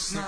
It's not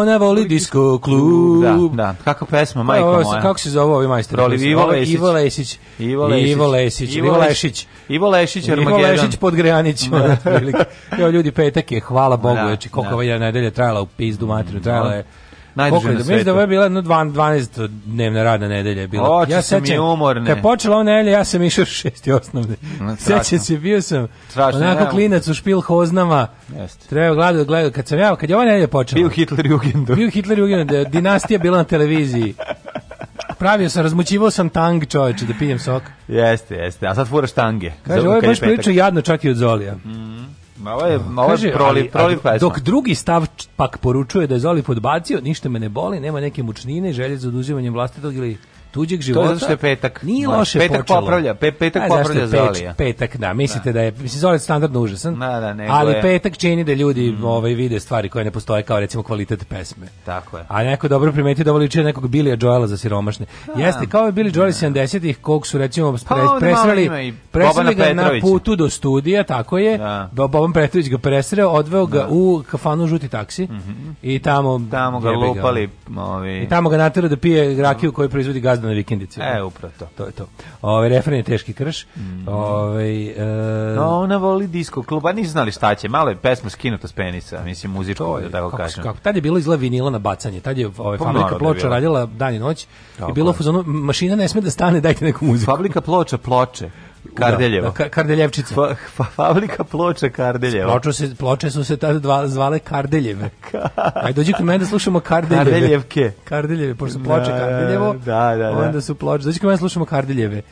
ona voli disco klub. Da, da. Kako pesma, majko moja. kako se zove ovaj majstor? Ivo Lesić. Ivo Lesić. Ivo Lesić. Ivo Lesić. Ivo Lešić. Ivo Lešić, Armageddon. Ivo Lešić pod Grejanićima. Evo ljudi, petak je, hvala Bogu, da, znači koliko da. je nedelje trajala u pizdu materiju, da. trajala je Najduže na svetu. Mislim da ovo je bila jedno 12 dnevna radna nedelja bila. Oči ja sećam, mi umorne. Kad počela ona nedelja, ja sam išao šesti osnovne. No, sećam se, bio sam strašno, onako ne, klinac u špil hoznama. Jeste. Treba gledati, gledati. Kad sam ja, kad je ova nedelja počela. Bio Hitler Jugendu. Bio Hitler Jugendu, dinastija bila na televiziji pravio sam, razmućivao sam tang, čoveče, da pijem sok. Jeste, jeste. A sad furaš tange. Kaže, ovo je baš prilično jadno čak i od Zolija. Mm. Malo je, malo je proli, proli ali, Dok drugi stav pak poručuje da je Zoli podbacio, ništa me ne boli, nema neke mučnine, želje za oduzimanjem vlastitog ili tuđeg života. To je zato što je petak. Nije Moja, loše petak počelo. Popravlja, pe, petak Aj, popravlja peč, Zolija. Petak, da, mislite da, da je, mislim Zolija standardno užasan, da, da, nego ali je. petak čini da ljudi mm. ovaj, vide stvari koje ne postoje kao recimo kvalitet pesme. Tako je. A neko dobro primetio da ovo liče nekog Billy Joela za siromašne. Da. Jeste, kao je Billy Joel 70-ih, da. kog su recimo pa pre, pa, presrali, presrali ga na putu do studija, tako je, da. Boban Petrović ga presreo, odveo ga da. u kafanu žuti taksi mm -hmm. i tamo, tamo ga lupali. Ga. Ovi... I tamo ga natjerao da pije rakiju da. koju proizvodi gaz jazda na vikendici. E, da. upravo to. To je to. Ove, ovaj, refren je teški krš. Mm. Ove, ovaj, e... No, ona voli disco klub, a nisu znali šta će. Malo je pesma skinuta s penisa, mislim, muzičku, to je, da tako kako, kažem. Kako, tad je bilo izla vinila na bacanje, tad je ove, ovaj, pa fabrika ploča radila dan i noć tako i bilo je. mašina ne sme da stane, dajte neku muziku. Fabrika ploča, ploče. Kardeljevo. Da, Kardeljevčica. Fa, fa, fabrika ploča Kardeljevo. Ploče, se, ploče su se tada dva, zvale Kardeljeve. Ajde, dođi kod mene da slušamo Kardeljeve. Kardeljevke. Kardeljeve, pošto su da, ploče da, Kardeljevo, da, da, onda su ploče. Dođi kod mene da slušamo Kardeljeve,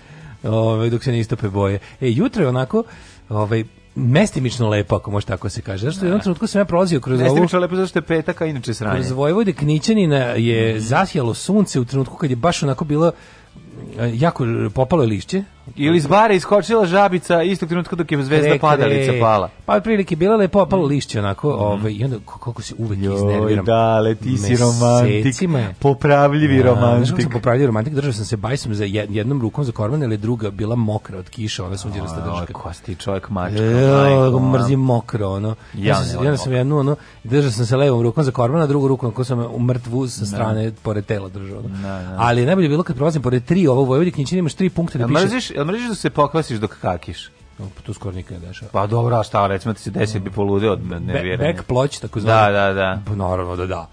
ove, dok se ne istope boje. E, jutro je onako, ovaj mestimično lepo, ako može tako se kaže. Zašto u jednom da. trenutku sam ja prolazio kroz mestimično ovu... Mestimično lepo zašto je petaka, inače sranje. Kroz Vojvode Knićanina je mhm. zasjalo sunce u trenutku kad je baš onako bilo e, jako popalo lišće, Ili iz bara iskočila žabica istog trenutka dok je zvezda kre, padalica pala. Pa otprilike bila je popalo lišće onako, mm. ovaj i onda kako se uvek Joj, iznerviram. Da, le ti si romantik. Da, popravljivi romantik. Znači, popravljivi romantik, držao sam se bajsom za jednom rukom za korman, ali druga bila mokra od kiše, ona sunđera sta držka. Kosti čovjek mačka. E, mrzim mokro, ono. Ja, ja, sam jednu, ono, držao sam se levom rukom za korman, a drugu rukom ako sam mrtvu sa da. strane pored tela držao. Da, ali najbolje bilo kad prolazim pored tri ovo vojvodi Vojvodine, imaš tri punkta da piše jel mrežiš da se pokvasiš dok kakiš? Pa to skoro nikad ne dešava. Pa dobro, a šta, recimo ti se desi da bi poludeo od nerviranja. Back ploč, tako znači. Da, da, da. Pa Naravno da da.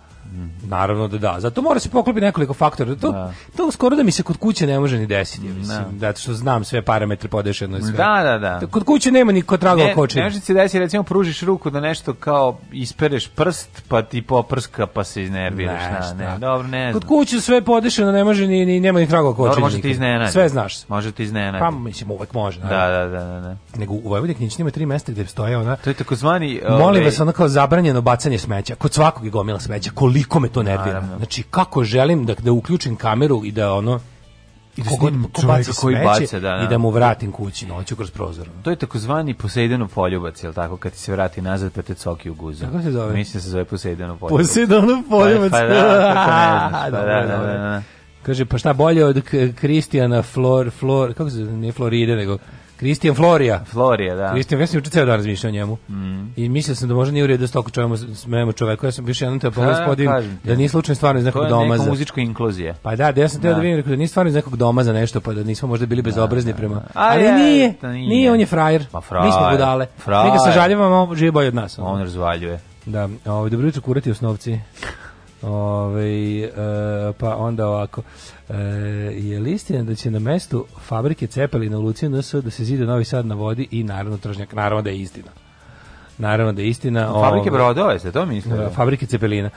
Naravno da da. Zato mora se poklopiti nekoliko faktora. To, da. to skoro da mi se kod kuće ne može ni desiti, da. mislim. Da. Zato što znam sve parametre podešeno i sve. Da, da, da. Kod kuće nema niko traga ne, koči. Ne može se desiti, recimo, pružiš ruku da nešto kao ispereš prst, pa ti poprska, pa se iznerviraš. Ne, da, ne, dobro, ne znam. Kod kuće sve podešeno, ne može ni, ni nema ni traga koči. Dobro, može ti iznenadi. Sve znaš. Može ti iznenadi. Pa, mislim, uvek može. Da, da, da, da, da. Nego u Vojvodini knjižnici ima tri mesta gde stoje ona. To je takozvani... Molim ovaj- vas, ono kao zabranjeno bacanje smeća. Kod svakog je gomila smeća. Koliko toliko me to nervira. Znači, kako želim da, da uključim kameru i da ono, i da kogod baci koji baca, da, da. i da mu vratim kući noću kroz prozor. To je takozvani Poseidenov poljubac, je tako? Kad ti se vrati nazad pa te coki u guzu. Kako se zove? Mislim da se zove Poseidenov poljubac. Poseidenov pa poljubac. Pa da, pa pa da, da, da, da. Kaže, pa šta bolje od Kristijana Flor, Flor, kako se zove, ne Floride, nego Kristijan Florija. Florija, da. Kristijan, ja sam juče ceo dan razmišljao o njemu. Mm. I mislio sam da možda nije u redu da stoku čujemo, smemo čoveku. Ja sam više jednom te pomoć da nije slučajno stvarno iz nekog doma. To je neka domaza. muzička inkluzija. Pa da, da ja sam teo da, da vidim da nije stvarno iz nekog doma za nešto, pa da nismo možda bili da, bezobrazni da, da, prema. Ali je, nije, nije, nije, on je frajer. Pa frajer. Mi smo budale. Frajer. Mi ga sažaljavamo, on živi bolje od nas. On razvaljuje. Da, ovaj, dobro jutro kurati osnovci. Ove, e, pa onda ovako e, je listina da će na mestu fabrike Cepelina u Luci NS da se zide Novi Sad na vodi i naravno tržnjak naravno da je istina naravno da je istina fabrike brodova jeste to mislite da, fabrike Cepelina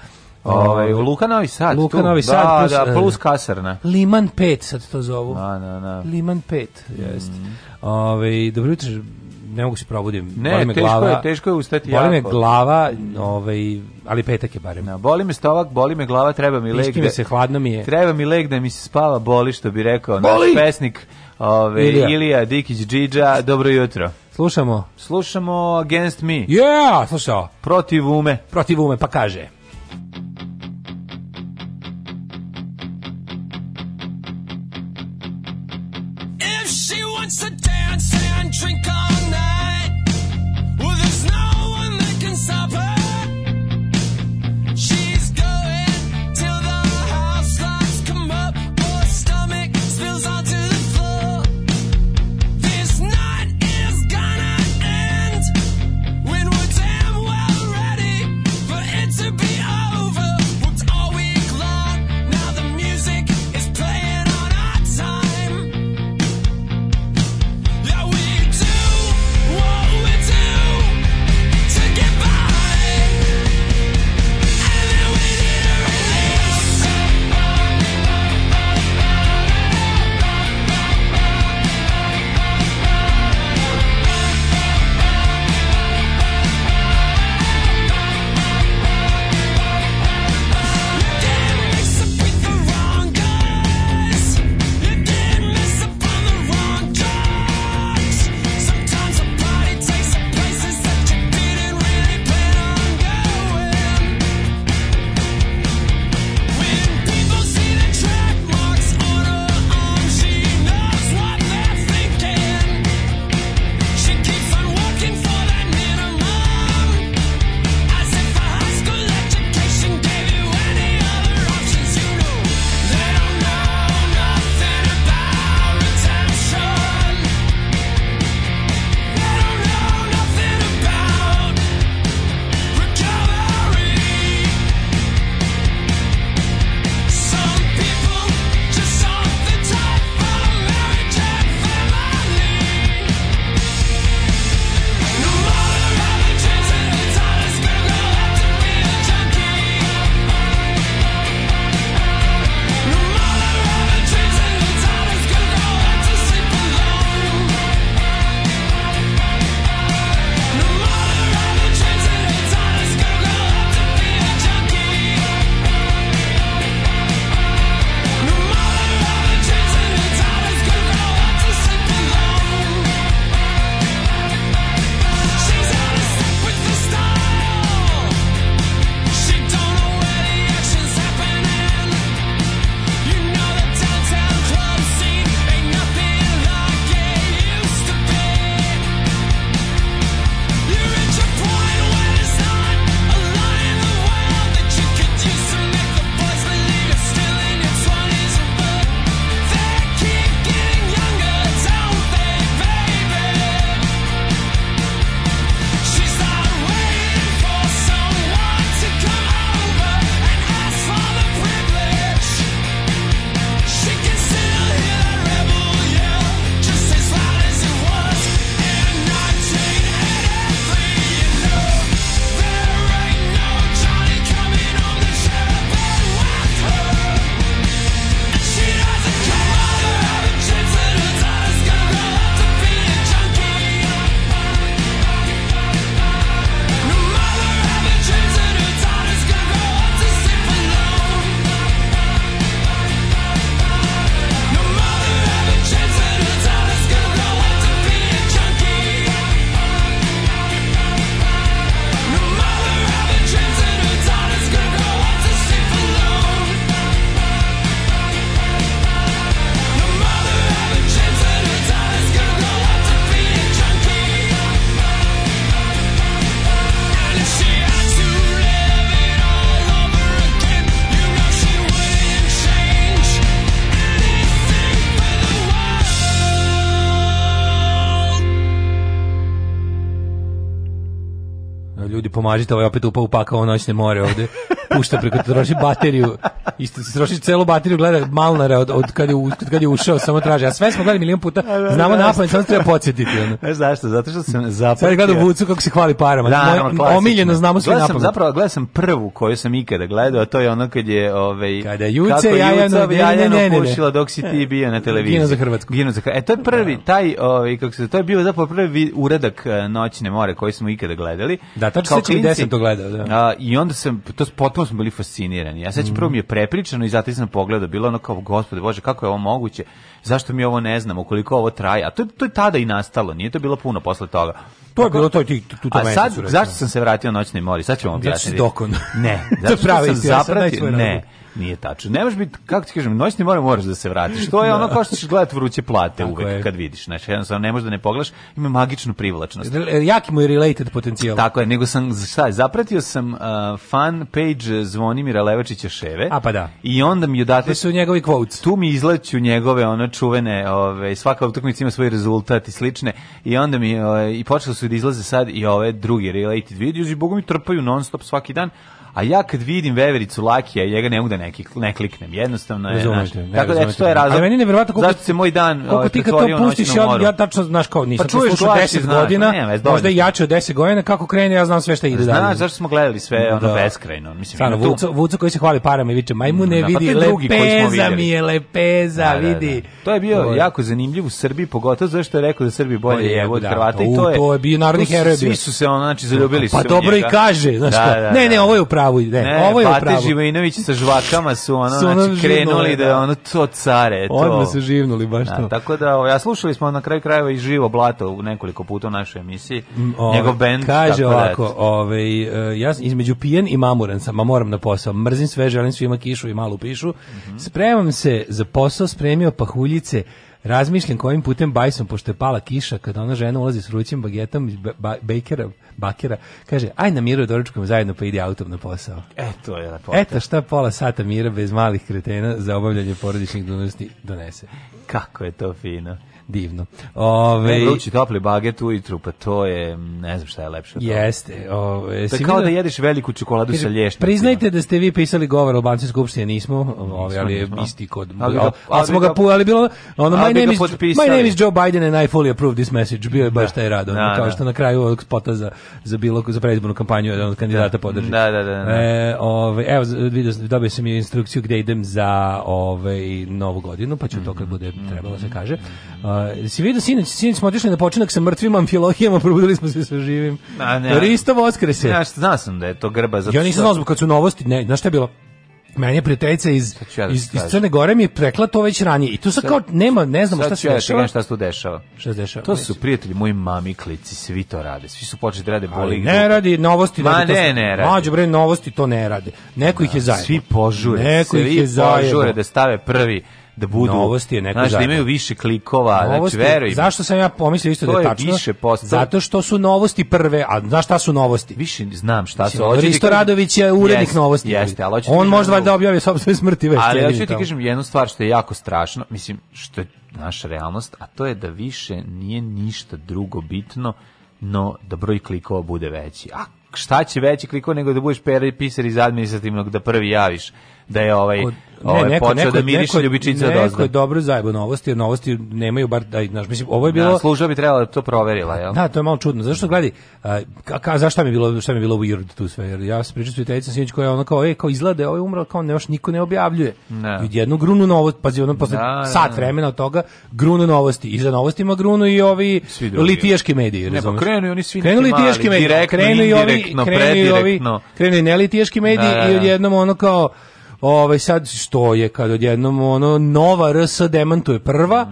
Ovaj Luka Novi Sad, Luka tu, Novi Sad da, plus, da, e, plus kasarna. Liman 5 sad to zovu. Na, da, na, da, na. Liman 5, jeste. Mm. Ove, dobro jutro, ne mogu se probudim. Ne, boli me teško glava, je, teško je ustati boli jako. Boli me glava, ovaj, ali petak je barem. Na, boli me stovak, boli me glava, treba mi leg. Da, se, hladno mi je. Treba mi leg da mi se spava, boli što bi rekao boli! naš pesnik. Ove, ovaj, Ilija. Ilija Dikić Džidža, dobro jutro. Slušamo. Slušamo Against Me. Yeah, slušao. Protiv ume. Protiv ume, pa kaže. If she wants to dance and drink up pomažite, ovaj opet upao u pakao noćne more ovde pušta preko da troši bateriju. Isto se troši celu bateriju gleda Malnara od, od kad je od kad je ušao samo traži. A sve smo gledali milion puta. Da, da, znamo na pamet, samo treba podsjetiti ono. Ne znaš zašto, zato što sam zapamtio. Sve Vucu kako se hvali parama. Da, Moj, omiljeno znamo sve na pamet. Zapravo gledao sam prvu koju sam ikada gledao, a to je ono kad je ovaj kada Juce Jajano, Jajano ne, ne, pušila dok si ti e, bio na televiziji. Gino za Hrvatsku. Gino za Hrvatsku. E to je prvi taj ovaj kako se to je bio zapravo prvi uradak eh, Noćne more koji smo ikada gledali. Da, tačno se 10 to gledao, da. A, I onda sam to potpuno smo bili fascinirani. Ja sećam, mhm. mm. prvo mi je prepričano i zato sam pogledao, bilo ono kao, gospode Bože, kako je ovo moguće, zašto mi ovo ne znamo, koliko ovo traje, a to, to je tada i nastalo, nije to bilo puno posle toga. To pa je bilo to ti tu tu to A sad, zašto sam se vratio noćnoj mori? Sad ćemo objasniti. Ja dokon. Ne, zato što sam zapratio, ne. Nije tačno. Nemaš možeš biti, kako ti kažem, noćni mora moraš da se vratiš. To je da. ono kao što ćeš gledati vruće plate Tako uvek je. kad vidiš. Znači, jednostavno ne možeš da ne pogledaš, ima magičnu privlačnost. Re, jaki mu je related potencijal. Tako je, nego sam, šta, je, zapratio sam uh, fan page Zvonimira Levačića Ševe. A pa da. I onda mi odatle... su njegovi quotes. Tu mi izleću njegove ono čuvene, ove, svaka utakmica ima svoj rezultat i slične. I onda mi, ove, i počelo su da izlaze sad i ove drugi related videos i bogu mi trpaju non stop svaki dan a ja kad vidim vevericu Lakija, ja ga ne mogu da ne, ne kliknem, jednostavno je, znači. tako da, eto, to je razlog, meni kako zašto se moj dan koliko e, ti kad to pustiš, ja, ja tačno, znaš kao, nisam pa čuješ, slušao 10 godina, pa nema, možda jače od 10 godina, kako krene, ja znam sve šta ide dalje. Znaš, zašto smo gledali sve, ono, da. beskrajno, mislim, Stvarno, Vuco, Vuco koji se hvali parama i viče, majmune, da, pa vidi, pa lepeza mi je, lepeza, da, da, vidi. Da. To je bio jako zanimljivo u Srbiji, pogotovo zašto je rekao da Srbi bolje je od Hrvata pa i to je, to je bio narodni heroj. Svi su se, ono, znači, zaljubili se. Pa dobro i kaže, znači. ne, ne, ovo je upravo pravu, ne, ne ovo je Pate pravu. sa žvakama su ono, su znači, krenuli živnuli, da, da ono to care. To. Odmah se živnuli, baš da, to. Ja, tako da, ja slušali smo na kraj krajeva i živo blato u nekoliko puta u našoj emisiji. O, Njegov bend. Kaže tako da, ovako, da, ovaj, eh, ja između pijen i mamuran sam, a moram na posao. Mrzim sve, želim svima kišu i malu pišu. Mm -hmm. Spremam se za posao, spremio pahuljice, Razmišljam kojim putem bajsom, pošto je pala kiša, kada ona žena ulazi s vrućim bagetom ba, bejkera, bakera, kaže, aj na miru doručkom zajedno pa idi autom na posao. Eto je lepota. Eto šta pola sata mira bez malih kretena za obavljanje porodičnih dužnosti donese. Kako je to fino divno. Ove, vrući topli baget ujutru, pa to je, ne znam šta je lepše. Jeste. Ove, to je kao da jedeš veliku čokoladu sa lješnicima. Priznajte da ste vi pisali govor o Banci Skupštine, nismo, ove, ali je isti kod... Ali, ali, smo ga, ali bilo, ono, my, name is, my name is Joe Biden and I fully approve this message, bio je baš da. taj rad, ono, da, kao da. što na kraju ovog spota za, za, bilo, za predizbornu kampanju jedan od kandidata podrži. Da, da, da. E, ove, evo, vidio, dobio sam je instrukciju gde idem za ove, novu godinu, pa ću to kad bude trebalo se kaže. Uh, si vidio sinoć, sinoć smo otišli na počinak sa mrtvim amfilogijama, probudili smo se sve živim. A ne. Risto Voskrese. Ja što znao sam da je to grba. Zato ja nisam znao zbog kad su novosti, ne, znaš šta je bilo? Meni je prijateljica iz, ja da iz, iz Crne Gore mi je prekla to već ranije. I tu sad, kao nema, ne znamo šta se ja da dešava. šta se tu dešava. Šta se dešava? To su prijatelji moji mami, klici, svi to rade. Svi su počeli da rade boli. Ne radi novosti. Ma radi, ne, ne radi. Mađo bre, novosti to ne rade. Neko da, ih je da, zajedno. Svi požure. Neko svi ih je zajedno. požure da stave prvi da budu novosti je neko znaš, da imaju više klikova, novosti, znači veruj. Zašto sam ja pomislio isto da to da je tačno? Više posto... Zato što su novosti prve, a znaš šta su novosti? Više znam šta su. Znači, Risto Radović je urednik yes, novosti. Jeste, ali On možda valjda da objavi sopstvene smrti već. Ali ja ću ti kažem jednu stvar što je jako strašno, mislim što je naša realnost, a to je da više nije ništa drugo bitno no da broj klikova bude veći. A šta će veći klikova nego da budeš pisar iz administrativnog da prvi javiš da je ovaj Od, ne, ovaj neko, počeo neko, da miriše ljubičica od Neko je dobro zajebo novosti, jer novosti nemaju bar da znaš, mislim ovo je da, bilo da, služba bi trebala da to proverila, jel? Da, to je malo čudno. Zašto gledaj, ka, ka zašto mi je bilo, šta mi je bilo weird tu sve, jer ja se pričam sa Tetsom Sinić koja je ona kao, ej, kao izgleda, ovaj umro, kao ne, još niko ne objavljuje. Ne. Da. I jednu grunu novost, pazi, ono posle da, da, sat vremena od toga grunu novosti. I za novosti ima grunu i ovi litijaški mediji, razumeš? Ne, pa krenu oni svi krenu litijaški mediji, krenu i ovi, krenu i ovi, krenu i neli mediji i odjednom ono kao Ovaj sad što je kad odjednom ono Nova RS demantuje prva.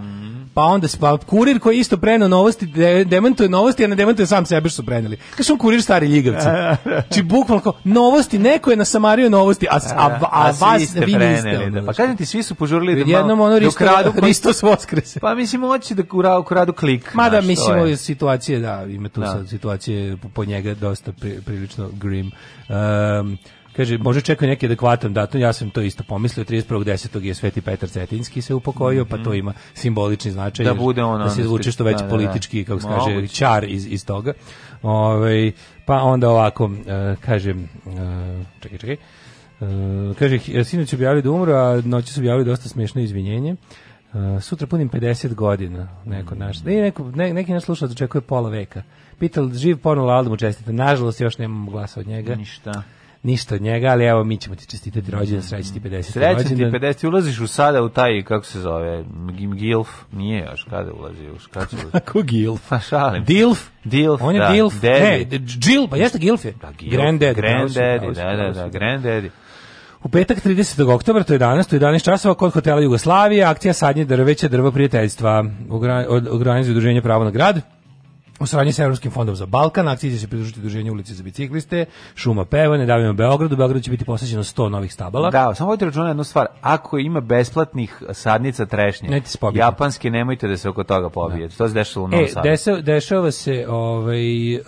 pa onda pa kurir koji isto preno novosti de, demantuje novosti a ne demantuje sam sebe što su preneli kaže on kurir stari ljigavci či znači, bukvalno novosti neko je na nasamario novosti a a, a, vas vi preneli, niste da. pa kažem ti svi su požurili da jednom ono da risto, kradu, Ristos Voskrese pa mislim hoće da kura kradu klik mada mislimo je. situacije da ima tu da. sad situacije po, po njega dosta pri, prilično grim um, Kaže, može čekaju neki adekvatan datum, ja sam to isto pomislio, 31.10. je Sveti Petar Cetinski se upokojio, pa to mhm. ima simbolični značaj. Da bude ono. Da se izvuče što već da, da, da, politički, kako se kaže, čar iz, iz toga. Ove, ovaj, pa onda ovako, uh, kažem, eh, čekaj, čekaj, uh, kaže, sinoć objavili da umru, a noći su objavili dosta smiješno izvinjenje. Uh, sutra punim 50 godina, neko mm. naš. Ne, neko, ne, neki naš slušalac očekuje pola veka. Pital živ ponula Aldo mu čestite. Nažalost još nemam glasa od njega. Ništa ništa od njega, ali evo mi ćemo ti čestitati rođendan, sreći ti 50. Sreći ti 50, ulaziš u sada u taj, kako se zove, Gilf, nije još, kada ulazi u kada Ko Gilf? Pa šalim. Dilf? Dilf, On je da, Dilf, daddy. ne, Jill, pa jeste Gilf je. Da, Gilf, Granddaddy. Da, Granddaddy, da da, da, da, da, Granddaddy. U petak 30. oktobra, to je danas, to je 11 časova, kod hotela Jugoslavije, akcija sadnje drveća, drvo prijateljstva, organizuje udruženje Pravo na grad. U saradnji sa Evropskim fondom za Balkan, akcije će se pridružiti druženju ulici za bicikliste, šuma peva, davimo Beogradu, u Beogradu će biti posvećeno 100 novih stabala. Da, samo vodite računa jednu stvar, ako ima besplatnih sadnica trešnje, ne japanske nemojte da se oko toga pobijete. Da. To se dešava u Novom e, desa, dešava se ovaj, uh,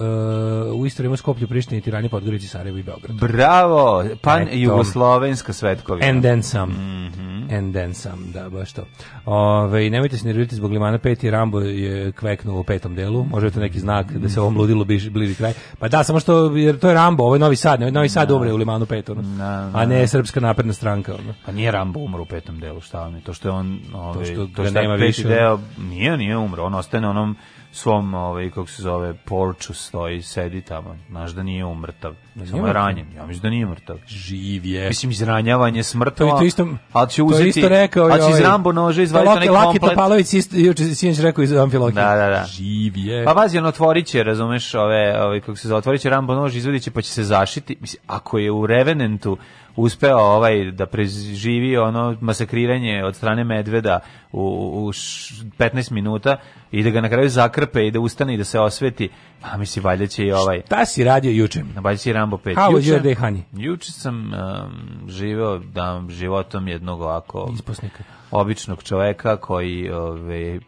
u istoriju Skoplju, Prištini, Tirani, Podgorici, Sarajevo i Beogradu. Bravo! Pan Etom. Jugoslovenska svetkovina. And then some. Mm -hmm. And then some, da, baš to. Ove, ovaj, nemojte se nervirati zbog Limana 5 i Rambo je kveknuo u petom delu. Možete eto neki znak da se ovom ludilo bliži, bliži kraj. Pa da, samo što, jer to je Rambo, ovaj Novi Sad, Novi Sad da. umre u Limanu pet, ono. Da, da, a ne Srpska napredna stranka. Ono. Pa nije Rambo umro u petom delu, šta vam je, to što je on, ovaj, to što, to što nema peti više. deo, nije, nije umro, on ostane onom svom, ovaj, kako se zove, porču stoji, sedi tamo. Znaš da nije umrtav. Da Samo je ranjen. Ja mislim da nije mrtav. Živ je. Mislim, izranjavanje smrtava. To je to isto, ali će uzeti, to isto rekao. Ali će iz ovaj- Rambo nože izvaditi neki komplet. Laki Topalović juče sinoć rekao iz Amfilokije. Da, da, da. Živ je. Pa vazi, on otvorit će, razumeš, ove, ove, kako se zove, otvorit će Rambo nož, izvadit će, pa će se zašiti. Mislim, ako je u Revenantu uspeo ovaj da preživi ono masakriranje od strane medveda u, u 15 minuta i da ga na kraju zakrpe i da ustane i da se osveti. Pa mislim valjda će i ovaj. Šta si radio juče? Na valjda si Rambo 5. How juče, was your day, honey? Juče sam um, živeo da životom jednog ovako isposnika običnog čoveka koji ove,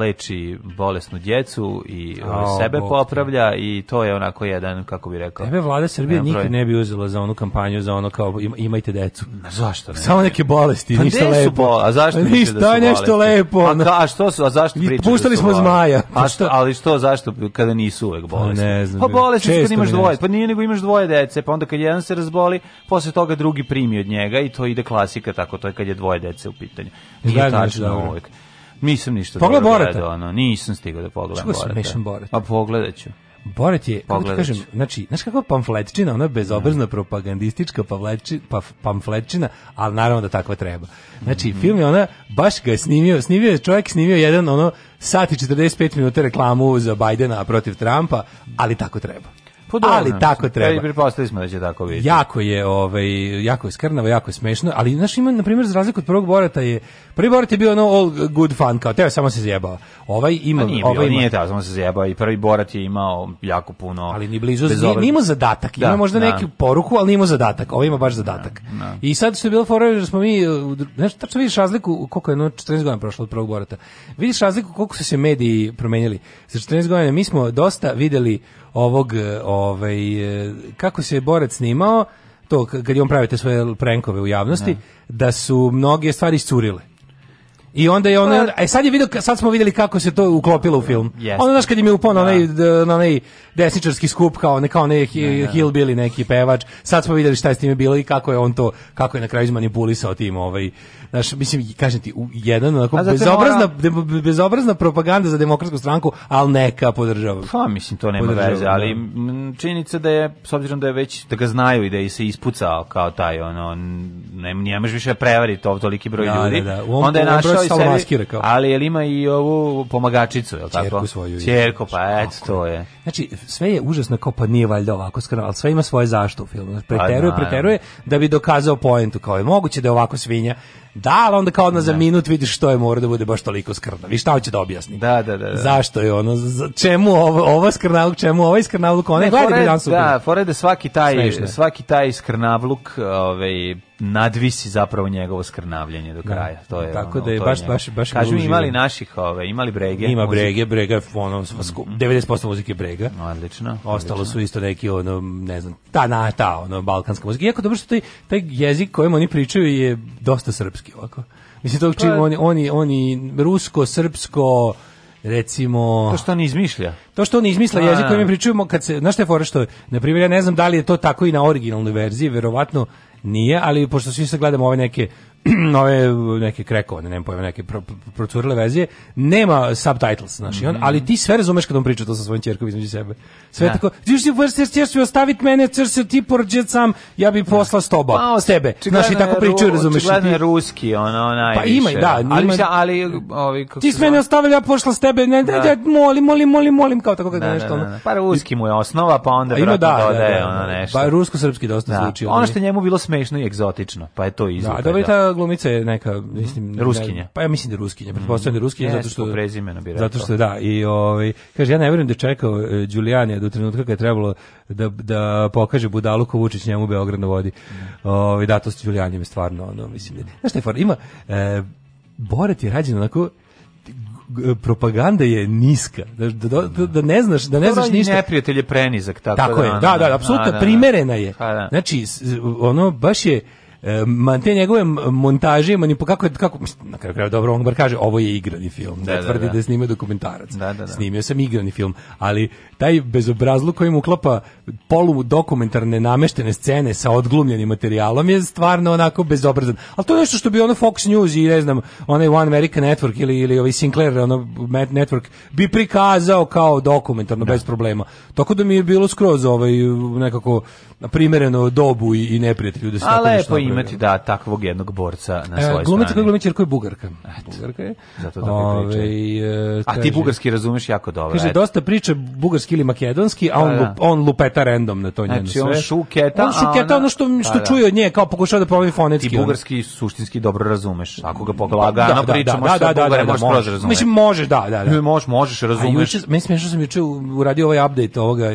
leči bolesnu djecu i o, sebe bok, popravlja te. i to je onako jedan, kako bi rekao... Tebe vlada Srbije nikad ne bi uzela za onu kampanju, za ono kao imajte decu. Na zašto ne? Samo neke bolesti, pa ništa lepo. Bol, a zašto pa da ništa, ništa da su nešto bolesti? lepo. A, ka, a što su, a zašto pričaju? Da puštali da smo zmaja. A pa što, ali što, zašto, kada nisu uvek pa bolesti? Ne znam. Pa bolesti kad imaš dvoje, pa nije nego imaš dvoje dece, pa onda kad jedan se razboli, posle toga drugi primi od njega i to ide klasika tako, to je kad je dvoje dece u pitanju. Nije tačno uvek. Nisam ništa Pogled dobro Borata. gledao, ono, nisam stigao da pogledam Čuo sam Borata. mešan Borat. Pa pogledat ću. Borat je, kako ti Pogledat kažem, ću. znači, znaš kakva pamfletčina, ona bezobrazna da. propagandistička pa, pamfletčina, ali naravno da takva treba. Znači, film je ona, baš ga je snimio, snimio je, čovjek snimio jedan, ono, sat i 45 minuta reklamu za Bajdena protiv Trumpa, ali tako treba. Podobno. Pa ali tako treba. Pretpostavili smo da će tako biti. Jako je, ovaj, jako je skrnavo, jako je smešno, ali znaš ima na primjer za razliku od prvog Borata je prvi Borat je bio ono all good fun kao teo samo se zjebao. Ovaj ima pa nije ovaj bio, ima, nije teo samo se zjebao i prvi Borat je imao jako puno ali ni blizu nije, nije zadatak. Da, ima možda da. neku poruku, ali nije zadatak. Ovaj ima baš zadatak. Da, da. I sad što je bilo fora da smo mi znači tačno vidiš razliku koliko je no 14 godina prošlo od prvog Borata. Vidiš razliku koliko su se mediji promenili. Za 14 godina mi smo dosta videli ovog o, ovaj, e, kako se je Borac snimao, to kad je on pravi te svoje prankove u javnosti, ne. Da. da su mnoge stvari iscurile. I onda je ona, pa. e sad je video, sad smo videli kako se to uklopilo u film. Yes. Ono znaš kad im je upao na da. onaj, na onaj desničarski skup kao ne kao ne, hillbilly neki pevač. Sad smo videli šta je s tim bilo i kako je on to, kako je na kraju izmanipulisao tim ovaj. Znaš, mislim kažem ti jedan onako bezobrazna mora... bezobrazna propaganda za demokratsku stranku, al neka podržava. Pa mislim to nema podržavam, veze, ali da. činjenica da je s obzirom da je već da ga znaju i da je se ispucao kao taj ono ne, ne više da prevariti to toliki broj da, ljudi. Da, da. onda je našao pravi Stalo maskira kao. Ali jel ima i ovu pomagačicu, jel tako? Ćerku svoju. Ćerku, pa eto, to je. Znači, sve je užasno kao pa nije valjda ovako skrano, al sve ima svoje zašto u filmu. Znači, preteruje, pa, preteruje da bi dokazao poentu kao je moguće da je ovako svinja, Da, ali onda kao odmah za da. minut vidiš što je mora da bude baš toliko skrna. Vi šta hoće da objasni? Da, da, da, da. Zašto je ono, za, čemu ovo, ovo skrnavluk, čemu ovaj skrnavluk, onaj, gledaj biljansu. Da, forede da svaki taj, Smešne. svaki taj skrnavluk, ovaj, nadvisi zapravo njegovo skrnavljenje do da. kraja. Da, to je tako ono, da je baš je baš baš Kažu imali naših, ove, ovaj, imali Brege. Ima muzik. Brege, Brega ono mm -hmm. 90% muzike Brega. No, odlično. Ostalo odlično. su isto neki ono ne znam, ta na ta ono balkanska muzika. Iako dobro što taj taj jezik kojim oni pričaju je dosta srpski srpski ovako. Mislim tog pa- čim oni oni oni rusko, srpsko, recimo to što oni izmišlja to što oni izmišlja jezik kojim pričujemo kad se znaš šta je fora što na primjer ja ne znam da li je to tako i na originalnoj verziji verovatno nije ali pošto svi se gledamo ove neke ove neke krekovane, nemam pojma, neke pro, procurile verzije, nema subtitles, znaš, mm -hmm. on, ali ti sve razumeš kad on priča to sa svojim ćerkom između sebe. Sve ja. Da. tako, ćeš ti vrstiš, ćeš ti ostaviti mene, ćeš se ti porđet sam, ja bih da. posla s toba, pa, s tebe. Znaš, i tako pričaju, razumeš. Očigledno je ruski, ono, najviše. Pa ima, da. Ima, ali, ali, ovi, kako ti s mene ostavili, ja pošla s tebe, ne, da. ne, molim, molim, molim, molim, kao tako kad da, nešto, da, ono. Pa ruski mu je osnova, pa onda, pa, ima, da, dodaje, ono nešto. Pa rusko-srpski dosta zvuči. Ono što njemu bilo smešno i egzotično, pa je to izvuk. Da, dobro, glumica je neka, mislim, mhm. ruskinja. Pa ja mislim da je ruskinja, mhm. pretpostavljam da je ruskinja zato što prezimena bi rekao. Zato što da i ovaj kaže ja ne verujem da je čekao e, Đulijanija do trenutka kad je trebalo da, da pokaže budalu ko Vučić njemu Beograd na vodi. Mhm. Ovaj da to s Đulijanijem je stvarno ono mislim. Znaš šta je for, ima e, Borat je rađen onako propaganda je niska. Da, da, da, da, ne znaš, da ne pa znaš ništa. Neprijatelj je prenizak tako. Tako da je. Da, da, da, apsolutno primerena je. Pa znači ono baš je E, man, te njegove montaže, po kako, kako, mislim na kraju kraja, dobro, on bar kaže, ovo je igrani film, da, da tvrdi da, da je snima dokumentarac. Da, da, da. Snimio sam igrani film, ali taj bezobrazluk kojim uklapa polu dokumentarne nameštene scene sa odglumljenim materijalom je stvarno onako bezobrazan. Ali to je nešto što bi ono Fox News i ne znam, onaj One American Network ili, ili ovaj Sinclair ono, Network bi prikazao kao dokumentarno, da. bez problema. Tako da mi je bilo skroz ovaj, nekako primereno dobu i, i neprijatelju da se tako nešto imati da takvog jednog borca na e, svojoj strani. Glumica koja glumi ćerku je bugarka. Bugarka je. Zato da priče. E, a ti bugarski razumeš jako dobro. Kaže dosta priče bugarski ili makedonski, a on da, da. lup, on lupeta random na to njeno znači, sve. Znači on šuketa, on šuketa ono što pa što da. čuje od nje kao pokušava da promeni fonetski. Ti bugarski suštinski dobro razumeš. Ako ga poglaga, priča, možeš da, da, da, možeš razumeš. Mislim možeš, da, da, da. Možeš, možeš razumeš. Meni smešno sam juče uradio ovaj update ovoga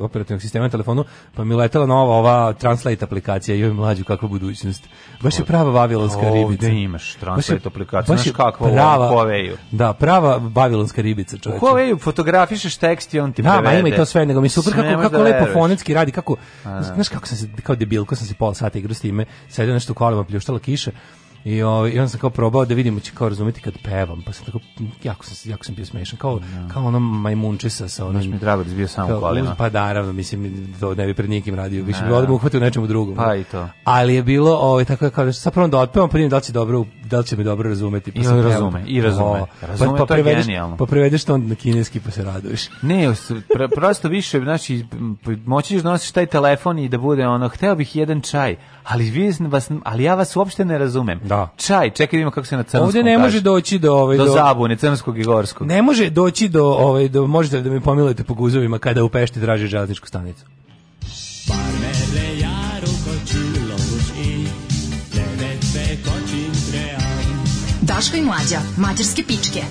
operativnog sistema na telefonu, pa mi letela nova ova translate aplikacija i mlađi mlađu kakva budućnost. Baš je prava vavilonska Ovde ribica. Ovde imaš translet aplikaciju, znaš kakva prava, u Huawei-u. Da, prava vavilonska ribica, čoveče. U Huawei-u fotografišeš tekst i on ti da, prevede. Da, ma ima i to sve, nego mi super kako, kako da lepo fonetski radi, kako, znaš kako sam se, kao debil, kako sam se pola sata igrao s time, sedio nešto u kolima, pljuštala kiša, I, o, ovaj, I onda sam kao probao da vidim, će kao razumeti kad pevam, pa sam tako, jako sam, jako sam bio smešan, kao, ja. Da. kao ono majmunčesa sa onim... Znaš mi drago da bio sam kao, u kolima. Pa naravno, mislim, to ne bi pred nikim radio, više bi da. odmah uhvatio nečemu drugom. Pa i to. Ali je bilo, o, ovaj, tako da kao, da sad prvo da otpevam, pa vidim da li će, dobro, da li će mi dobro razumeti. Pa I on razume, i razume. O, pa- razume, pa, pa to je genijalno. Pa prevedeš to onda na kineski, pa se raduješ. Ne, pra, prosto više, znači, moćiš da nosiš taj telefon i da bude ono, hteo bih jedan čaj, ali, vi, vas, ali ja vas uopšte ne razumem. Da. Čaj, čekaj vidimo kako se na crnskom Ovde ne kaže. može doći do ovaj do, do zabune crnskog i gorskog. Ne može doći do ovaj do možete da mi pomilujete po guzovima kada u Pešti traži železničku stanicu. Daško i mlađa, mađarske pičke.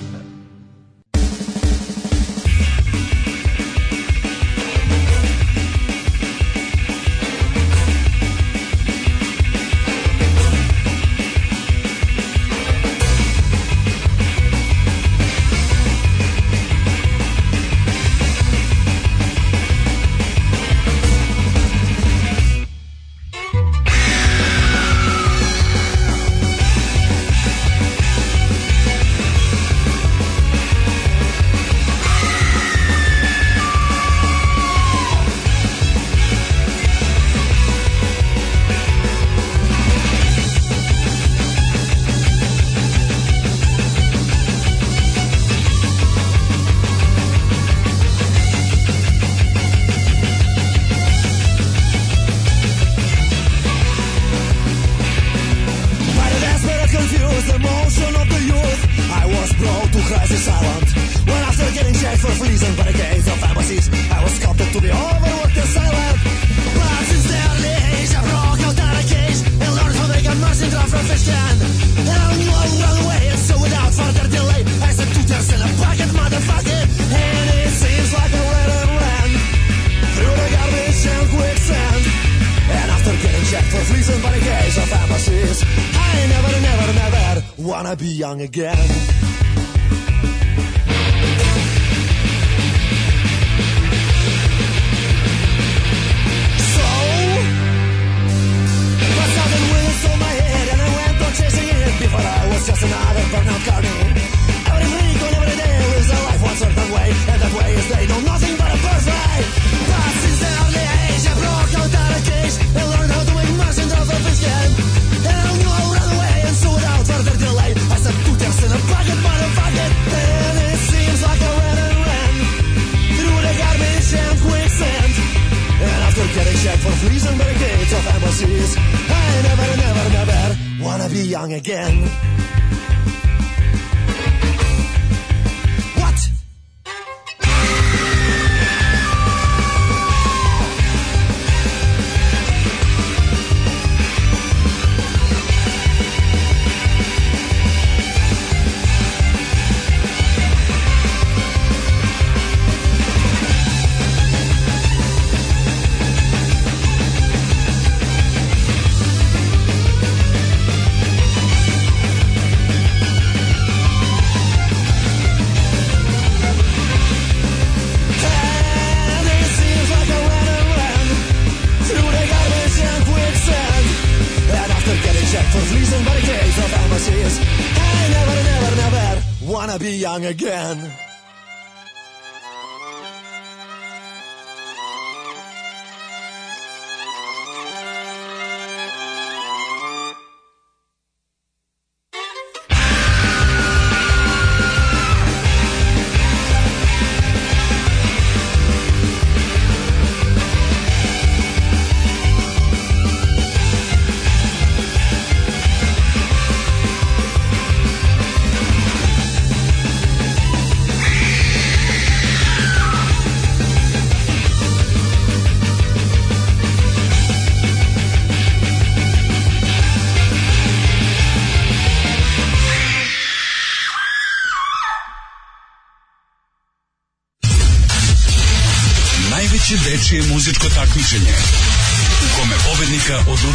again.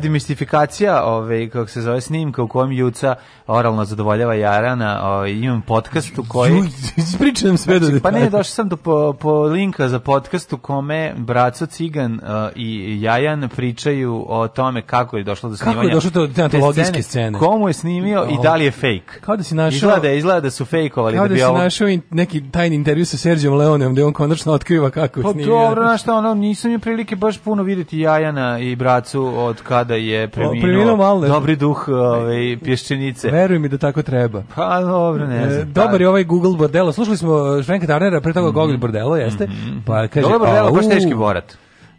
demistifikacija, ovaj kako se zove snimka u kojem Juca oralno zadovoljava Jarana, ovaj imam podcast u kojem pričam sve znači, do Pa ne, došao sam do po, po linka za podcast u kome braco Cigan uh, i Jajan pričaju o tome kako je došlo do snimanja. Kako je došlo do te antologijske scene? Komu je snimio i da li je fake? Kao da si našao Izgleda, izgleda da su fejkovali da, da bi Kao da si našao neki tajni intervju sa Sergejem Leonem gde da on konačno otkriva kako je pa snimio. Pa dobro, na što ono nisam imao prilike baš puno videti Jajana i bracu od kada da je preminuo, dobri duh ove, ovaj, pješčenice. Veruj mi da tako treba. Pa dobro, ne e, znam. E, dobar je ovaj Google Bordelo. Slušali smo Švenka Tarnera, pre toga mm -hmm. Google Bordelo, jeste? Mm -hmm. Pa kaže, Google Bordelo, baš teški borat.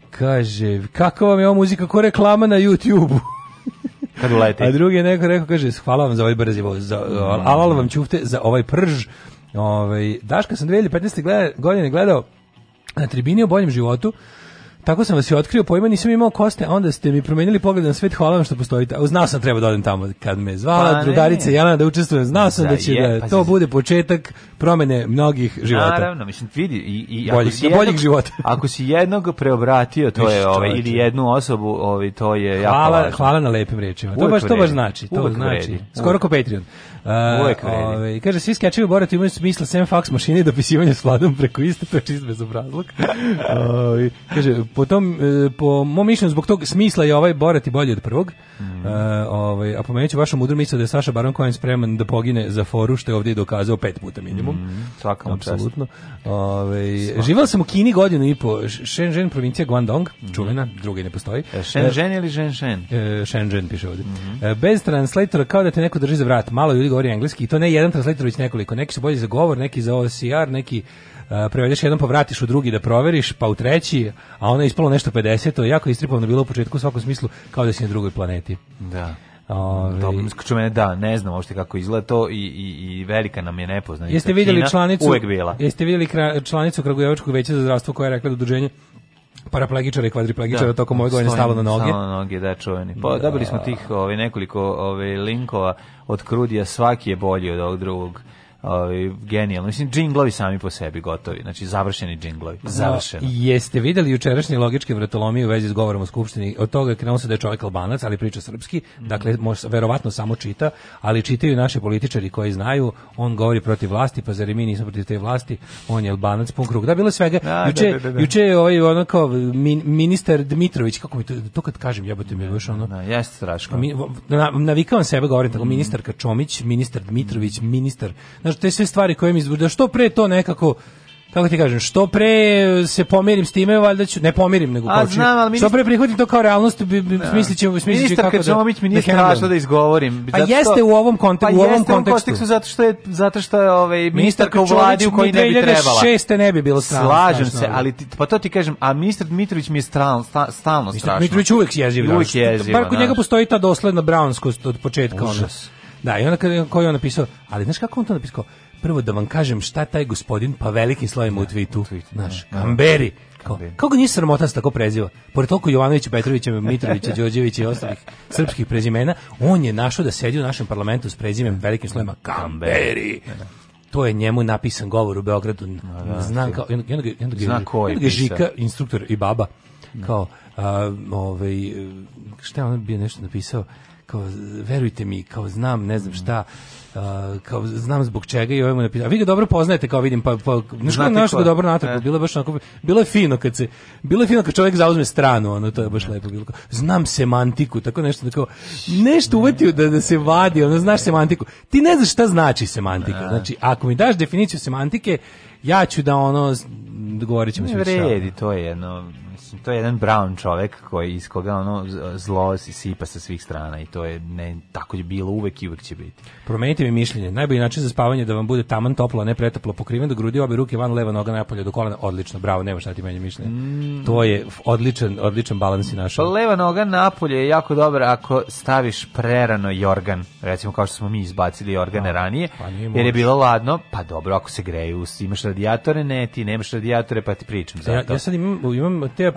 Kaže, kako vam je ova muzika, ko reklama na YouTube-u? Kad uleti. A drugi je neko rekao, kaže, hvala vam za ovaj brzivo, za, mm vam čufte za ovaj prž. Ove, ovaj, Daška sam 2015. Gleda, godine gledao na tribini u boljem životu, Tako sam vas i otkrio, pojma nisam imao koste, onda ste mi promenili pogled na svet, hvala vam što postojite. Znao sam da treba da odem tamo kad me zvala pa, drugarica Jelena da učestvujem, znao sam da, će da je, da, pa to bude početak promene mnogih života. Naravno, mislim, vidi, i, i Bolji, ako, si jednog, života. ako si jednog preobratio, to je, ovaj, ili jednu osobu, ovaj, to je hvala, jako važno. Hvala na lepim rečima, to baš, to baš znači, to znači, skoro ko Patreon. Uvijek vredi. kaže, svi skečevi u Boratu imaju smisla sem faks mašine i dopisivanja s vladom preko iste, to je čist bezobrazlog. kaže, po, tom, e, po mom mišljenju, zbog tog smisla je ovaj Borat i bolji od prvog. Mm. ovaj, a pomenut ću vašu mudru misle da je Saša Baron Cohen spreman da pogine za foru, što je ovdje dokazao pet puta minimum. Mm, svaka Apsolutno. Ove, živjela sam u Kini godinu i po Shenzhen, provincija Guangdong, mm. čuvena, mm. ne postoji. E, Shenzhen ili Shenzhen? E, Shenzhen piše ovdje. Mm bez translatora kao da te neko drži za vrat. Malo ljudi govori engleski i to ne jedan translator već nekoliko. Neki su bolji za govor, neki za OCR, neki Uh, prevedeš jedan pa vratiš u drugi da proveriš, pa u treći, a ono je ispalo nešto 50, to je jako istripovano bilo u početku u svakom smislu kao da si na drugoj planeti. Da. Ove... To, mene, da, ne znam uopšte kako izgleda to i, i, i velika nam je nepoznanica. Jeste vidjeli članicu, uvek bila. Jeste vidjeli članicu Kragujevačkog veća za zdravstvo koja je rekla da udruženje paraplegičara i kvadriplegičara da, tokom ove godine stalo na noge. Stalo na noge, da, čuveni. Pa, da. dobili smo tih ovaj, nekoliko ovaj, linkova od Krudija, svaki je bolji od ovog drugog ovaj genijalno. Mislim džinglovi sami po sebi gotovi, znači završeni džinglovi. Završeno. No, jeste videli jučerašnje logičke vratolomije u vezi s govorom u skupštini? Od toga krenuo se da je čovjek albanac, ali priča srpski, mhm. dakle mož, verovatno samo čita, ali čitaju naši političari koji znaju, on govori protiv vlasti, pa zar i mi nismo protiv te vlasti, on je albanac pun krug. Da bilo svega. Da, da juče, da, da, da, juče je ovaj onako min, ministar Dmitrović, kako mi to, to kad kažem, jebote mi baš ono. Da, jeste strašno. Mi, na, navikavam sebe govorim tako mhm. ministar Kačomić, ministar Dmitrović, ministar. Znaš, Znači, te sve stvari koje mi izbog... Da što pre to nekako kako ti kažem, što pre se pomirim s time, valjda ću, ne pomirim, nego počinu. Znam, ali ministar... Što pre prihvatim to kao realnost, bi, bi, da. smislit ću, smislit ću kako da... Ministar mi da nije strašno da izgovorim. A pa jeste u ovom, pa u ovom kontekstu. Pa jeste u ovom kontekstu zato što je, zato što je ovaj, ministar kao vladi u koji ne bi trebala. 2006. ne bi bilo strašno. Slažem strašno, se, ali ti, pa to ti kažem, a ministar Dmitrović mi je stalno, sta, stalno strašno. Ministar Dmitrović uvijek jeziv. Uvijek jeziv. Bar kod njega postoji ta dosledna brownskost od početka. Užas. Ono. Da, i onda kada, koji je on napisao, ali znaš kako on to napisao? Prvo da vam kažem šta taj gospodin pa velikim slovima da, u tweetu, znaš, da. Kamberi. Kao, kako ga nije sramota se tako preziva? Pored toliko Jovanovića, Petrovića, Mitrovića, Đorđevića i ostalih srpskih prezimena, on je našao da sedi u našem parlamentu s prezimem velikim slovima Kamberi. To je njemu napisan govor u Beogradu. Da, da, Znam kao, onda, onda, onda, Zna koji onda ga Žika, instruktor i baba, kao, a, ovaj, šta je on bio nešto napisao? kao verujte mi, kao znam, ne znam šta, Uh, kao znam zbog čega i ovaj napisao. vi ga dobro poznajete kao vidim pa pa znaš ga dobro natrag, e. bilo je baš onako bilo je fino kad se bilo je fino kad čovjek zauzme stranu, ono to je baš lepo bilo. Kao, znam semantiku, tako nešto tako nešto uvetio da da se vadi, ono znaš semantiku. Ti ne znaš šta znači semantika. E. Znači ako mi daš definiciju semantike, ja ću da ono dogovorit ćemo se. Ne vredi, to je jedno mislim, to je jedan brown čovek koji, iz koga ono zlo sipa sa svih strana i to je ne, tako je bilo uvek i uvek će biti. Promenite mi mišljenje. Najbolji način za spavanje je da vam bude taman toplo, a ne pretoplo pokriven do da grudi, obe ruke van, leva noga napolje do kolena. Odlično, bravo, nema šta ti meni mišljenje. Mm. To je odličan, odličan balans i Pa Leva noga napolje je jako dobra ako staviš prerano jorgan, recimo kao što smo mi izbacili jorgane no, ranije, pa jer je bilo ladno, pa dobro, ako se greju, imaš radijatore, ne, ti nemaš radijatore, pa ti pričam. za Ja, ja sad imam, imam te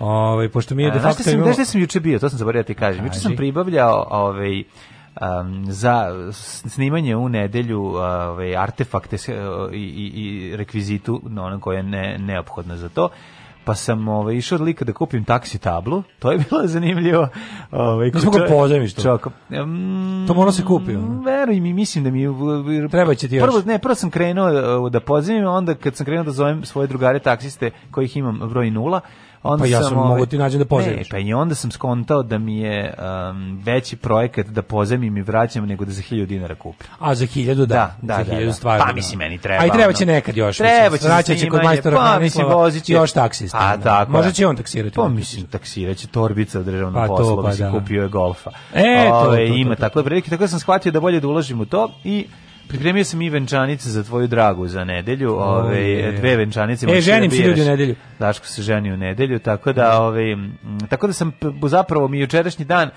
Ovaj pošto mi je de facto imamo... Gde sam juče bio, to sam zaboravio da ti kažem. Juče sam pribavljao ovaj Um, za snimanje u nedelju ovaj artefakte i, i, i rekvizitu no, ono koje je ne, neophodno za to pa sam ovaj išao od lika da kupim taksi tablu. To je bilo zanimljivo. Ovaj kako ga pozajmiš to. Čak, um, to mora se kupi. Veruj mi, mislim da mi treba će ti još. Prvo ne, prvo sam krenuo eh, da pozajmim, onda kad sam krenuo da zovem svoje drugare taksiste kojih imam broj nula, Pa onda pa ja sam, ovaj- mogu ti nađem da pozemiš. Ne, pa i onda sam skontao da mi je um, veći projekat da pozemim i vraćam nego da za 1000 dinara kupim. A za 1000 da. Da, da, za 1000 da, da, da. stvarno. Pa da. mislim meni treba. A i treba će nekad još. Treba će vraćat će kod majstora pa, mislim voziće još taksista. A tako. Možda će on taksirati. Pa mislim taksiraće torbica od državnog pa, posla, pa, da, da. kupio je golfa. E, to, to, to, ima to, to, to. tako prilike, tako sam shvatio da bolje da uložim u to i Pripremio sam i venčanice za tvoju dragu za nedelju, oh, ove ovaj, dve venčanice. možemo. E, ženim da se ljudi u nedelju. Daško se ženi u nedelju, tako da ove ovaj, tako da sam zapravo mi jučerašnji dan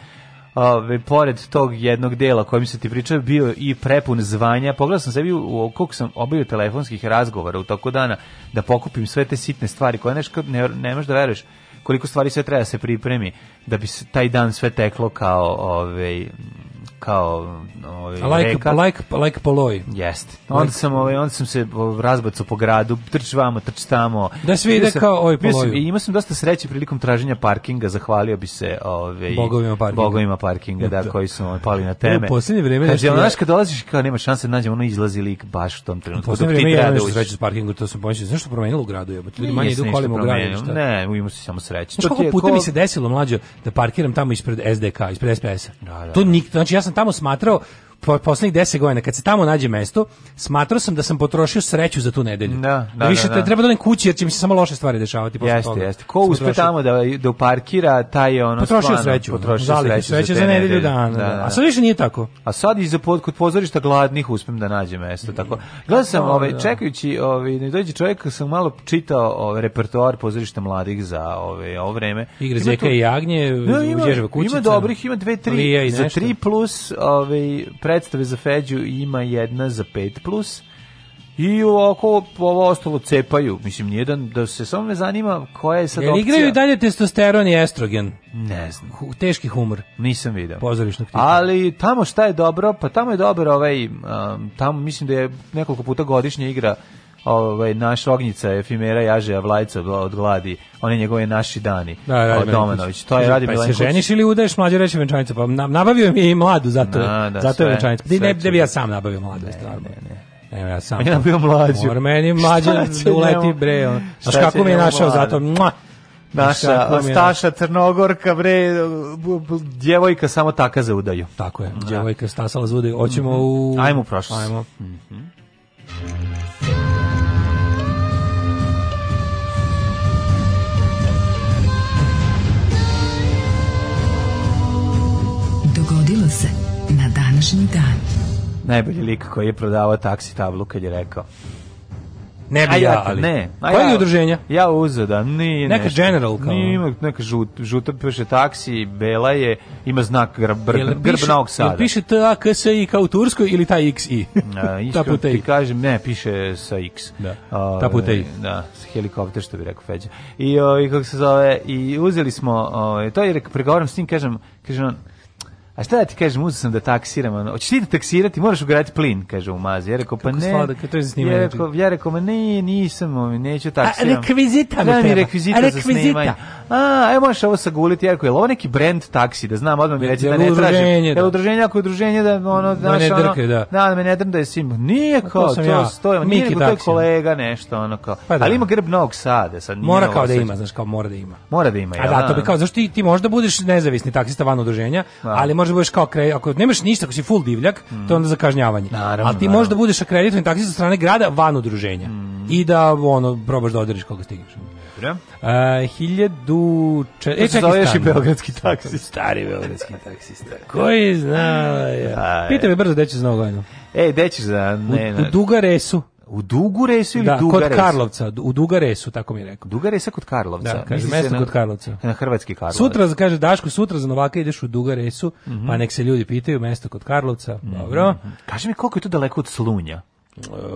Ove, ovaj, pored tog jednog dela kojim se ti pričao bio i prepun zvanja pogledao sam sebi u, u koliko sam obavio telefonskih razgovora u toku dana da pokupim sve te sitne stvari koje neško, ne, ne možeš da veruješ koliko stvari sve treba da se pripremi da bi taj dan sve teklo kao ove, kao ovaj like, reka. Like, like poloj. Jeste. Onda like. sam, ovaj, onda sam se razbacao po gradu, trč vamo, trč tamo. Da svi ide kao ovaj poloju. I imao sam dosta sreće prilikom traženja parkinga, zahvalio bi se ovaj, bogovima parkinga, bogovima parkinga da, da. koji su ovaj, pali na teme. U posljednje vreme... Kaže, ono, znaš, kad dolaziš kao nema šanse, da nađem ono izlazi lik baš u tom trenutku. Da u posljednje vreme ja nešto sreće s parkingu, to sam pomislio. Znaš što promenilo u gradu? ljudi manje idu kolima u gradu. Ne, imao se samo sreće. Znaš koliko puta mi se desilo, mlađo, da parkiram tamo ispred SDK, ispred SPS-a. To nik, znači ja sam sam tamo smatrao poslednjih 10 godina kad se tamo nađe mesto, smatrao sam da sam potrošio sreću za tu nedelju. Da, da, da Više da, da. treba da odem kući jer će mi se samo loše stvari dešavati posle jeste, toga. Jeste. Ko uspe tamo da da parkira, taj je ono potrošio stvarno, sreću, potrošio zalihe, sreću, sreće za, za nedelju dana. Da, da. da A da. sad više nije tako. A sad iza pod kod pozorišta gladnih uspem da nađem mesto, tako. Gledao sam ovaj čekajući, ovaj ne dođe čovjek, sam malo čitao ovaj repertoar pozorišta mladih za ovaj ovo vreme. Igre Zeka i Jagnje, Uđeževa kućica. Ima dobrih, ima dve, tri, za tri plus ovaj pre predstave za Feđu ima jedna za 5+, plus, i oko ovo ostalo cepaju. Mislim, nijedan, da se samo me zanima koja je sad Jel opcija. igraju dalje testosteron i estrogen? Ne znam. H teški humor. Nisam vidio. Pozorišnog tipa. Ali tamo šta je dobro? Pa tamo je dobro ovaj, um, tamo mislim da je nekoliko puta godišnje igra ovaj naš ognjica efimera jaže Vlajca od gladi oni njegove naši dani da, da, od Domanović to je radi pa se ženiš ili udaješ mlađe reći venčanica pa nabavio mi i mladu zato Na, da, zato sve, je venčanica ne, ne bi ja sam nabavio mladu ne, stvarno ne, ne. Evo ja sam. Ja bio mlađi. Mor meni mlađi da uleti bre. On. A kako mi je našao mladu. zato? Mua. Naša Staša Crnogorka, bre, djevojka samo taka za udaju. Tako je, da. djevojka stasala za udaju. Hoćemo u... Ajmo u prošlost. Ajmo. Mm -hmm. današnji dan. Najbolji lik koji je prodavao taksi tablu kad je rekao ne bi ja, ali... Ne. Koje je udruženje? Ja uzeo da, nije Neka nešto. general kao. Nije, ima neka žut, žuta piše taksi, bela je, ima znak grb, grb, grb na sada. piše T-A-K-S-I kao u Turskoj ili taj X-I? ta puta ti kažem, ne, piše sa X. Da. O, ta puta Da, s helikopter, što bi rekao Feđa. I, o, ovaj, i kako se zove, i uzeli smo, o, ovaj, to je, pregovaram s njim, kažem, kažem on, A šta da ti kažem, uzeo sam da taksiram, ono, hoćeš ti da taksirati, moraš ugraditi plin, kaže u mazi. Ja rekao, pa ne. Da ja znači. rekao, ja rekao, ma ne, nisam, ovaj, neću da taksiram. Da, a rekvizita mi treba. a rekvizita za snimanje. A, aj možeš ovo saguliti, ja rekao, je ovo neki brand taksi, da znam, odmah mi reći da ne tražim. Je udruženje, ako je udruženje, da, ono, da, ne drke, da. Da, da me ne drm da je sim. Nije kao, to, to stojimo, nije nego to je kolega nešto, ono kao. Pa da. Ali ima grb Novog Sada, sad nije Mora kao da ima, znaš, kao mora da ima. Mora da ima, ja. A da, to bi kao, zašto ti, ti možda budeš nezavisni taksista van udruženja, ali možeš da budeš kao kredit, ako nemaš ništa, ako si full divljak, mm. to je onda za kažnjavanje. Naravno, Ali ti možeš da budeš akreditovan taksista sa strane grada van udruženja. Mm. I da ono probaš da odrediš koga stigneš. Dobro. Uh, 1000 če... e, e čekaj, zoveš i beogradski taksi. Stari beogradski taksista. Koji zna? Ja. Pita me brzo gde ćeš za novu godinu. Ej, gde ćeš za... Ne, u, u Dugaresu. U Dugaresu ili da, Dugaresu? kod Karlovca, u Dugaresu, tako mi je rekao. Dugaresa kod Karlovca. Da, kaže, mesto na, kod Karlovca. Na Hrvatski Karlovac. Sutra, kaže Daško, sutra za Novaka ideš u Dugaresu, mm -hmm. pa nek se ljudi pitaju, mesto kod Karlovca, mm -hmm. dobro. Kaže mi koliko je to daleko od Slunja?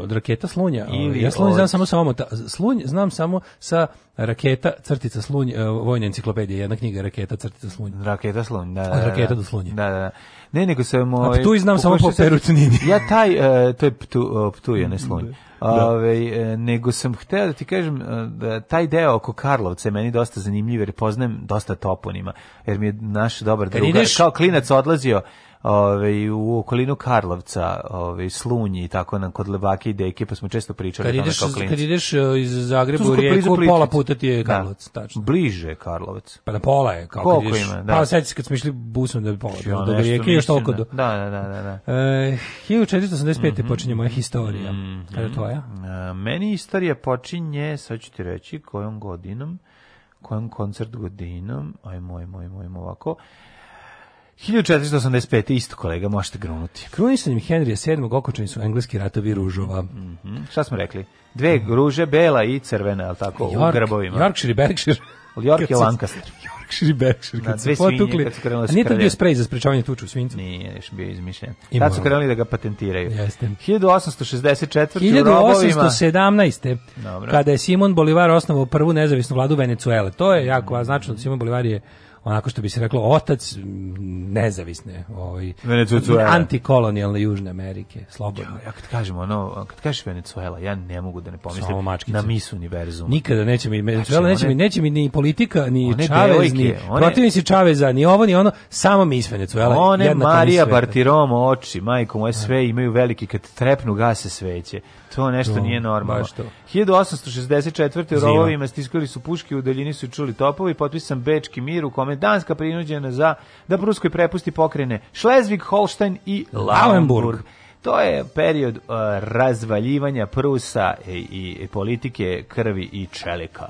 od raketa Slunja. Ovaj, ili ja Slunj od... znam samo sa omota. Slunj znam samo sa raketa crtica Slunj, eh, vojne enciklopedije, jedna knjiga raketa crtica Slunj. Raketa Slunj, da, da, da. Od raketa do Slunja. Da, da, da. Ne, nego sam... A Ptuj pa znam samo po Perucnini. ja taj, uh, to je Ptu, Ptuj, ne slonj. Da. Ove, e, nego sam hteo da ti kažem e, da taj deo oko Karlovca je meni dosta zanimljiv jer poznajem dosta toponima jer mi je naš dobar drugar ideš... kao klinac odlazio ove, u okolinu Karlovca, ove, Slunji i tako nam kod Levake i Deke, pa smo često pričali kad ideš, kao klinic. Kad ideš iz Zagreba u Rijeku, pola puta ti je da. Karlovac, da. tačno. Bliže je Karlovac. Pa na da, pola je, kao Koliko kad ideš. Ima, da. Pa sećaš kad smo išli busom da bi pola, ja, do Rijeke, još Štokodu. Da, da, da, da. da. E, 1485. Mm -hmm. počinje moja mm, historija. Mm -hmm. Kada tvoja? E, meni istorija počinje, sad ću ti reći, kojom godinom, kojom koncert godinom, aj moj, moj, moj, moj ovako, 1485. isto kolega, možete grunuti. Krunisanjem Henrija VII. okočeni su engleski ratovi ružova. Mm -hmm. Šta smo rekli? Dve mm -hmm. ruže, bela i crvena, ali tako, York, u grbovima. Yorkshire i Berkshire. Yorkshire i Lancaster. Berkshire i Berkshire. Da, dve svinje kad su krenule da se Nije to bio sprej za sprečavanje tuču u svincu? Nije, još bio izmišljen. Ima Tad su krenuli da ga patentiraju. Jeste. 1864. 1817. Dobro. Kada je Simon Bolivar osnovao prvu nezavisnu vladu Venecuele. To je jako značno. Simon Bolivar je onako što bi se reklo otac nezavisne ovaj Venezuela. antikolonijalne Južne Amerike slobodno ja, kad kažemo ono kad kažeš Venezuela ja ne mogu da ne pomislim na mis univerzum nikada neće mi znači, Venezuela znači, neće one, mi neće mi ni politika ni Čavez ni protivnici Čaveza ni ovo ni ono samo mis Venezuela one Marija Bartiromo oči majko sve da. imaju veliki kad trepnu gase sveće To nešto to, nije normalno. 1864. u rovovima stiskali su puške, u daljini su čuli topovi, potpisan Bečki mir u kome Danska prinuđena za da Pruskoj prepusti pokrene Šlezvig, Holstein i Lauenburg. To je period uh, razvaljivanja Prusa i, i politike krvi i čelika.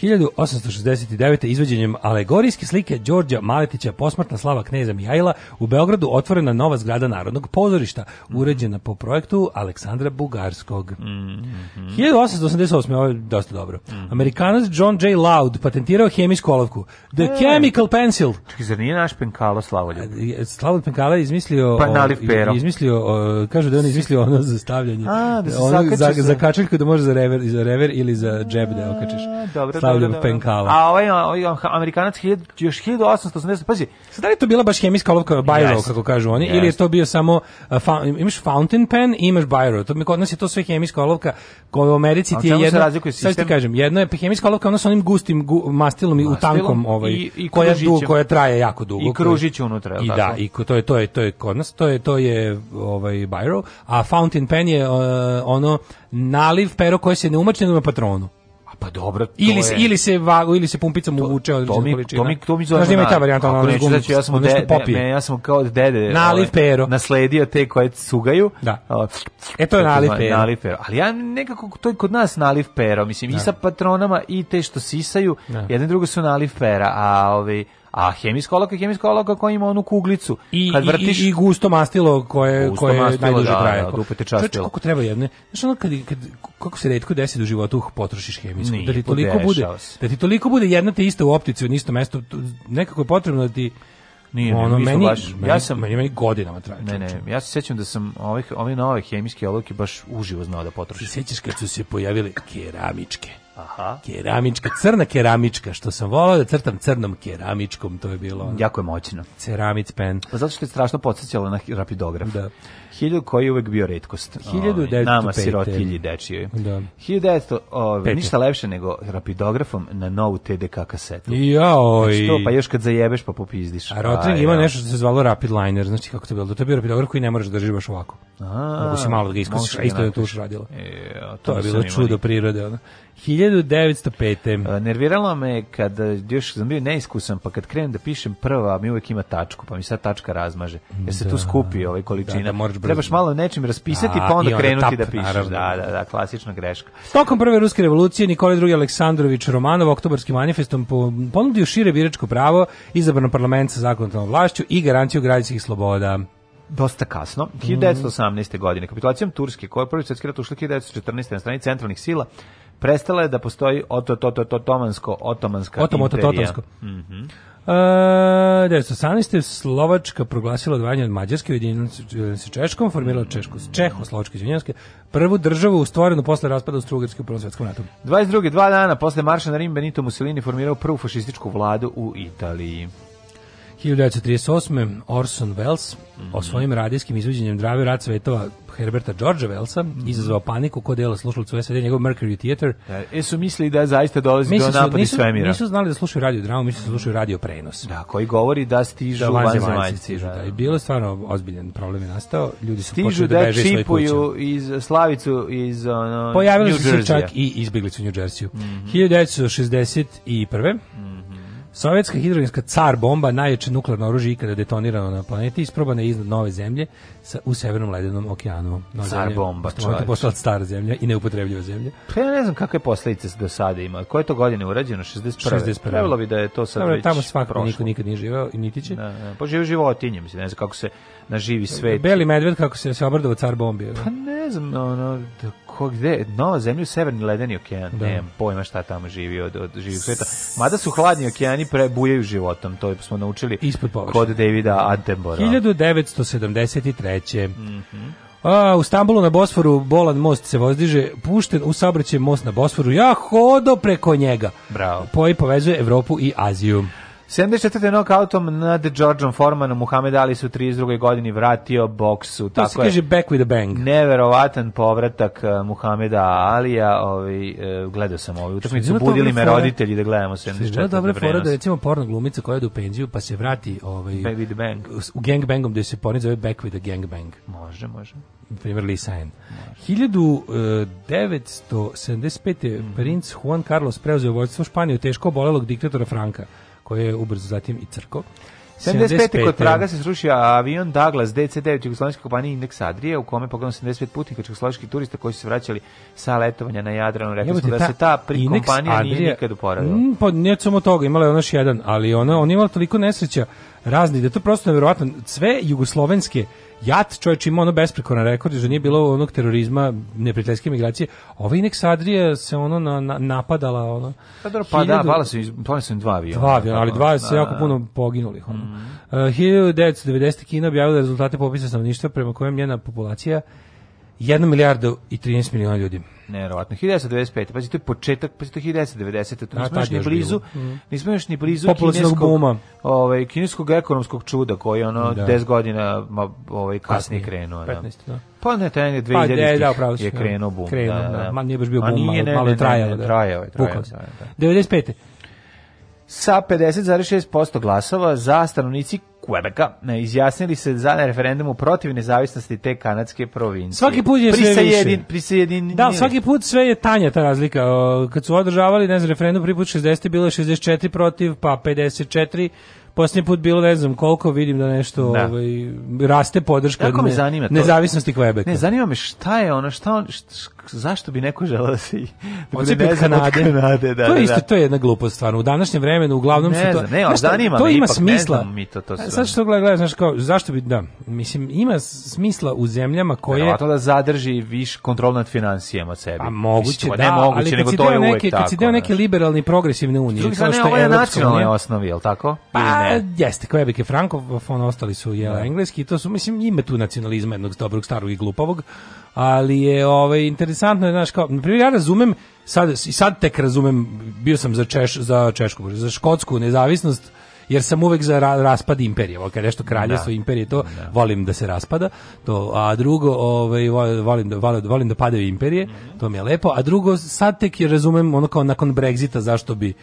1869. izveđenjem alegorijske slike Đorđa Maletića posmrtna slava kneza Mihajla u Beogradu otvorena nova zgrada Narodnog pozorišta, uređena po projektu Aleksandra Bugarskog. Mm -hmm. 1888. ovo je dosta dobro. Mm. Amerikanac John J. Loud patentirao hemijsku olovku. The e. Chemical Pencil. Čekaj, zar nije naš penkalo Slavoljub? E, Slavoljub penkala je izmislio... Pa naliv pero. Izmislio, o, kažu da je on izmislio ono za stavljanje. A, da se ono, za, za, kačeljku da može za rever, za rever ili za džeb da je okačeš. Dobro, stavljaju da, da, da, da. penkava. A ovaj, ovaj, ovaj Amerikanac hiljad, još 1880, pazi. Sad da li je to bila baš hemijska olovka Biro, yes. kako kažu oni, yes. ili je to bio samo, uh, fa, imaš fountain pen i imaš Biro, to mi kod nas je to sve hemijska olovka, koja u Americi ti je jedno, sad ti kažem, jedno je hemijska olovka, ona sa onim gustim gu, mastilom, i u tankom, ovaj, i, i koja, dug, koja traje jako dugo. I kružić unutra. I da, i to je, to je, to je kod nas, to je, to je ovaj, Biro, a fountain pen je uh, ono naliv pero koje se ne umače na patronu. A pa dobro, ili je... ili se vago ili se pumpicom uvuče od to mi, količina. To mi da. to mi zove. Znaš, da ima i ta varijanta, ona neću da ja sam de, ne, ja sam kao dede. Nalif ovaj, pero. Nasledio te koje sugaju. Da. E to je na pero. Na pero. Ali ja nekako to je kod nas na pero, mislim da. i sa patronama i te što sisaju, da. jedne drugo su na pera, a ovi ovaj, a hemijska olovka je hemijska olovka koja ima onu kuglicu. I, kad vrtiš... i, i gusto mastilo koje, gusto koje mastilo, najduže da, traje. Da, da, dupete častilo. kako treba jedne. znači ono kad, kad, kako se redko desi do da životu potrošiš hemijsku. Nije, da ti toliko bude, da ti toliko bude jedna te ista u optici u isto mestu. Nekako je potrebno da ti nije, ono, meni, baš, meni, ja sam, meni, meni godinama traje. Ne, ne, ja se sećam da sam ovih, ove nove hemijske olovke baš uživo znao da potrošim. Sjećaš kad su se pojavile keramičke? Aha. Keramička, crna keramička, što sam volao da crtam crnom keramičkom, to je bilo. Ono, jako je moćno. Ceramic pen. Pa zato što je strašno podsjećalo na rapidograf. Da. Hiljadu koji je uvek bio redkost. 1905. Nama sirotilji dečijoj. Da. 1900, ove, ništa lepše nego rapidografom na novu TDK kasetu. Jaoj. Znači to, pa još kad zajebeš pa popizdiš. A Rotring ima nešto što se zvalo Rapid Liner, znači kako to bilo? To je bio rapidograf koji ne možeš da držiš baš ovako. A, Mogu si malo da ga iskusiš, a isto je to radilo. E, to, to je bilo čudo prirode. Ono. 1905. E, nerviralo me kad e, još sam bio neiskusan, pa kad krenem da pišem prva, mi uvek ima tačku, pa mi sad tačka razmaže. Jer se tu da. skupi ovaj količina. Da, da Trebaš malo nečim raspisati da, pa onda, onda krenuti da tap, da pišeš. Naravno. Da, da, da, klasična greška. Tokom prve ruske revolucije Nikolaj II Aleksandrović Romanov oktobarskim manifestom ponudio šire biračko pravo izabrano parlament sa zakonodavnom vlašću i garanciju građanskih sloboda dosta kasno, 1918. Mm. godine. Kapitulacijom Turske, koja je prvi svjetski rat ušla 1914. na strani centralnih sila, prestala je da postoji oto, to, to, otomansko, otomanska Otom, imperija. Otom, mhm. oto, Uh, e, 1918. Slovačka proglasila odvajanje od Mađarske, ujedinjena se Češkom, formirala Češko, Čehoslovačke, izvinjavske, prvu državu stvorenu posle raspada Austrougarske u Prvom svetskom ratu. 22. dva dana posle marša na Rim Benito Mussolini formirao prvu fašističku vladu u Italiji. 1938. Orson Welles mm -hmm. o svojim radijskim izvođenjem drave rad svetova Herberta Georgea Wellsa mm -hmm. izazvao paniku kod dela slušalcu SAD njegov Mercury Theater. Da, e su mislili da zaista dolazi Misli do napada nisu, svemira. Nisu znali da slušaju radio dramu, mislili da slušaju radio prenos. Da, koji govori da stižu da, vanzemaljci. Stižu, da, da. da. I bilo stvarno ozbiljan problem je nastao. Ljudi su stižu da, da čipuju iz Slavicu iz ono, Pojavili su se čak i izbjeglicu u New Jersey. Mm -hmm. 1961. Mm -hmm. Sovjetska hidrogenska car bomba, najjače nuklearno oružje ikada detonirano na planeti, isprobana je iznad nove zemlje sa, u severnom ledenom okeanu. Nova car zemlja, bomba, čovječ. postala stara zemlja i neupotrebljiva zemlja. Pa ja ne znam kakve posledice do sada ima. Koje to godine urađeno? 61. 61. Trebalo bi da je to sad Dobre, već Tamo svakako niko nikad nije živao i niti će. Da, da. Pa žive životinje, mislim, ne znam kako se na živi svet. Beli medved kako se se obradovao car bombije. Pa ne znam, ono da ko gde, nova zemlja u severni ledeni okean, da. nemam pojma šta tamo živi od, od živih sveta. Mada su hladni okeani prebujaju životom, to smo naučili Ispod kod Davida Attenborough. 1973. Mm -hmm. A, u Stambulu na Bosforu bolan most se vozdiže, pušten u saobraćaj most na Bosforu. Ja hodo preko njega. Bravo. Poji povezuje Evropu i Aziju. 74. nokautom nad Georgeom Formanom Muhammed Ali su u 32. godini vratio boksu. To tako se kaže back with a bang. Neverovatan povratak uh, eh, Muhameda Alija. Ovaj, gledao sam ovu utakmicu, budili me fora, roditelji da gledamo 74. Što dobre fora da recimo porno glumica koja je u penziju pa se vrati ovaj, back with the bang. u gangbangom da se porni zove back with a gangbang. Može, može. Na primjer Lisa Ann. 1975. Mm. princ Juan Carlos preuzeo vojstvo Španije teško obolelog diktatora Franka koje je ubrzo zatim i crko. 75. kod Praga se srušio avion Douglas DC-9 Jugoslovenske kompanije Index Adria u kome pogledamo 75 putnika jugoslovenskih turista koji su se vraćali sa letovanja na Jadranu. Rekli smo da se ta pri kompanija Adria, nije nikad uporavila. Mm, pa nije samo toga, imala je onaš jedan, ali ona, ona imala toliko nesreća razni, da to prosto nevjerovatno. Sve jugoslovenske Jat čovjek ima ono besprekoran rekord, jer nije bilo onog terorizma, neprijateljske migracije. Ova Inex Adria se ono na, na, napadala. Ono, pa dobro, pa da, Hiljadu... da, pala su, pala su dva aviona. Dva aviona, ali dva da, se da, jako da, puno poginulih. Ono. Mm. Uh, 1990. Kina objavila rezultate popisa stanovništva prema kojem njena populacija 1 milijardu i 13 miliona ljudi. Neverovatno. 1995. Pa to je početak, pa to je 1990. To da, mhm. nismo još ni blizu. Mm. Nismo još ni blizu kineskog buma. Ovaj kineskog ekonomskog čuda koji ono da. 10 godina ovaj kasnije krenuo, 15, da. da. Pa ne, taj 2000 pa, e, da, da, je, da, pravo, je krenuo bum. Krenuo, da, da. Ma nije baš bio bum, malo, ne, malo ne, trajalo, ne, ne, da. Trajao je, da. 95. Sa 50,6% glasova za stanovnici Quebeca e, izjasnili se za referendumu protiv nezavisnosti te kanadske provincije. Svaki put je sve više. Prisajedin, da, svaki put sve je tanja ta razlika. Kad su održavali, ne znam, referendum prvi put 60. bilo je 64 protiv, pa 54, Posljednji put bilo ne znam koliko vidim da nešto da. Ovaj, raste podrška ne, me nezavisnosti Quebeca. Ne zanima me šta je ono šta on, šta, zašto bi neko želeo da se da bude nezan Kanade. Kanade? Da, to je da, isto, da. to je jedna glupost stvarno. U današnjem vremenu uglavnom ne su to... Ne, ali zanima to me, ima ipak, smisla. Ne mi to, to e, sve. Sad što gledaj, znaš kao, zašto bi, da, mislim, ima smisla u zemljama koje... Vjerovatno da zadrži viš kontrol nad financijama sebi. A moguće, Viš, da, ne moguće, ali nego kad si deo neke, kad si deo neke liberalne i progresivne unije, drugi kao što je nacionalne osnovi, jel tako? Pa, jeste, kao Quebec je frankofon, ostali su, jel, da. engleski, to su, mislim, ima tu nacionalizma jednog dobrog, starog i glupavog, ali je ovaj interesantno znaš kao na primjer ja razumem sad i sad tek razumem bio sam za češ za češku za škotsku nezavisnost jer sam uvek za ra raspad imperije. Kad nešto kraljestvo da. imperije to da. volim da se raspada. To a drugo, ovaj volim da volim da padaju imperije. Mm -hmm. To mi je lepo. A drugo sad tek razumem ono kao nakon Brexita zašto bi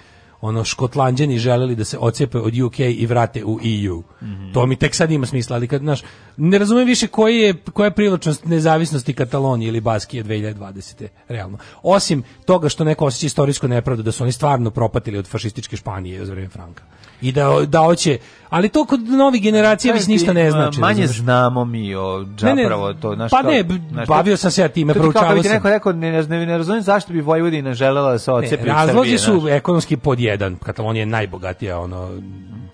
ono škotlanđani želeli da se ocepe od UK i vrate u EU. Mm -hmm. To mi tek sad ima smisla, ali kad znaš, ne razumem više koji je koja je privlačnost nezavisnosti Katalonije ili Baskije 2020. realno. Osim toga što neko osjeća istorijsku nepravdu da su oni stvarno propatili od fašističke Španije za vreme Franka i da, da hoće ali to kod nove generacije više ništa ne znači. Manje razumiješ. znamo mi o zapravo to naš Pa ne, naš bavio sam se ja time, proučavao sam. Rekao, rekao, ne, ne, ne razumijem zašto bi Vojvodina želela da se odcepi od Razlozi su naš. ekonomski pod jedan. Katalonija je najbogatija ono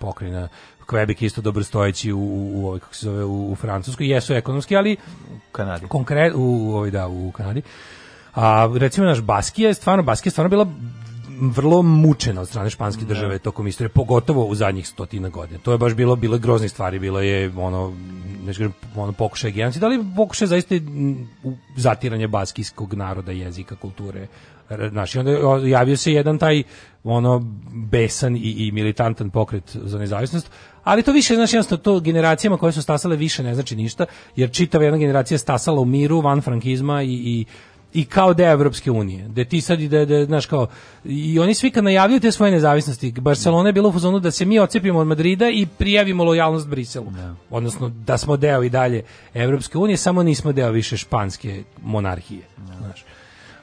pokrina. Quebec isto dobrostojeći u u, u kako se zove u, u Francuskoj jesu ekonomski, ali u Kanadi. Konkretno u ovaj da u Kanadi. A recimo naš Baskija je stvarno Baskija je stvarno bila vrlo mučena od strane španske da. države tokom istorije, pogotovo u zadnjih stotina godina. To je baš bilo bilo grozne stvari, bilo je ono ne znam, ono pokušaj genocida, ali pokušaj zaista mm, zatiranje baskijskog naroda, jezika, kulture. Naši onda javio se jedan taj ono besan i, i militantan pokret za nezavisnost, ali to više znači jednostavno to generacijama koje su stasale više ne znači ništa, jer čitava jedna generacija stasala u miru van frankizma i, i i kao deo Evropske unije, da ti sad i da, da, znaš kao, i oni svi kad najavljuju te svoje nezavisnosti, Barcelona je bila u fazonu da se mi odcepimo od Madrida i prijavimo lojalnost Briselu, ne. Da. odnosno da smo deo i dalje Evropske unije, samo nismo deo više španske monarhije, da. znaš.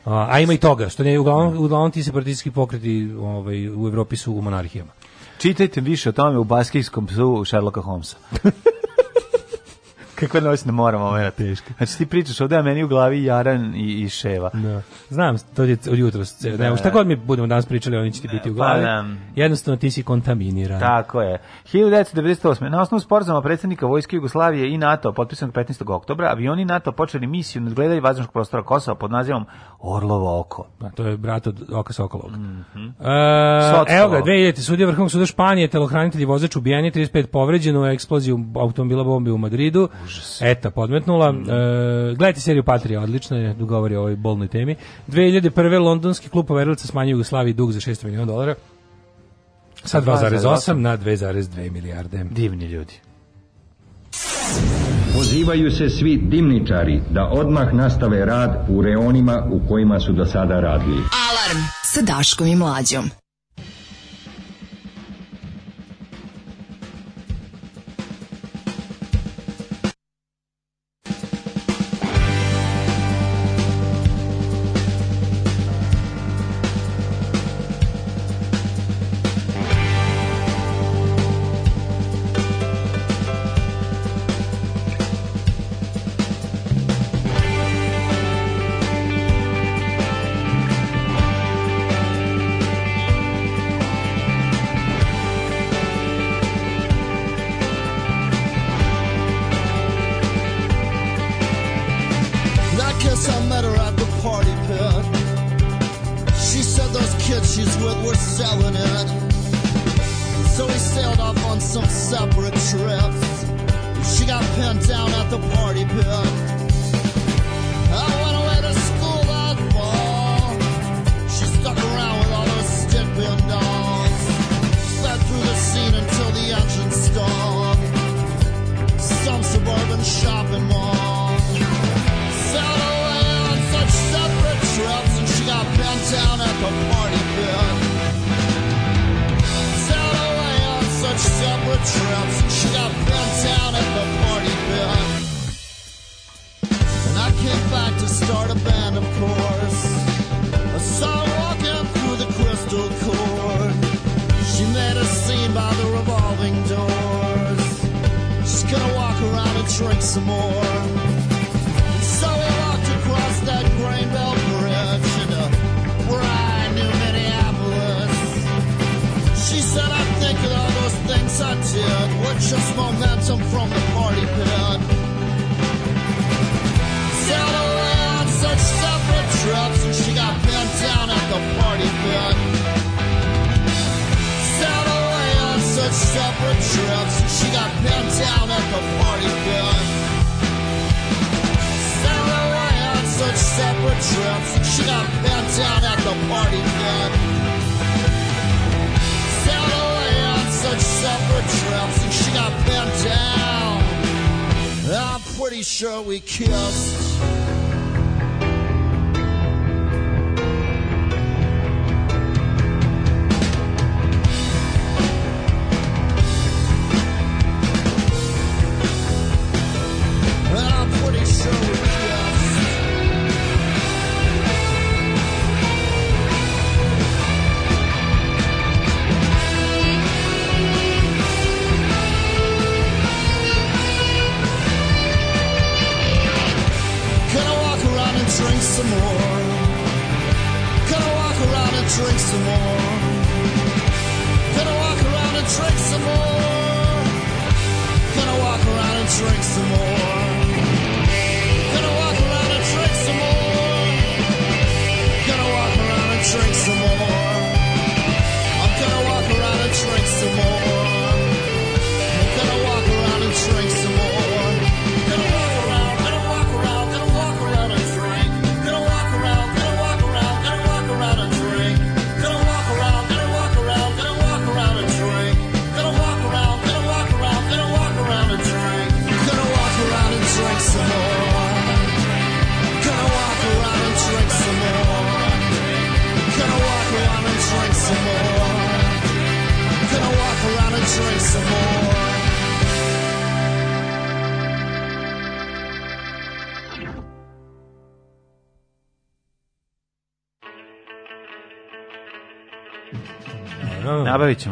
A, a, ima i toga, što ne, uglavnom, da. uglavnom ti separatistički pokreti ovaj, u Evropi su u monarhijama. Čitajte više o tome u baskijskom psu Sherlocka Holmesa. Kakva noćna da mora moment. Da, Teško. Znači ti pričaš ovde, a meni u glavi Jaran i, i Ševa. Da. Znam, to je od jutra. Da. Ne, šta god mi budemo danas pričali, oni će ti biti u pa glavi. Pa, Jednostavno ti si kontaminiran. Tako je. 1998. Na osnovu sporazuma predsednika Vojske Jugoslavije i NATO, potpisanog 15. oktobra, avioni NATO počeli misiju nadgledaj vazdušnog prostora Kosova pod nazivom Orlovo oko. Pa, to je brat od oka Sokolovog. Mm -hmm. e, evo ga, 2000. Sudija Vrhovnog suda Španije, telohranitelj i vozač ubijen 35 povređeno u eksploziju automobila bombe u Madridu. Užas. Eta podmetnula. Mm. E, gledajte seriju Patrija, odlično je, govori o ovoj bolnoj temi. 2001. londonski klub poverilaca smanjio Jugoslaviji dug za 600 miliona dolara. Sa 2,8 na 2,2 milijarde. Divni ljudi. Pozivaju se svi dimničari da odmah nastave rad u reonima u kojima su do sada radili. Alarm sa Daškom i Mlađom.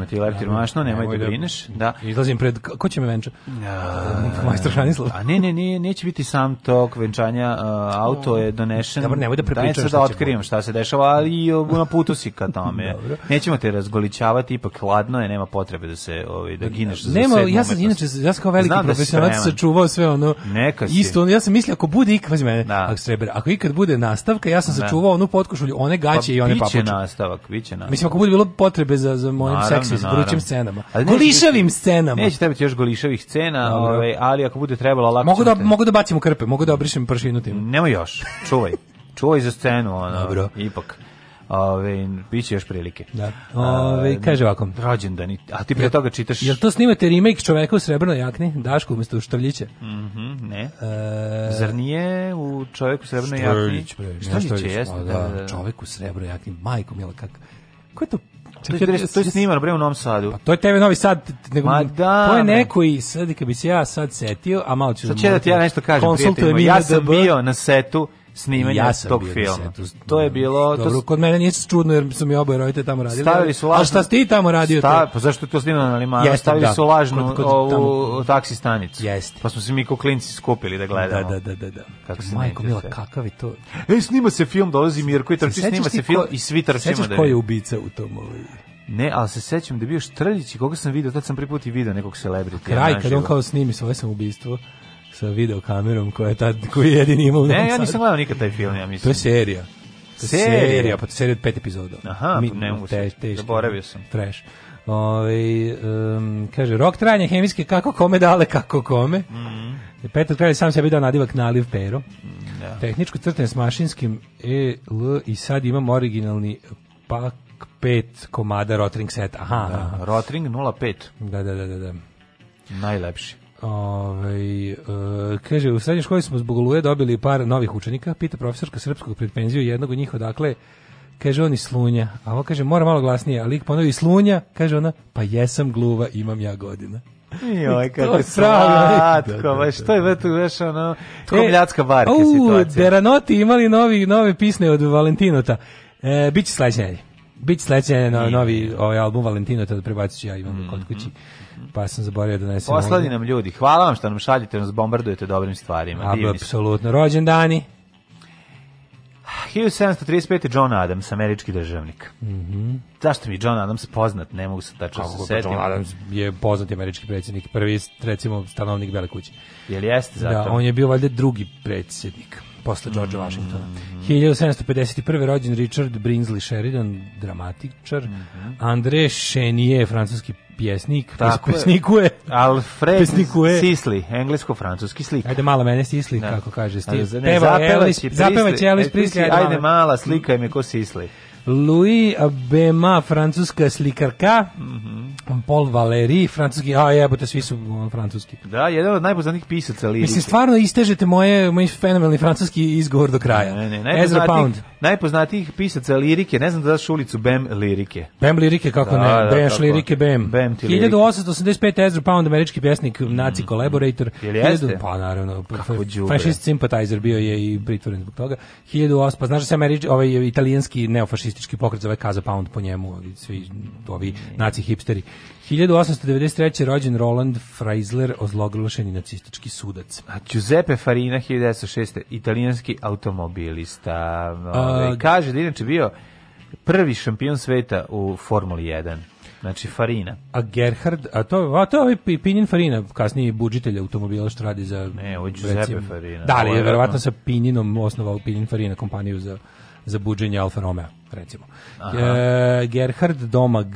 nam ti leptir mašno, nemoj, da nemoj da brineš. Da. Izlazim pred, ko će me venča? Majstor Šanislav. A ne, ne, ne, neće biti sam tog venčanja, auto je donešen. Dobro, nemoj da prepričaš. Da, da otkrijem šta se dešava, ali na putu si ka tome. Nećemo te razgoličavati, ipak hladno je, nema potrebe da se ovaj da gineš za Nema, ja sam inače ja sam kao veliki da profesionalac sačuvao sve ono. Neka si. Isto, ja sam mislio ako bude ikad mene, da. ako streber, ako ikad bude nastavka, ja sam da. sačuvao onu potkošulju, one gaće pa, i one papuče. Biće nastavak, biće nastavak. Mislim ako bude bilo potrebe za za mojim seksom sa vrućim scenama. Ali golišavim scenama. Neće trebati još golišavih scena, ovaj, ali ako bude trebalo lakše. Mogu da te... mogu da bacim u krpe, mogu da obrišem pršinu tim. Nema još. Čuvaj. čuvaj za scenu, ono. Dobro. Ipak. Ove, biće još prilike. Da. Ove, kaže ovako. Rođendan, a ti pre toga čitaš... Jel to snimate remake čoveka u srebrnoj jakni? Daško umjesto u Štavljiće? Mm -hmm, ne. E... Zar nije u čoveku u srebrnoj jakni? Štavljić, bre. Štavljić, jesno. Da, da, da, da. Čovek u srebrnoj jakni, majko mila, kak... Ko je to 40, da to je snimano bre u Novom Sadu. Pa to je TV Novi Sad, nego Ma da, to je neko i sad kad bi se ja sad setio, a malo ću. Sad da će da ti ja nešto kažem, prijatelj. Ja sam bio na setu snimanja ja tog filma. to je bilo... Dobro, to... kod mene nije čudno jer su mi oboje roditelji tamo radili. Stavili su lažnu... A šta si ti tamo radio? Stav... Pa zašto je to snimano na limanu? Jeste, stavili da. su lažnu kod, kod, ovu tamo... taksi stanicu. Jeste. Pa smo se mi ko klinci skupili da gledamo. Da, da, da. da. da. Kako se Majko Mila, kakav je to? E, snima se film, dolazi Mirko i trči, snima se film i svi trčimo. Sećaš ko je ubica u tom ovaj? Ne, ali se sećam da je bio Štrljić i koga sam vidio, tad sam prvi put i vidio nekog celebrity. Kraj, kad on kao snimi svoje sam ubistvo, sa videokamerom koja je tad, koji je jedini imao Ne, ja nisam gledao nikad taj film, ja mislim. To je serija. Serija, serija pa to je serija od pet epizoda. Aha, Mi, pa ne mogu te, te, zaboravio sam. Trash. Ove, ovaj, um, kaže, rok trajanja hemijske kako kome dale, kako kome. Mm -hmm. Petar Kralj sam sebi dao nadivak naliv pero. Mm, da. Tehničko crtanje s mašinskim EL i sad imam originalni pak 5 komada Rotring set. Aha, da, aha. Rotring 05. Da, da, da, da. da. Najlepši. Ove, ovaj, e, kaže, u srednjoj školi smo zbog Oluje dobili par novih učenika, pita profesorka srpskog pred penziju jednog od njih odakle, kaže on i slunja, a on kaže, mora malo glasnije, ali ponovi slunja, kaže ona, pa jesam gluva, imam ja godina. Joj, ovaj, kako slatko, da, da, baš što da, je već tu veš ono, kobljačka barka e, situacija. Deranoti imali novi, nove pisne od Valentinota. E, biće sledeće Biće sledeće novi ovaj album Valentinota da prebacit ću ja imam mm -hmm. kod mhm, kući. Mhm pa sam zaboravio da donesem. Poslali nam ljudi, hvala vam što nam šaljete, nas bombardujete dobrim stvarima. Apsolutno, rođendani. 1735. John Adams, američki državnik. Mm -hmm. Zašto mi John Adams poznat? Ne mogu se tačno se setim. John Adams je poznati američki predsjednik, prvi, recimo, stanovnik Bele kuće. Jel jeste zato? Da, on je bio valjda drugi predsjednik posle George mm-hmm. Washingtona. Mm -hmm. 1751. rođen Richard Brinsley Sheridan, dramatičar. Mm -hmm. André Chenier, francuski pjesnik, Tako pesnikuje. Alfred pesnikuje. Sisli, englesko-francuski slik. Ajde mala mene Sisli, da. kako kaže. Steve. Peva, zapeva Elvis Presley. Ajde mala, slikaj me ko Sisli. Louis Bema, francuska slikarka, mm -hmm. Paul Valéry, francuski, a jebote, svi su francuski. Da, jedan od najpoznatijih pisaca lirike. Mislim, stvarno istežete moje, moj fenomenalni francuski izgovor do kraja. Ne, ne, najpoznatijih, najpoznatijih pisaca lirike, ne znam da daš ulicu Bem lirike. Bem lirike, kako da, ne, da, Bem lirike, Bem. Bem ti lirike. 1885 Ezra Pound, američki pjesnik, mm. nazi collaborator. Jel jeste? 1000, pa naravno, pa, fascist sympathizer bio je i pritvoren zbog toga. 1800, pa znaš da se američki, ovaj italijanski neofašist antifašistički pokret zove Kaza Pound po njemu, svi ovi naci hipsteri. 1893. rođen Roland Freisler, ozloglašeni nacistički sudac. A Giuseppe Farina, 1906. italijanski automobilista. Ove, ovaj, kaže da inače bio prvi šampion sveta u Formuli 1. Znači Farina. A Gerhard, a to, a to je ovaj Pinin Farina, kasnije budžitelj automobila što radi za... Ne, ovo je Giuseppe Farina. Da, ali je verovatno sa Pinjinom osnovao Pinin Farina kompaniju za, za buđenje Alfa Romeo recimo. E, Gerhard Domag,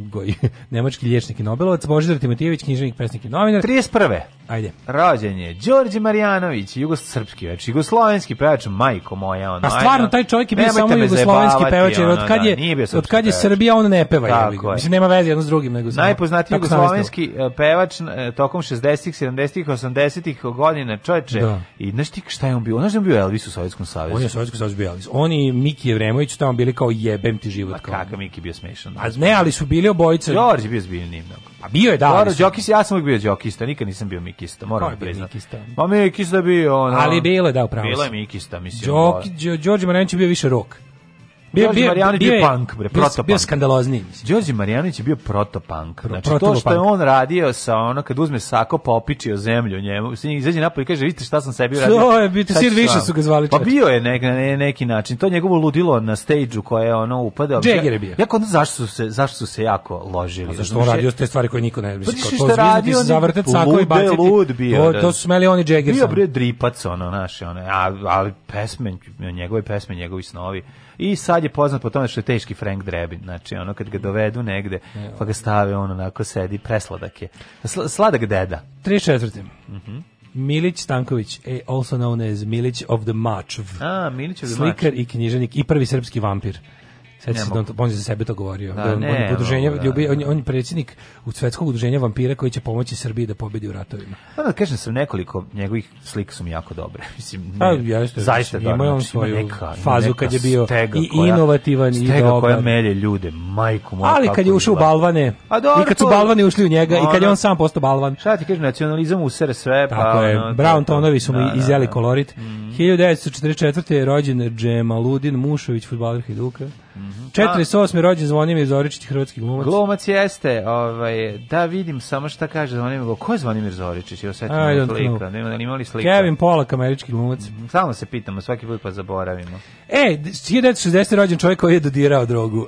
nemački liječnik i Nobelovac, Božidar Timotijević, književnik, pesnik i novinar. 31. Ajde. Rođen je Đorđe Marjanović, jugosrpski, već jugoslovenski pevač, majko moja. Ono, A pa stvarno, taj čovjek je bio samo jugoslovenski pevač, jer od kad da, je, da, od kad je Srbija, on ne peva. Tako je. Mislim, nema veze jedno s drugim. Nego samo, Najpoznatiji jugoslovenski e, pevač e, tokom 60-ih, 70-ih, 80-ih godina, čoveče. Da. I znaš ti šta je on bio? Znaš da je on bio Elvis u Sovjetskom savjezu? On je u Sovjetskom savjezu bio Elvis. On i Miki Evremović tamo bili bili kao jebem ti život. Pa kakav Miki bio smešan. A ne, ali su bili obojica. Đorđe je bio zbiljniji mnogo. Pa bio je, da. Dobro, Đokis, ja sam bio Đokista, nikad nisam bio Mikista, moram da priznati. Pa Mikista bio, ono... Ali bilo da, upravo. Bilo je Mikista, mislim. Đorđe da. Maranić je bio više rok. Bio bio Marijanić bio, bio punk, bre, proto punk. Bio skandalozni. Đorđe Marijanić je bio proto punk. Pro, znači to što je on radio sa ono kad uzme sako pa opičio zemlju njemu, se izađe napolje i kaže vidite šta sam sebi uradio. To je biti sir više su ga zvali. Pa bio je nek, ne, neki način. To njegovo ludilo na stageu koje je ono upadao. Jagger je bio. Ja kod zašto su se zašto su se jako ložili. A pa zašto on radio te stvari koje niko ne pa misli. To je se zavrtet sako i baciti. Lud bio. To, da. to su smeli oni Jagger. Bio bre dripac ono naše ono, A ali pesme njegove pesme, njegovi snovi i sad je poznat po tome što je teški Frank Drebin, znači ono kad ga dovedu negde, pa ga stave on onako sedi, presladak je. Sl sladak deda. 34. Mhm. Uh Milić Stanković, also known as Milić of the March. A, Milić of the Slikar i knjiženik i prvi srpski vampir. Sećam se da on, pa on za sebe to govorio. Da, da on, ne, on udruženje da, ljubi, on, da. on je predsjednik u svetskog udruženja vampira koji će pomoći Srbiji da pobedi u ratovima. Pa da kažem da sam nekoliko njegovih slika su mi jako dobre. Mislim, pa, ne, A, jeste, zaista da, ima on svoju neka, fazu neka kad je bio i koja, inovativan i dobar. Stega koja melje ljude, majku moja. Ali kad je ušao u Balvane, A, dobro, i kad su Balvani ušli u njega, ono, i kad je on sam postao Balvan. Šta ti kažeš, nacionalizam u sve, pa... Tako je, ono, Brown tonovi su mu da, izjeli kolorit. 1944. Mhm. je rođen Džemaludin Mušović, futbaler Hajduka. Mm -hmm. 48. rođen Zvonimir Zoričić, hrvatski glumac. Glumac jeste, ovaj, da vidim samo šta kaže Zvonimir. Ko je Zvonimir Zoričić? Evo sad nema slika. Nema, nema li slika. Kevin Polak, američki glumac. Mm -hmm. Samo se pitamo, svaki put pa zaboravimo. E, 1960. rođen čovjek koji je dodirao drogu.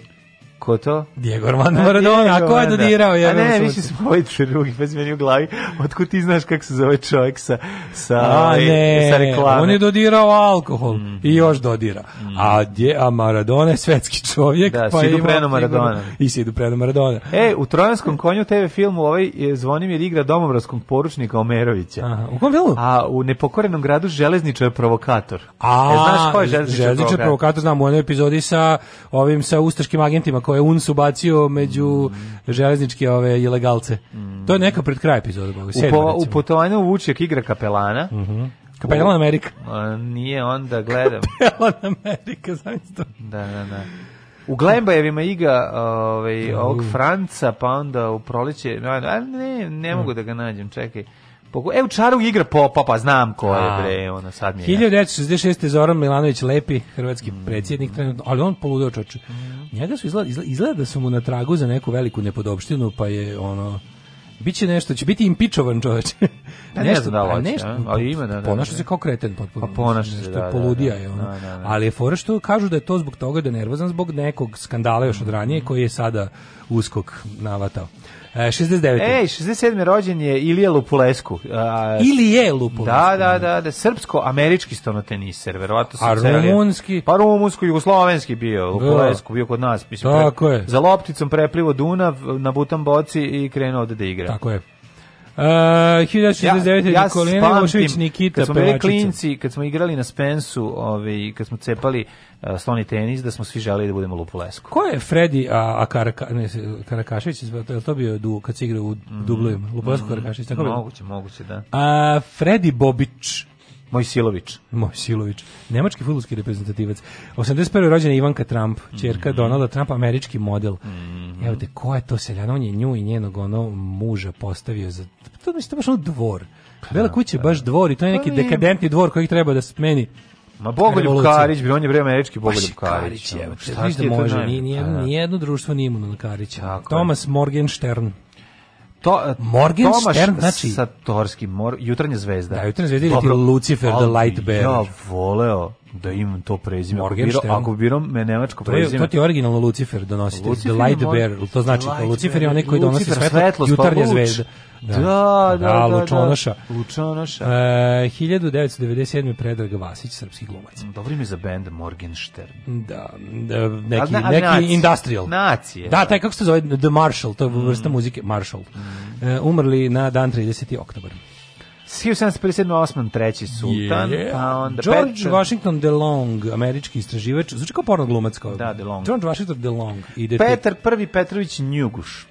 Ko to? Diego Armando Maradona, a ko je da. dodirao? Je, a ne, više su moji drugi, pa si meni u glavi, otkud ti znaš kako se zove čovjek sa, sa, a, ovaj, ne, sa reklame? On je dodirao alkohol mm. i još dodira. Mm. A, dje, a Maradona je svetski čovjek. Da, pa Sidu Preno Maradona. I Sidu Preno Maradona. E, u Trojanskom konju TV filmu ovaj je Zvonimir igra domobrovskog poručnika Omerovića. Aha, u kom filmu? A u nepokorenom gradu Železniča je provokator. A, e, znaš ko je Železniča, železniča provokator? provokator, znam, u onoj epizodi sa ovim, sa ustaškim agentima koje je UNS ubacio među železničke ove ilegalce. To je neka pred kraj epizoda. Boga, sedma, u, po, u recimo. putovanju Vučjak igra kapelana. Mhm. Kapelan Amerika. A, nije onda, gledam. Pelan Amerika, znam to. Da, da, da. U Glembajevima igra ovaj, da, ovog Franca, pa onda u proleće, a, ne, ne mogu da ga nađem, čekaj. Evo Čaru igra popa, pa znam ko je bre, ona sad mi je. 1966. Zoran Milanović Lepi, hrvatski predsjednik trenutno, ali on poludeo čoče. Mhm. Njega su izgleda, izgleda, izgleda da su mu na tragu za neku veliku nepodopštinu, pa je ono Biće nešto, će biti impičovan čovjek. Da, pa nešto, ne znam da pa hoće, nešto, ali ima da. da ponaša da. se kao kreten potpuno. Pa ponaša se, da, da, poludija da, da, je ono. Da, da, da, ali je fora što kažu da je to zbog toga da je nervozan zbog nekog skandala još od ranije koji je sada uskok navatao. 69. E, Ej, 67. rođen je Ilije Lupulesku. Ilije da, Lupulesku. Da, da, da, da srpsko-američki stonoteniser, verovatno su A rumunski? Pa rumunsko, jugoslovenski bio, da. Lupulesku bio kod nas. Mislim, Tako pre, je. Za lopticom preplivo Dunav, na butan boci i krenuo da, da, igra. Tako je. E, uh, 1969. Ja, ja Nikolina Milošević Nikita Pevačica. Kad smo klinci, kad smo igrali na Spensu, ovaj, kad smo cepali E, sloni tenis, da smo svi želeli da budemo Lupulesko. Ko je Freddy a, a Karaka, ne, Karakašić, je to bio du, kad se igra u mm. Dublovima? Lupulesko mm. Karakašić, tako Moguće, moguće, da. A, Freddy Bobić, Silović. Mojsilović. Silović. Nemački futbolski reprezentativac. 81. rođena Ivanka Trump, čerka mm -hmm. Donalda Trump, američki model. Mm -hmm. Evo te, ko je to seljano? On je nju i njenog ono muža postavio za... To mislim, to baš ono dvor. Pa Bela da, kuća je pa baš da. dvor i to je pa neki dekadentni dvor koji treba da smeni Ma Bogoljub Karić, on je bre američki Bogoljub Karić. Karić, evo, šta da može, da. ni ni jedno društvo nije imuno na Karića. Tako Thomas Morgenstern. To, Morgan Tomaš Stern, znači... Satorski, mor, jutarnja zvezda. Da, jutarnja zvezda ili ti Lucifer, the light bearer. Ja voleo da imam to prezime. Ako biro, ako biro me nemačko prezime. To, je, to ti je originalno Lucifer donosite. Lucifer The Light Bear, to znači da Lucifer je onaj koji donosi svetlo, svetlo jutarnja pa zvezda. Da. da, da, da, da, Lučonoša. Lučonoša. E, 1997. Predrag Vasić, srpski glumac. Mm, dobro ime za bend Morgenstern. Da, da neki, a, neki nacije, industrial. Nacije. Da, da, taj kako se zove The Marshall, to je mm. vrsta muzike Marshall. Mm. E, umrli na dan 30. oktobar. 1758. treći sultan, yeah. pa onda... George Peter... Washington DeLong, američki istraživač, zvuči kao porno glumac kao. Da, DeLong. George Washington DeLong. Ide Petar prvi Petrović Njuguš.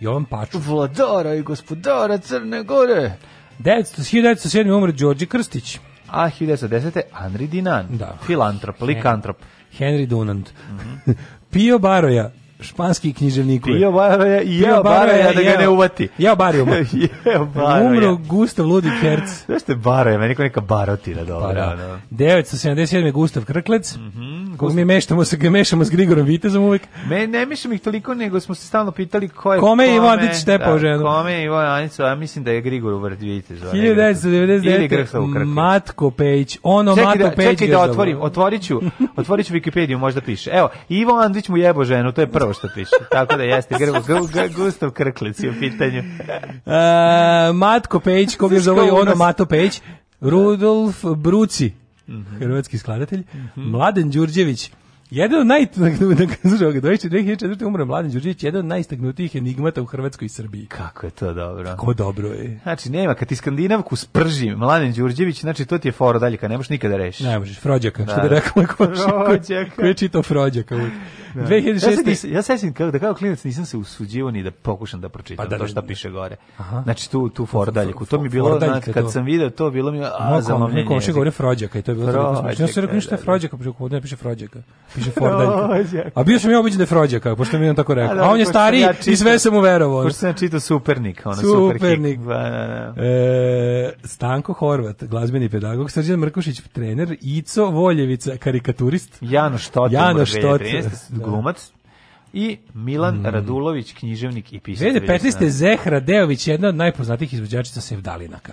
Jovan Paču. Vladara i gospodara Crne Gore. 1907. umre Đorđe Krstić. A 1910. Andri Dinan, da. filantrop, likantrop. Henry Dunant. Mm -hmm. Pio Baroja, španski književnik. Pio Baroja i jeo da ga ne uvati. Ja Baroja. jeo Baroja. Umro Gustav Ludvig Herc. Znaš te Baroja, meni ko neka barotina dobro. Pa da, da. 977. Gustav Krklec. Mm -hmm. Kog mi meštamo se, mešamo s Grigorom Vitezom uvek. Me, ne mešamo ih toliko, nego smo se stalno pitali ko je... Kome je Ivan Dić tepao da, ženu? Kome je Ivan Anico, ja mislim da je Grigor Uvrt Vitez. 1999. Matko Pejić. Ono čekaj Matko da, Pejić. Čekaj da otvorim, otvoriću, otvoriću Wikipediju, možda piše. Evo, Ivo Andrić mu jebo ženu, to je prvo ovo što piše. Tako da jeste Gustav Krklec je u pitanju. uh, Matko Pejić, kog je zove ono Mato Pejić, da. Rudolf Bruci, mhm. hrvatski skladatelj, mhm. Mladen Đurđević, Jedan od naj... Slušaj, 2004. umre Mladen Đurđević, jedan od najistaknutijih enigmata u Hrvatskoj i Srbiji. Kako je to dobro. Kako dobro je. Znači, nema, kad ti Skandinavku spržim Mladen Đurđević, znači to ti je fora dalje, kad ne možeš nikada reši. Ne možeš, Frođaka, da. što bi da. rekao Frođaka. Koji je čitao Frođaka. Da. 2006. Ja se ja kako, da kao klinac nisam se usuđivao ni da pokušam da pročitam pa da, to šta piše gore. Aha. Znači, tu, tu fora dalje. To mi bilo, znači, kad sam video to, bilo mi a je... Moj komšija govore Frođaka i to je bilo... Frođaka. Ja sam rekao ništa je da. Frođaka, pa ne piše Frođaka piše Fordaljka. A bio sam ja obiđen da je Frođaka, pošto mi on tako rekao. A, da, on je stariji i sve sam mu verovo. Pošto sam čitao Supernik, ona Supernik. Da, da, e, Stanko Horvat, glazbeni pedagog, Srđan Mrkošić, trener, Ico Voljevica, karikaturist. Jano Štot, Jano Štot, glumac, i Milan mm. Radulović, književnik i pisac. 2015. Zehra Deović, jedna od najpoznatijih izvođačica Sevdalinaka.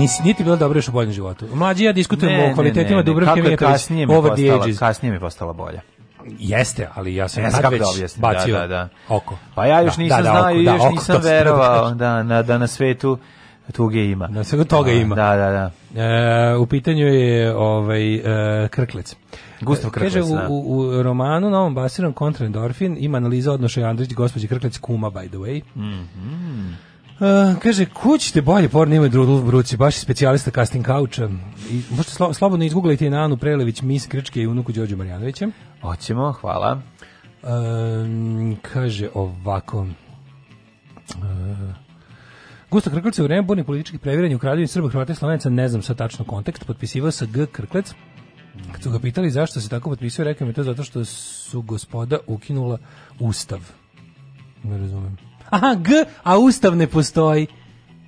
nisi, niti bila dobra još u boljem životu. Mlađi ja diskutujemo ne, o kvalitetima Dubravke mi je kasnije mi postala, kasnije mi postala bolja. Jeste, ali ja sam ja sad da već objasnim, da, bacio da, da, da. oko. Pa ja još da, nisam znao i još nisam verovao da, na, da na svetu tuge ima. Na svetu toga ima. Da, da, da. E, u pitanju je ovaj, e, Krklec. Gustav e, Krklec, Kaže, u, u, u romanu Novom basiran kontra Endorfin ima analiza odnošaja Andrić gospođe Krklec kuma, by the way. Mhm. Mm Uh, kaže, kućite bolje porno imaju Rudolf Bruci, baš je specijalista casting kauča. I, možete slo, slobodno izgooglajte i na Anu Prelević, Mis Krčke i unuku Đorđe Marjanovića. Hoćemo, hvala. Um, kaže ovako... Uh, Gusto Krklec je u vreme burnih političkih previranja u Kraljevini Srba, Hrvata i Slovenica, ne znam sad tačno kontekst, potpisivao sa G. Krklec. Kad su ga pitali zašto se tako potpisuje, rekao mi to zato što su gospoda ukinula ustav. Ne razumijem. Aha, G, a Ustav ne postoji.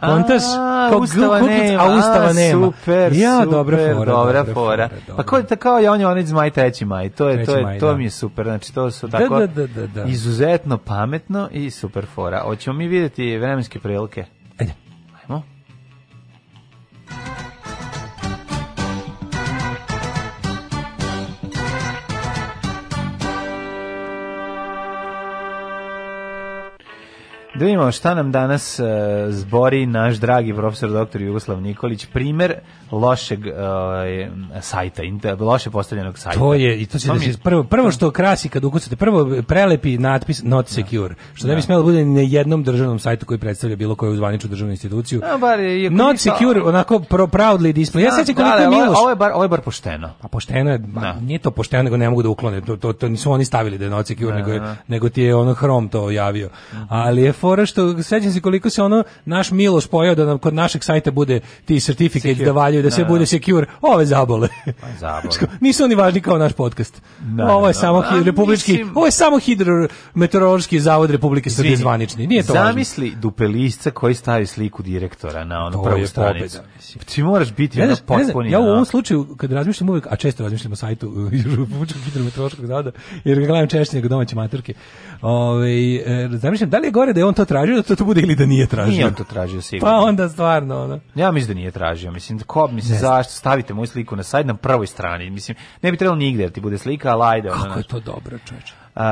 Kontaš? Kao ustava G, nema. A ustava nema. Super, ja, super, dobra fora. Dobra fora. Pa ko je kao ja, on je onaj zmaj treći maj. To je, to je, to da. mi je super. Znači, to su da, tako da, da, da, da. izuzetno pametno i super fora. Hoćemo mi vidjeti vremenske prilike. Da vidimo šta nam danas uh, zbori naš dragi profesor doktor Jugoslav Nikolić, primer lošeg uh, sajta, inter, loše postavljenog sajta. To je, i to da se, desi. prvo, prvo što krasi kad ukucate, prvo prelepi natpis not da. secure, što ne bi da. smelo bude na jednom državnom sajtu koji predstavlja bilo koju zvaničnu državnu instituciju. A, bar je, not secure, onako pro, proudly display. Ja sećam koliko da, Miloš... Ovo je bar, ovo je bar pošteno. Pa pošteno je, ba, nije to pošteno, nego ne mogu da uklone. To, to, to nisu oni stavili da je not secure, da, nego, je, nego ti je ono Chrome to javio. Mhm. Ali je fora što sećam se koliko se ono naš Miloš pojao da nam kod našeg sajta bude ti certifikat da valjaju da se da, da, bude da. secure. Ove zabole. Pa zabole. Nisu oni važni kao naš podcast. Da, ovo je da, samo da, republički, mislim... ovo je samo hidrometeorološki zavod Republike Srbije zvanični. Nije to Zamisli važno. dupelisca koji stavi sliku direktora na onu prvu stranicu. Pa ti moraš biti ne, ono potpuni. Ja u ovom slučaju kad razmišljam uvek, a često razmišljam o sajtu uh, republičkog hidrometeorološkog zavoda jer ga gledam češće nego domaće materke. Ovaj e, zamišljam da li je gore da je on on to tražio, da to, to bude ili da nije tražio. Nije on to tražio sigurno. Pa onda stvarno, ono. Ja mislim da nije tražio, mislim, da ko, mislim, ne. zašto stavite moju sliku na sajt na prvoj strani, mislim, ne bi trebalo nigde da ti bude slika, ali ajde. Kako je to dobro, čoveče. A,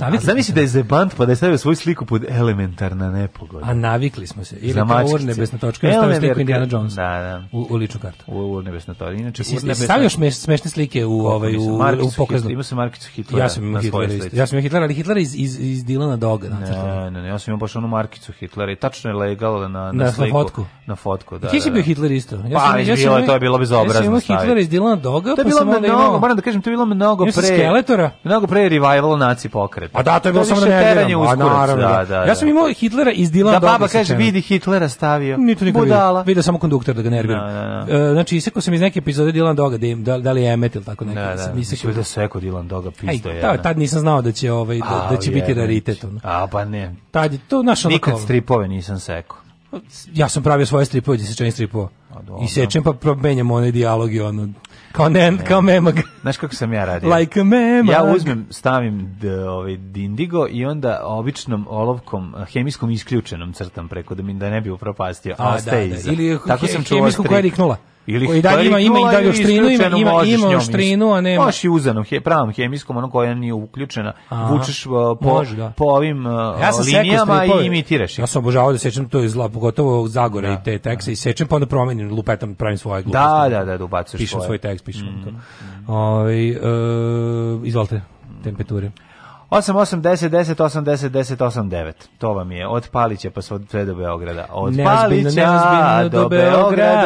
a zamisli da je Zebant pa da je stavio svoju sliku pod elementarna nepogoda. A navikli smo se. Ili kao ur nebesna točka, ja da stavio sliku Indiana Jonesa da, da. U, u ličnu kartu. U ur nebesna točka. Inače, ur nebesna... Stavio smeš, smešne slike u, ovaj, u, u pokaznu. Imao sam Markicu Hitlera ja sam imao Hitlera, Ja sam imao Hitlera, ali Hitlera iz, iz, iz Dilana Doga. Ne, ne, ne, ja sam imao baš onu Markicu Hitlera i tačno je legala na, na, na sliku. Na fotku. Na fotku, da. Ti si da, bio da. Hitler isto. Ja pa, sam, pa, ja sam, to je bilo bezobrazno. Ja sam imao Hitlera iz Dilana Doga. To je pa bilo mnogo, moram da kažem, to je bilo mnogo pre... Skeletora. Mnogo pre pre revival naci pokret. A pa da, to je bilo samo na nedeljama. A naravno. Da, da, da. Ja da. sam imao Hitlera iz Dylan Da baba kaže, vidi Hitlera stavio. Nito nikad Budala. Vidio samo konduktor da ga nervira. Da, da, da. E, znači, isekao sam iz neke epizode Dylan Doga, da, im, da, da li je Emmet ili tako neka. Da, da, mislim da se eko Dylan Doga pisto je. Da, tad nisam znao da će, ovaj, da, da će biti raritet. A, pa ne. Tad je to našo Nikad stripove nisam sekao. Ja sam pravio svoje stripove, gdje sečem stripova. I sečem pa promenjam one dijalog ono Kao, ne, kao memag. Znaš kako sam ja radio? Like a memag. Ja uzmem, stavim d, ovaj, dindigo i onda običnom olovkom, hemijskom isključenom crtam preko da mi da ne bi upropastio. A, a da, da. da. Ili tako he, sam hemijskom koja je riknula. Ili koji dalje ima, ima i dalje oštrinu, ima, ima, ima oštrinu, a nema. Možeš i uzanom, he, pravom hemijskom, ono koja nije uključena, Aha, vučeš uh, po, može, da. po ovim uh, ja linijama i imitiraš Ja sam obožavao da sečem to iz zla, pogotovo Zagora da, i te da. tekste, da. i sečem pa onda promenim, lupetam, pravim svoje gluposti. Da, da, da, da ubacuš svoje. Pišem svoj tekst, pišem mm, to. Mm. Ove, ovaj, uh, izvolite, temperature. 8810 10 80 10 89. To vam je od Palića pa sve do Beograda. Od neozbiljno, Palića neozbiljno do Beograda,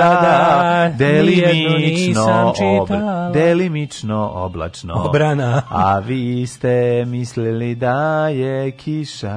da, delimično, obla, delimično oblačno. Obrana. A vi ste mislili da je kiša.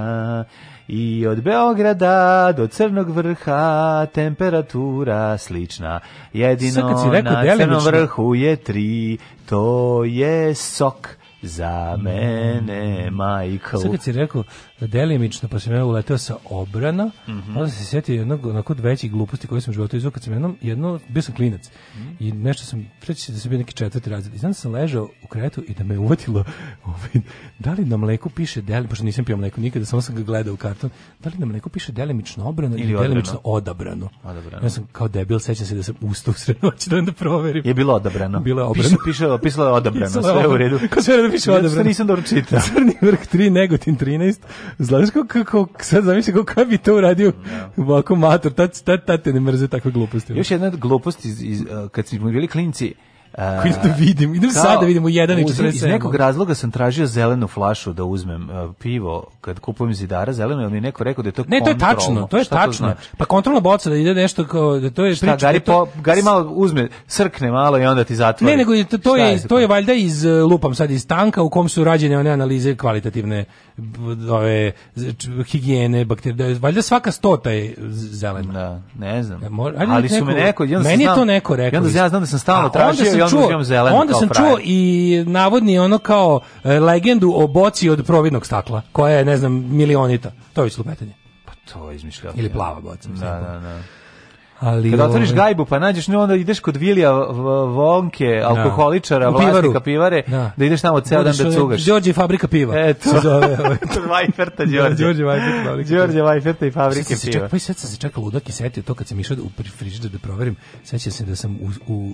I od Beograda do Crnog vrha temperatura slična. Jedino na Crnom vrhu je 3, to je sok za mene, Michael. Sad kad si rekao da delimično, pa sam ja uleteo sa obrana, mm -hmm. onda se sjetio jednog onako od većih gluposti koje sam u životu izvukao, kad sam jednom, jedno, bio sam klinac mm -hmm. i nešto sam, preći da sam bio neki četvrti razred, i znam sam ležao u kretu i da me uvatilo, ovaj, da li na mleku piše delimično, pošto nisam pio mleko nikada, samo sam ga gledao u karton, da li na mleku piše delimično obrano ili, ili delimično odabrano. odabrano. Ja sam kao debil, sećam se da sam ustao u sredoći da onda proverim. Je bilo odabrano. Bilo je obrano. Piše, piše, pisalo je odabrano, sve u redu. Kao sve u redu više odabran. Zato nisam dobro čitao. Crni vrh 3, Negotin 13. Znaš kako, kako sad zamisli kako kaj bi to uradio no. Da. ovako mator, tad, tad, tad te ne mrze takve gluposti. Još jedna glupost iz, iz, eh, kad smo bili klinci, Koji da vidim, idem kao, sad da vidim u 1.47. Iz nekog razloga sam tražio zelenu flašu da uzmem uh, pivo kad kupujem zidara zeleno, jer mi je neko rekao da je to Ne, to je tačno, to je Šta tačno. To znači? Pa kontrolna boca da ide nešto kao da to je Šta, priča. Gari, da to... po, gari malo uzme, srkne malo i onda ti zatvori. Ne, nego to, to je, to je valjda iz e, lupam sad iz tanka u kom su rađene one analize kvalitativne ove higijene, bakterije, da valjda svaka stota je zelena. Da, ne znam. E, Može, ali, ali su neko, me neko, meni sam je to neko rekao. Onda ja znam da sam stalno tražio i onda čuo, onda, zelenu onda sam pravi. čuo i navodni ono kao e, legendu o boci od providnog stakla, koja je ne znam milionita. To je već lupetanje. Pa to je izmišljao. Ili plava boca, mislim. Da, da, da. Ali Kada otvoriš ovaj- gajbu pa nađeš nju, onda ideš kod Vilija Vonke, da. alkoholičara, vlasnika pivare, da. da ideš tamo ceo dan da e, cugaš. Đorđe fabrika piva. Eto. Se zove. Ovaj. Vajferta da, Đorđe. Đorđe Vajferta. Đorđe Vajferta i fabrike piva. Čekaj, pa sad sam se čekao ludak i setio to kad sam išao u frižider da proverim. Sećam se da sam u, u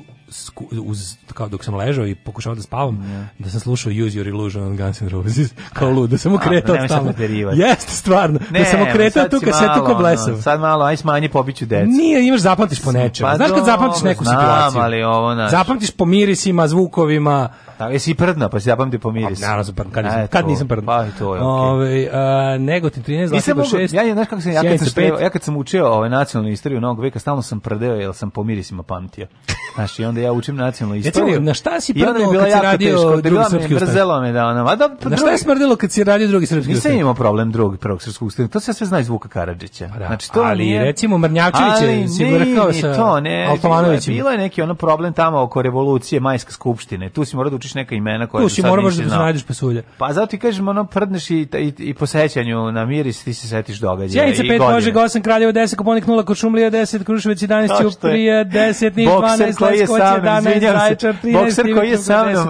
uz, kao dok sam ležao i pokušao da spavam, yeah. da sam slušao Use Your Illusion on Guns N' Roses, kao lud, da sam okretao stalno. Jeste, stvarno. Da ne, da sam okretao tu kasetu ko blesav. Sad malo, aj smanji pobiću decu. Nije, snimaš zapamtiš po nečemu. Pa znaš kad zapamtiš neku znam, situaciju. Ali ovo, znači. Zapamtiš po mirisima, zvukovima, Tako, jesi prdna, pa si zapamti po mirisu. Naravno sam prdna, kad nisam, kad nisam prdna. Pa to je okej. Okay. Negotin 13, 26, ja, znaš kako sam, ja kad sam, šteo, ja kad sam učio ovaj, nacionalnu istoriju novog veka, stalno sam prdeo, jer sam po mirisima pamtio. Znaš, i onda ja učim nacionalnu istoriju. Recimo, na šta si prdno kad si radio drugi srpski ustav? Mrzelo me da ono, da, pa na šta je smrdilo kad si radio drugi srpski ustav? Nisam imao problem drugi prvog srpskog ustav, to se sve zna iz Vuka Karadžića. Pa da, znači, to ali nije, recimo Mrnjavčević je sigurno kao sa Altomanovićem. Bilo je neki ono problem tamo oko revolucije, majske skupštine, tu si morao da učiš nađeš neka imena koja tu si moraš da znajdeš pasulja. Pa zato ti kažem, ono, prdneš i, i, i po sećanju na miris, ti se setiš događaja Sjenica 5, Požeg 8, Kraljevo 10, Koponik 0, Kočumlija 10, Kruševac 11, Ćuprija 10, Niš 12, Leskovac 11, Zajčar 13, Bokser koji je sa mnom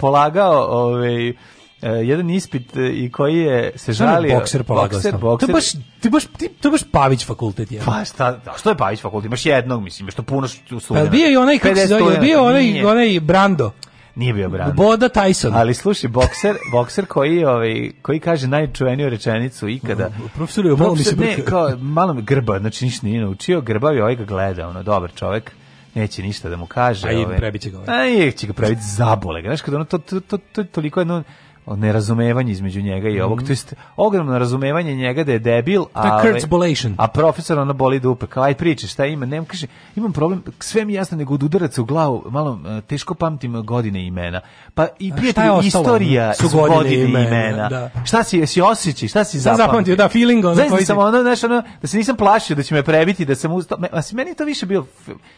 polagao ovaj E, jedan ispit e, i koji je se žalio bokser bokser, bokser. To baš ti baš ti to baš Pavić fakultet je. Pa šta, da, što je Pavić fakultet? Imaš jednog, mislim, što puno su. Pa bio je onaj kako se zove, bio onaj onaj Brando. Nije bio Brando. Boda Tyson. Ali slušaj, bokser, bokser koji, ovaj, koji kaže najčuveniju rečenicu ikada. Profesor je malo mi se ne, kao, malo mi grba, znači ništa nije naučio, grbav je ovaj ga gleda, ono, dobar čovjek neće ništa da mu kaže. A i ovaj. prebiće ga. Ovaj. A i će ga prebiti zabole. Znaš, kada ono, to, to, to, to, toliko jedno nerazumevanje između njega i mhm. ovog, mm -hmm. to jest ogromno razumevanje njega da je debil, a ovaj, a profesor ona boli dupe, kao aj priče, šta ima, nema, kaže, imam problem, sve mi jasno, nego od udaraca u glavu, malo e, teško pamtim godine imena. Pa i prijatelj, istorija su godine, godine imena. imena. Da. Šta si, si osjeći, šta si zapamtio? Zapamtio, da, feeling ono. Znaš, koji... sam ono, znaš, ono, da se nisam plašio da će me prebiti, da sam usto... Me, a meni to više bilo...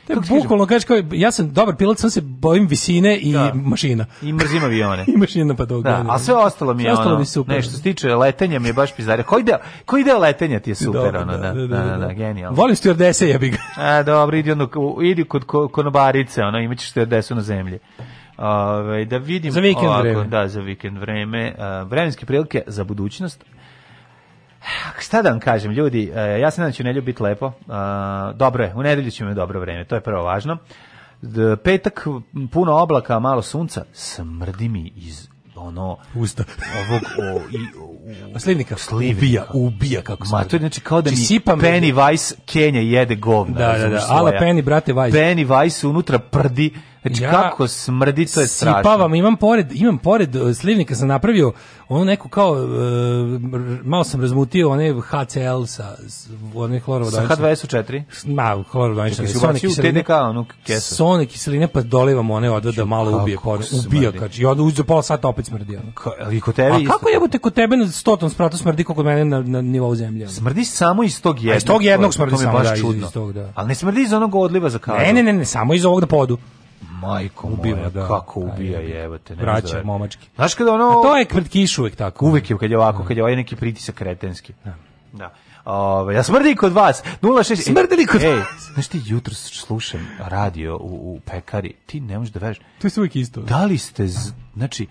To je bukvalno, kažeš kao, ja sam dobar pilot, sam se bojim visine i da. mašina. I mrzim avione. I mašina, pa to. Da, da sve ostalo mi je ostalo ono, mi super. Ne, se tiče letenja mi je baš pizdarija. Koji deo, koji deo letenja ti je super, Dobre, ono, da, da, da, da, da, da, da, da genijalno. Volim stjordese, jebi ga. A, e, dobro, idi, ono, idi kod konobarice, ono, imaćeš stjordesu na zemlji. Ove, da vidim za vikend ovako, vreme. Da, za vikend vreme. E, vremenske prilike za budućnost. Šta da vam kažem, ljudi, e, ja se nadam da će u nedelju biti lepo. Dobro je, u nedelju ćemo dobro vreme, to je prvo važno. Petak, puno oblaka, malo sunca, smrdi mi iz ono usta ovog o, i, o, slivnika ubija ubija kako se ma to znači kao da znači, mi Penny Weiss Kenja jede govna da da da ala Penny brate Weiss Penny Weiss unutra prdi Znači ja kako smrdi, to je strašno. Sipavam, imam pored, imam pored e, slivnika sam napravio ono neku kao uh, malo sam razmutio one HCl sa onih hlorovodoničnih. Sa H2SO4? Ma, hlorovodoničnih. Sone kiseline. TDK, onu kesu. Sone kiseline pa dolivam one odvod da malo ubije. Pa, ubija kad i onda uđe pola sata opet smrdi. Ono. Ka, ali kod tebe A kako je te kod tebe na stotom spratu smrdi kako kod mene na, na nivou zemlje? Ono. Smrdi samo iz tog jednog. A iz tog jednog smrdi to samo, da, iz, iz tog, da. Ali ne smrdi iz onog odliva za kavu. Ne, ne, ne, ne, samo iz ovog da podu. Majko ubiva, moja, da. kako ubija Aj, jebote. Ne Braća, zove. momački. Znaš kada ono... A to je pred kišu uvek tako. Uvek je kad je ovako, da. kad je ovaj neki pritisak kretenski. Da. da. Ove, ovaj, ja smrdi kod vas. 06 Smrdeli kod ej, vas. Znaš ti jutro slušam radio u, u pekari. Ti ne možeš da veriš. To je uvek isto. Da li ste z... znači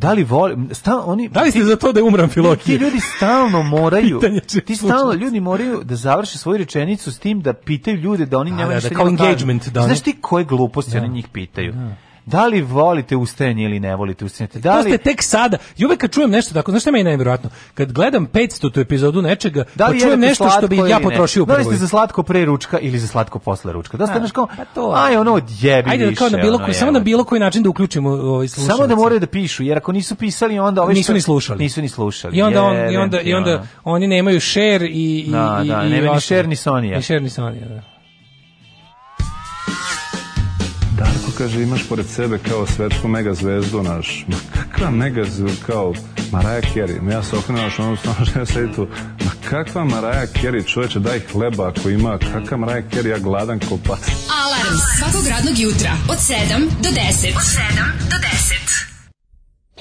da li voli, sta, oni Da li ste ti, za to da umram Filokije? Ti ljudi stalno moraju. ti stalno ljudi moraju da završe svoju rečenicu s tim da pitaju ljude da oni da, nemaju da, da, kao engagement da. Znaš ti koje gluposti da. oni njih pitaju? Da. Da li volite ustajanje ili ne volite ustajanje? Da li... To ste tek sada. I uvek kad čujem nešto tako, znaš šta je meni najvjerojatno? Kad gledam 500 tu epizodu nečega, da li pa čujem nešto što bi ja potrošio ne? Da li ste za slatko pre ručka ili za slatko posle ručka? Da ste da, kao, pa to, aj ono odjebi Ajde, više, kao na bilo koji, samo na bilo koji način da uključimo ovaj Samo da moraju da pišu, jer ako nisu pisali, onda ove nisu ni slušali. Nisu ni slušali. I onda, on, i onda, i onda, oni nemaju share i... i, da, i, da, i, nema ni share ni Sonija. Ni share ni Sonija, da. Darko kaže, imaš pored sebe kao svetsku mega zvezdu naš. Ma kakva mega kao Maraja Kerry. Ma ja se okrenuo naš ono stano što ja sedi tu. Ma kakva Maraja Kerry, čoveče, daj hleba ako ima. Kakva Maraja Kerry, ja gladan ko pas. Alarm svakog radnog jutra od 7 do 10. Od 7 do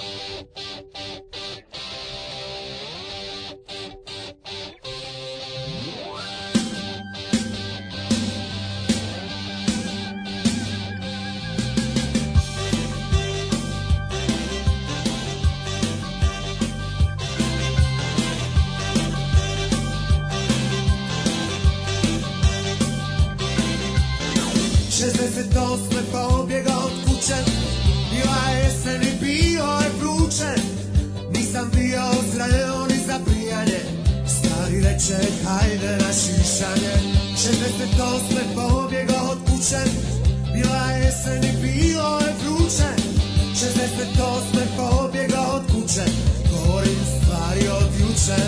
10. Čekaj da na šišanje 68. pobjegao pa od kuće Bila je jesen i bilo je vruće 68. pobjegao pa od kuće Govorim stvari od juče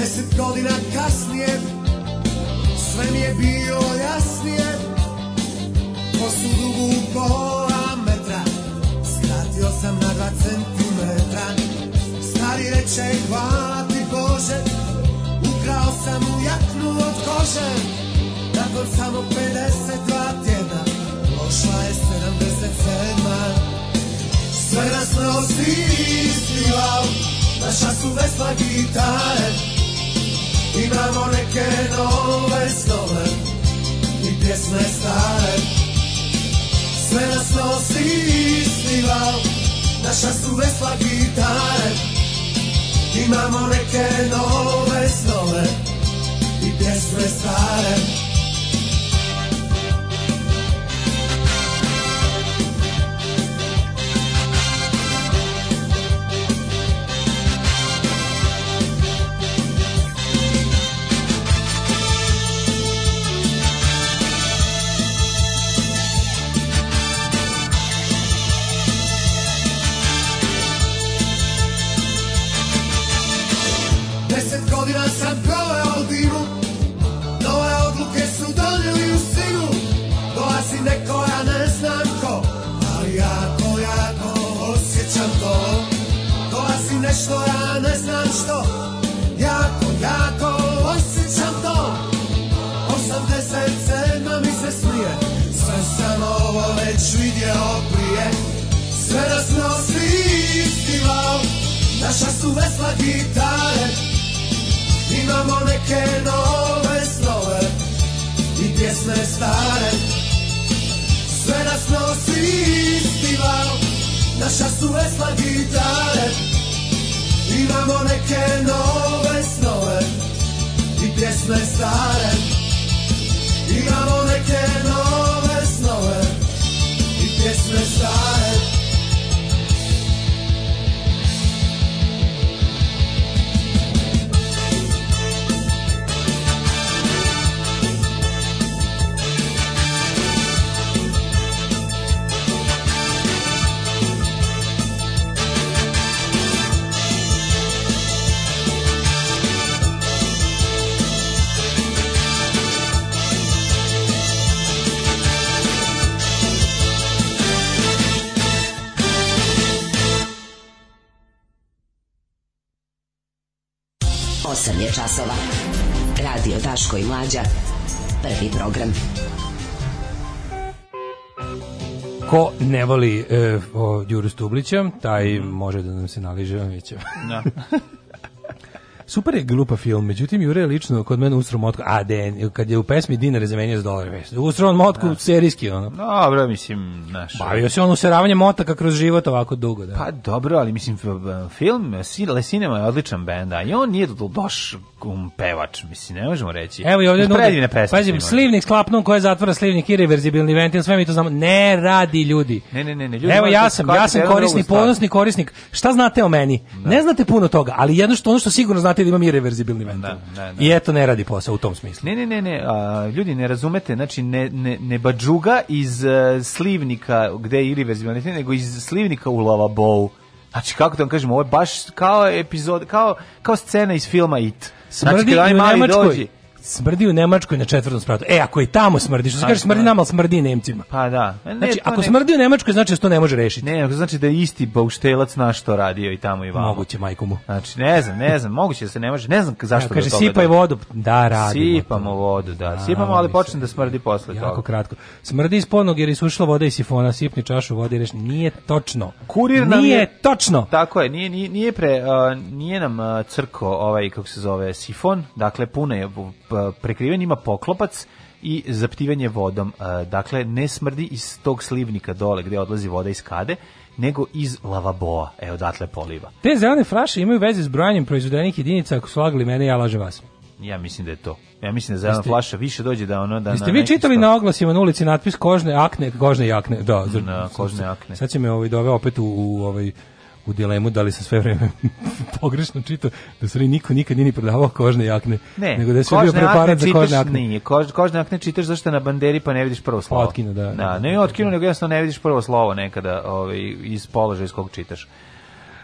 Deset godina kasno sve mi je bilo jasnije Posudu u pola metra Skratio sam na dva centimetra Stari reče hvala ti Bože Ukrao sam mu jaknu od kože Nakon samo 52 tjedna Došla je 77 Sve nas nosi izdivav Naša su vesla gitare Imamo neke nove stove i pjesme stare Sve nas nosi isti val, naša su vesla gitare Imamo neke nove snove i pjesme stare Naša su vesla gitare Imamo neke nove snove I pjesme stare Sve nas nosi isti val Naša su vesla gitare Imamo neke nove snove I pjesme stare Imamo neke nove snove I pjesme stare je časova. Radio Daško i Mlađa. Prvi program. Ko ne voli e, o Đuru Stublića, taj može da nam se naliže Omića. Da. super je grupa film, međutim Jure je lično kod mene ustro motku, a de, kad je u pesmi dinare zamenio za dolare, ustro motku da. serijski ono. Dobro, mislim, znaš. Bavio se on useravanje motaka kroz život ovako dugo, da. Pa dobro, ali mislim film, Le Cinema je odličan bend, a i on nije do, doš, um pevač, mislim, ne možemo reći. Evo i ovdje nude, pazim, slivnik s klapnom koja zatvara slivnik i reverzibilni ventil, sve mi to znamo, ne radi ljudi. Ne, ne, ne, ne ljudi Evo ja da sam, ja sam da korisni, ponosni korisnik, šta znate o meni? Da. Ne znate puno toga, ali jedno što, ono što sigurno znate je da imam i reverzibilni da, ventil. Da, da, I eto, ne radi posao u tom smislu. Ne, ne, ne, ne, a, ljudi ne razumete, znači ne, ne, ne bađuga iz uh, slivnika gde je i reverzibilni ventil, nego iz slivnika u lavabovu. Znači, kako da vam kažem, ovo je baš kao epizod, kao, kao scena iz filma It. Znači, Smrdi znači, kada ovaj mali smrdi u Nemačkoj na četvrtom spratu. E, ako i tamo smrdi, što se kaže smrdi nama, smrdi i Nemcima. Pa da. E, ne, znači, ako ne... smrdi u Nemačkoj, znači da se to ne može rešiti. Ne, ako znači da je isti bauštelac naš to radio i tamo i vamo. Moguće, majku mu. Znači, ne znam, ne znam, moguće da se ne može, ne znam zašto ja, kaže, sipaj da... vodu, da, radimo. Sipamo vodu, da, sipamo, ali počne da smrdi posle jako toga. Jako kratko. Smrdi iz ponog jer isušila voda iz sifona, sipni čašu vode i reš, nije točno. Kurir nam nije je... točno. Tako je, nije, nije, nije pre, uh, nije nam uh, crko ovaj, kako se zove, sifon, dakle, puna je prekriven, ima poklopac i zaptivanje vodom. E, dakle, ne smrdi iz tog slivnika dole gde odlazi voda iz kade, nego iz lavaboa, e, odatle poliva. Te zelene fraše imaju veze s brojanjem proizvedenih jedinica, ako su lagali mene, ja lažem vas. Ja mislim da je to. Ja mislim da zelena flaša više dođe da ono da Jeste vi čitali stav... na oglasima na ulici natpis kožne akne, kožne jakne, da, na, kožne akne. Sad će me ovaj doveo opet u, u ovaj u dilemu da li sam sve vreme pogrešno čitao da se niko nikad nije ni prodavao kožne jakne. Ne, nego da je sve bio preparat za kožne jakne. Nije, kož, kožne jakne čitaš zašto na banderi pa ne vidiš prvo slovo. Otkinu, da. da ne otkinu, nego jednostavno ne vidiš prvo slovo nekada ovaj, iz položaja iz kog čitaš.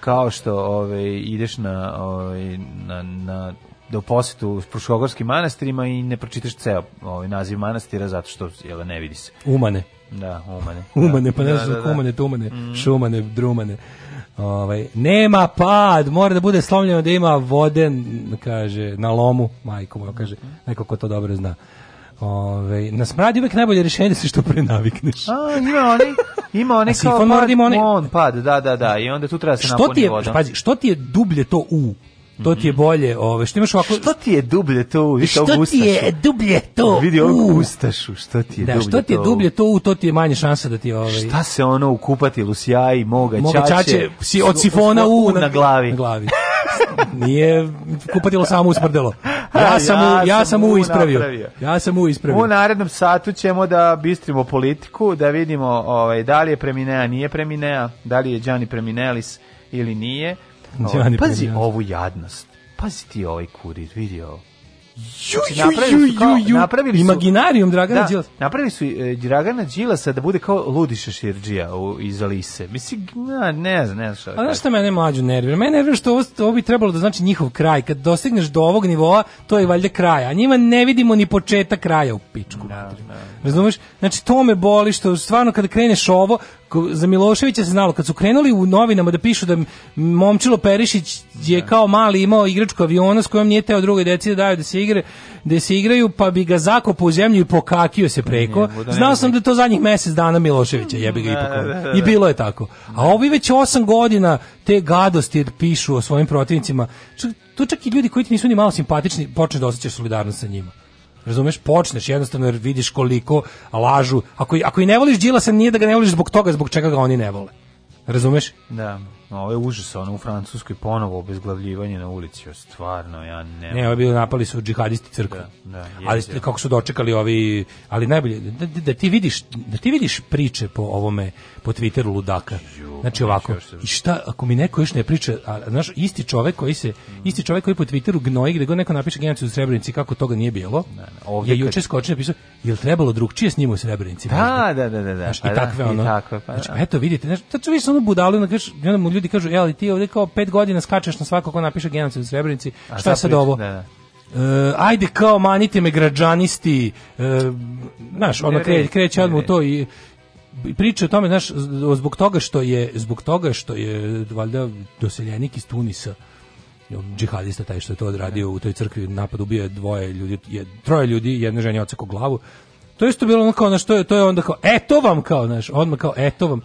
Kao što ovaj, ideš na, ovaj, na, na do da posetu u Pruškogorskim manastirima i ne pročitaš ceo ovaj, naziv manastira zato što jel, ne vidi se. Umane. Da, umane. Umane, da. pa ne znaš da, da, da. umane, tumane, mm. šumane, drumane. Ovaj, nema pad, mora da bude slomljeno da ima vode, kaže, na lomu, majko moja, kaže, neko ko to dobro zna. Ove, ovaj, na smradi uvek najbolje rešenje se što pre navikneš. A, ima oni, ima oni kao da pad, mora on pad, da, da, da, i onda tu treba da se Što ti voda. Pazi, što ti je dublje to u, To ti je mhm. bolje, ove, ovaj, što imaš ovako... Što ti je dublje to u, vi Što ti je dublje to Vidi ovog ustašu, što ti je da, dublje što ti je dublje to u, to ti je manje šanse da ti ovaj... Šta se ono ukupati, lusjaji, moga, Moga čače, si od sifona u, na, glavi. Na glavi. Nije kupatilo samo usmrdelo. Ja sam u, ja sam u ispravio. napravio. Ja sam u ispravio. U narednom satu ćemo da bistrimo politiku, da vidimo ovaj, da li je Preminea, nije Preminea, da li je Gianni Preminelis ili nije. Đani Pazi ovu jadnost. Pazi ti ovaj kurir, vidi ovo. Ju, znači, ju, napravili su, kao, ju, ju. Napravili su, Imaginarijum Dragana da, Đilasa. Napravili su e, Dragana Đilasa da bude kao ludi šeširđija u, iz Alise. Mislim, ja, ne znam, ne znam šta. Da A znaš šta mene mlađu nervira? Mene nervira što ovo, ovo bi trebalo da znači njihov kraj. Kad dosegneš do ovog nivoa, to je valjda kraj. A njima ne vidimo ni početak kraja u pičku. Da, da, da. Razumeš? Znači, to me boli što stvarno kada kreneš ovo, za Miloševića se znalo kad su krenuli u novinama da pišu da Momčilo Perišić je da. kao mali imao igračku aviona s kojom nije teo drugoj deci da daju da se igre, da se igraju, pa bi ga zakopao u zemlju i pokakio se preko. Da, Znao sam da to zadnjih mjesec dana Miloševića, jebi ga da, ipak. i bilo je tako. A ovi već osam godina te gadosti pišu o svojim protivnicima. Tu čak i ljudi koji ti nisu ni malo simpatični počne da osjećaš solidarnost sa njima. Razumeš, počneš jednostavno jer vidiš koliko lažu. Ako, ako i ne voliš Đilasa, nije da ga ne voliš zbog toga, zbog čega ga oni ne vole. Razumeš? Da. Ovo je užas, ono u Francuskoj ponovo obezglavljivanje na ulici, stvarno, ja ne... Ne, ovo je bilo, napali su džihadisti crkva. Da, da, ali je. kako su dočekali ovi... Ali najbolje, da, da, da, ti vidiš, da ti vidiš priče po ovome po Twitteru ludaka. Znači pa ovako, i šta ako mi neko još ne priča, a znaš isti čovjek koji se isti čovjek koji po Twitteru gnoji gde god neko napiše genocid u Srebrenici kako toga nije bilo. Ne, ovdje je juče skočio napisao jel trebalo drugčije s njim u Srebrenici. Da, da, da, da, da. Znaš, pa da, i takve da, ono. I tako, pa, znači, da. eto vidite, znači tačno vi ono budalo na kaže, onda mu ljudi kažu, "Jel ti ovdje kao pet godina skačeš na svakog ko napiše genocid u Srebrenici, a šta sad ovo?" Da, da. Uh, ajde kao manite me građanisti uh, znaš ono kreće, kreće odmah to i priče o tome, znaš, zbog toga što je, zbog toga što je valjda doseljenik iz Tunisa, džihadista taj što je to odradio u toj crkvi napad ubio je dvoje ljudi je, troje ljudi jedna žena oceko glavu to je isto bilo ono kao na što je to je onda kao eto vam kao znaš, odmah kao eto vam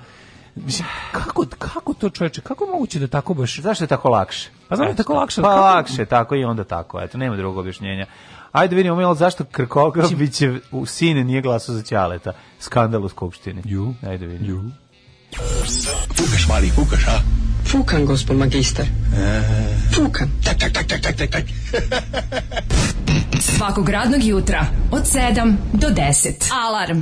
Mislim, kako, kako to čoveče, kako moguće da tako baš... Zašto je tako lakše? Pa zašto je tako lakše? Pa kako... lakše, tako i onda tako, eto, nema drugog objašnjenja. Ajde vidimo malo zašto Krkobabićev u sin nije glasao za Ćaleta. Skandal u skupštini. Ju. Ajde vidimo. Ju. Fukaš, mali, fukaš, a? Fukan, gospod magister. E... Fukan. Tak, tak, tak, tak, tak, tak, tak. Svakog radnog jutra od 7 do 10. Alarm.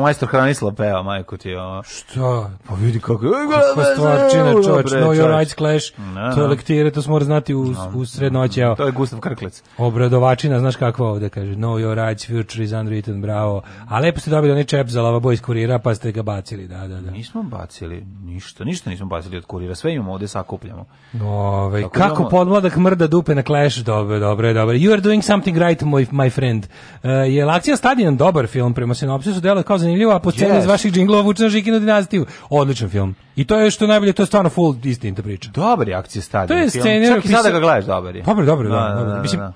majstor Hranislav peva, majko ti, ono. Šta? Pa vidi kako... Kako stvarčina, čoveč, no your eyes clash. Mm Da, da, to je lektire, to se mora znati u, da. u srednoći. To je Gustav Krklec. Obradovačina, znaš kakva ovde, kaže, no your rights, future is unwritten, bravo. A lepo ste dobili onaj čep za lavabo iz kurira, pa ste ga bacili, da, da, da. Nismo bacili, ništa, ništa nismo bacili od kurira, sve imamo ovde, sakupljamo. Ove, ovaj, Tako da kako imamo... podmladak mrda dupe na Clash, dobro, dobro, dobro. You are doing something right, my, my friend. Uh, je Lakcija Stadion dobar film, prema sinopsisu, delo kao zanimljivo, a po yes. iz vaših džinglova vuče na dinastiju. Odličan film. I to je što najbolje, to je stvarno full istinita priča. Dobar je akcije stadion. To je scena. Čak i sada da ga gledaš dobar je. Dobro, dobro, da, da, da, da, Mislim, da.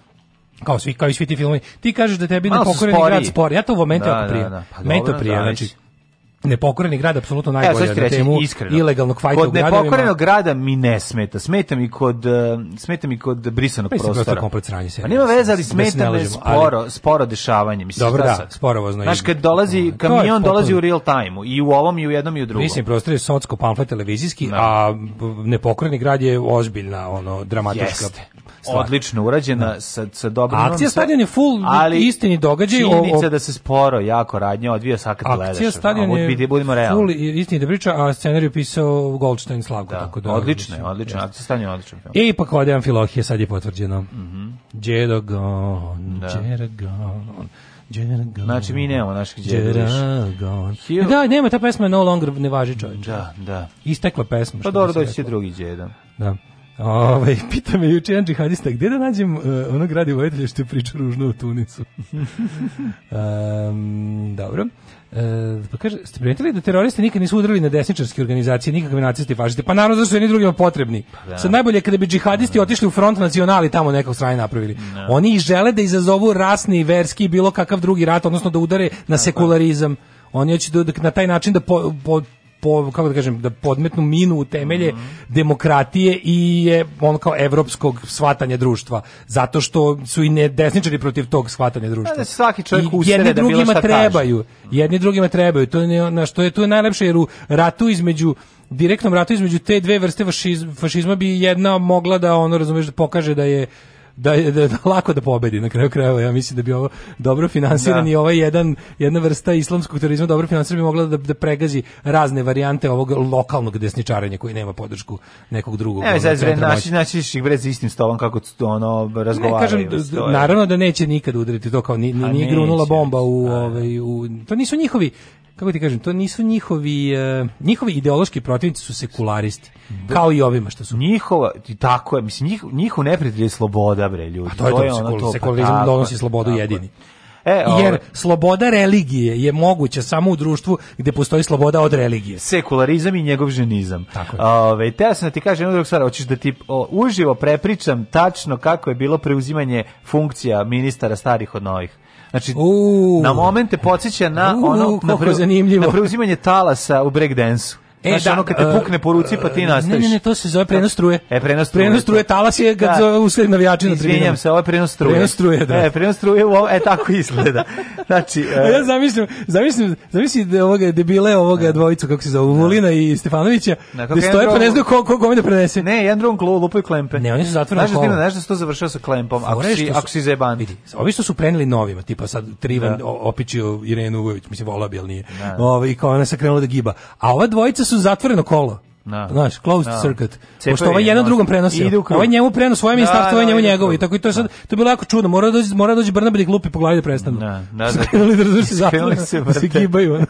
kao svi kao i svi ti filmovi ti kažeš da tebi nepokoreni grad spor ja to u momentu da, ako prije da, da. Pa, meni to prije da, znači Nepokoreni grad apsolutno najbolje ja, na temu iskreno. ilegalnog fajta kod u gradovima. Kod nepokorenog grada mi ne smeta. Smeta mi kod e, smeta mi kod brisanog Mislim, da prostora. komplet sranje pa se. nema veze, ali da smeta me sporo, ali... sporo dešavanje. Mislim, Dobro, da, sad? sporovozno. Znaš, kad dolazi, kamion dolazi u real time-u, i u ovom, i u jednom, i u drugom. Mislim, prostor je socko pamflet televizijski, no. Da. a nepokoreni grad je ozbiljna, ono, dramatička Jeste. Stvar. Odlično urađena, no. sa, sa dobrim... Akcija stadion je full ali istini događaj. Činjenica o, o... da se sporo jako radnje odvija, sad kad Akcija stadion je biti, da budimo realni. Full istini da priča, a scenariju pisao Goldstein Slavko. Da, tako da, odlično, mislim, odlično, jeste. stavljanje odlično. I ipak ode Amfilohije, sad je potvrđeno. Mm -hmm. Jerogon, da. Jerogon. Jeragon. Znači mi nemamo naših Jeragon. Da, nema, ta pesma No Longer ne važi čovječ. Da, da. Istekla pesma. Pa dobro, doći će drugi Jedan. Da. Ove, ovaj, pita me juče jedan džihadista, gde da nađem uh, onog radi vojitelja što je priča ružno u Tunisu? um, dobro. E, pa kaže, ste primetili da teroristi nikad nisu udarili na desničarske organizacije, nikakve naciste i fašiste. Pa naravno da su jedni drugima potrebni. Pa, da. Sad najbolje je kada bi džihadisti da. otišli u front nacionali tamo nekog strane napravili. Da. Oni žele da izazovu rasni, verski bilo kakav drugi rat, odnosno da udare na da, pa. sekularizam. Oni hoće da-, da, na taj način da po, po po, kako da kažem, da podmetnu minu u temelje mm -hmm. demokratije i je ono kao evropskog shvatanja društva. Zato što su i ne desničari protiv tog shvatanja društva. Da, svaki čovjek da I jedni drugima trebaju. Kaže. Jedni drugima trebaju. To je na što je to je najlepše jer u ratu između direktnom ratu između te dve vrste fašiz, fašizma bi jedna mogla da ono razumeš da pokaže da je da je da, da, lako da pobedi na kraju krajeva. Ja mislim da bi ovo dobro finansirani da. ovaj jedan jedna vrsta islamskog terorizma dobro finansirani bi mogla da, da pregazi razne varijante ovog lokalnog desničarenja koji nema podršku nekog drugog. Ne, znači ono, naši naši ih za istim stolom kako ono razgovaraju. kažem, da, naravno da neće nikad udariti to kao ni ni, pa ni grunula bomba u da. ovaj u to nisu njihovi kako ti kažem, to nisu njihovi uh, njihovi ideološki protivnici su sekularisti. Da. Kao i ovima što su. Njihova tako je, mislim njih njihov neprijatelj je sloboda bre ljudi. A to, to je, to, sekul, to sekularizam pa, donosi slobodu tako, jedini. E, ove. Jer ovaj- sloboda religije je moguća samo u društvu gde postoji sloboda od religije. Sekularizam i njegov ženizam. Tako je. Ove, te sam da ti kažem jednu drugu stvar, hoćeš da ti o, uživo prepričam tačno kako je bilo preuzimanje funkcija ministara starih od novih. Znači, na momente podsjeća na ono, na, preuzimanje talasa u breakdansu. E, znači, da, ono kad te e, pukne po ruci pa ti nastaviš. Ne, ne, ne, to se zove da. prenos struje. E, prenos struje. Prenos da. struje, talas je kad da. zove navijači na tribinama. Izvinjam se, ovo je prenos struje. Prenos struje, da. E, prenos struje, ovo, e, tako izgleda. Znači, e... ja zamislim, zamislim, zamislim da ovoga debile, ovoga e. dvojicu, kako se zove, Vulina da. i Stefanovića, da stoje pa ne znaju ko, ko kome da prenese. Ne, jedan drugom klo, lupaju klempe. Ne, oni su zatvoreni kolo. Znaš da se to završava sa klempom, ako si, ako si zajeban. Vidi, ovi što su preneli novima, tipa sad Trivan da. opičio Irenu Uvović, mislim, volao bi, ali nije. Da. Ovo, ovaj, I kao ona se krenula da giba. A ova dvojica su su zatvoreno kolo. Da. Znaš, closed na. Da. circuit. Pošto ovaj jedan drugom ovaj prenosi. Ovaj njemu prenos svoje ministarstvo, ovaj da, njemu njegovo. I tako i to je da. sad, to je bilo jako čudno. Mora doći, mora dođe Brnabić glupi po glavi da prestanu. Da, da, da. Skrenuli da razvrši da, da, gibaju.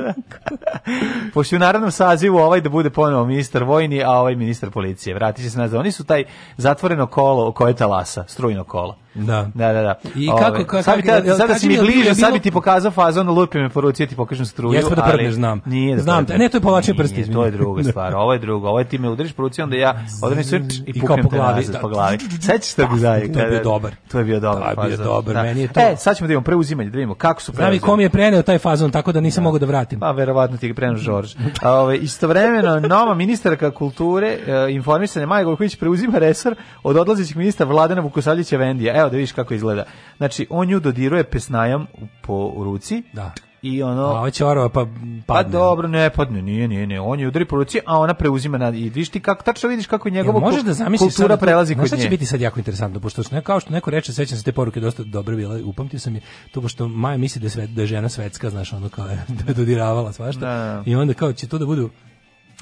Pošto u narodnom sazivu ovaj da bude ponovo ministar vojni, a ovaj ministar policije. Vrati će se nazad. Oni su taj zatvoreno kolo koje talasa, strujno kolo. Da. Da, da, da. I kako Ove, kako sad, kako, sad, sad si mi bliže, sad bi ti pokazao fazon, lupi me po ruci, ja ti pokažem struju, Jesmo da prdneš, znam. Nije da znam, ne, to je povlačenje prsti. to je druga stvar. Ovo je drugo. Ovo je ti me udriš po ruci, onda ja odredim sve i puknem po glavi, da, po glavi. Sećaš pa, da bi To je bio da, da, da. dobar. To je bio dobar. To je bio dobar. Meni je to. E, sad ćemo da imamo preuzimanje, da vidimo kako su preuzimanje. Znam i kom je preneo taj fazon, tako da nisam mogao da vratim. Pa verovatno ti je preno Žorž. A, ove, ovaj, istovremeno, nova ministarka kulture, e, informisane Maja Gojković preuzima resor od odlazećeg ministra Vladana Vukosavljeća Vendija. Evo da vidiš kako izgleda. Znači, on nju dodiruje pesnajam po ruci, da i ono a ova čorova pa, pa padne. pa dobro ne padne nije nije ne on je udari po ruci a ona preuzima na i vidiš ti kako tačno vidiš kako je njegova možeš da zamisliš kultura sad, prelazi kod nje šta će biti sad jako interesantno pošto ne kao što neko reče sećam se te poruke dosta dobre bile upamtio sam je to pošto Maja misli da sve, da je žena svetska znaš ono kao da je dodiravala svašta da, da. i onda kao će to da budu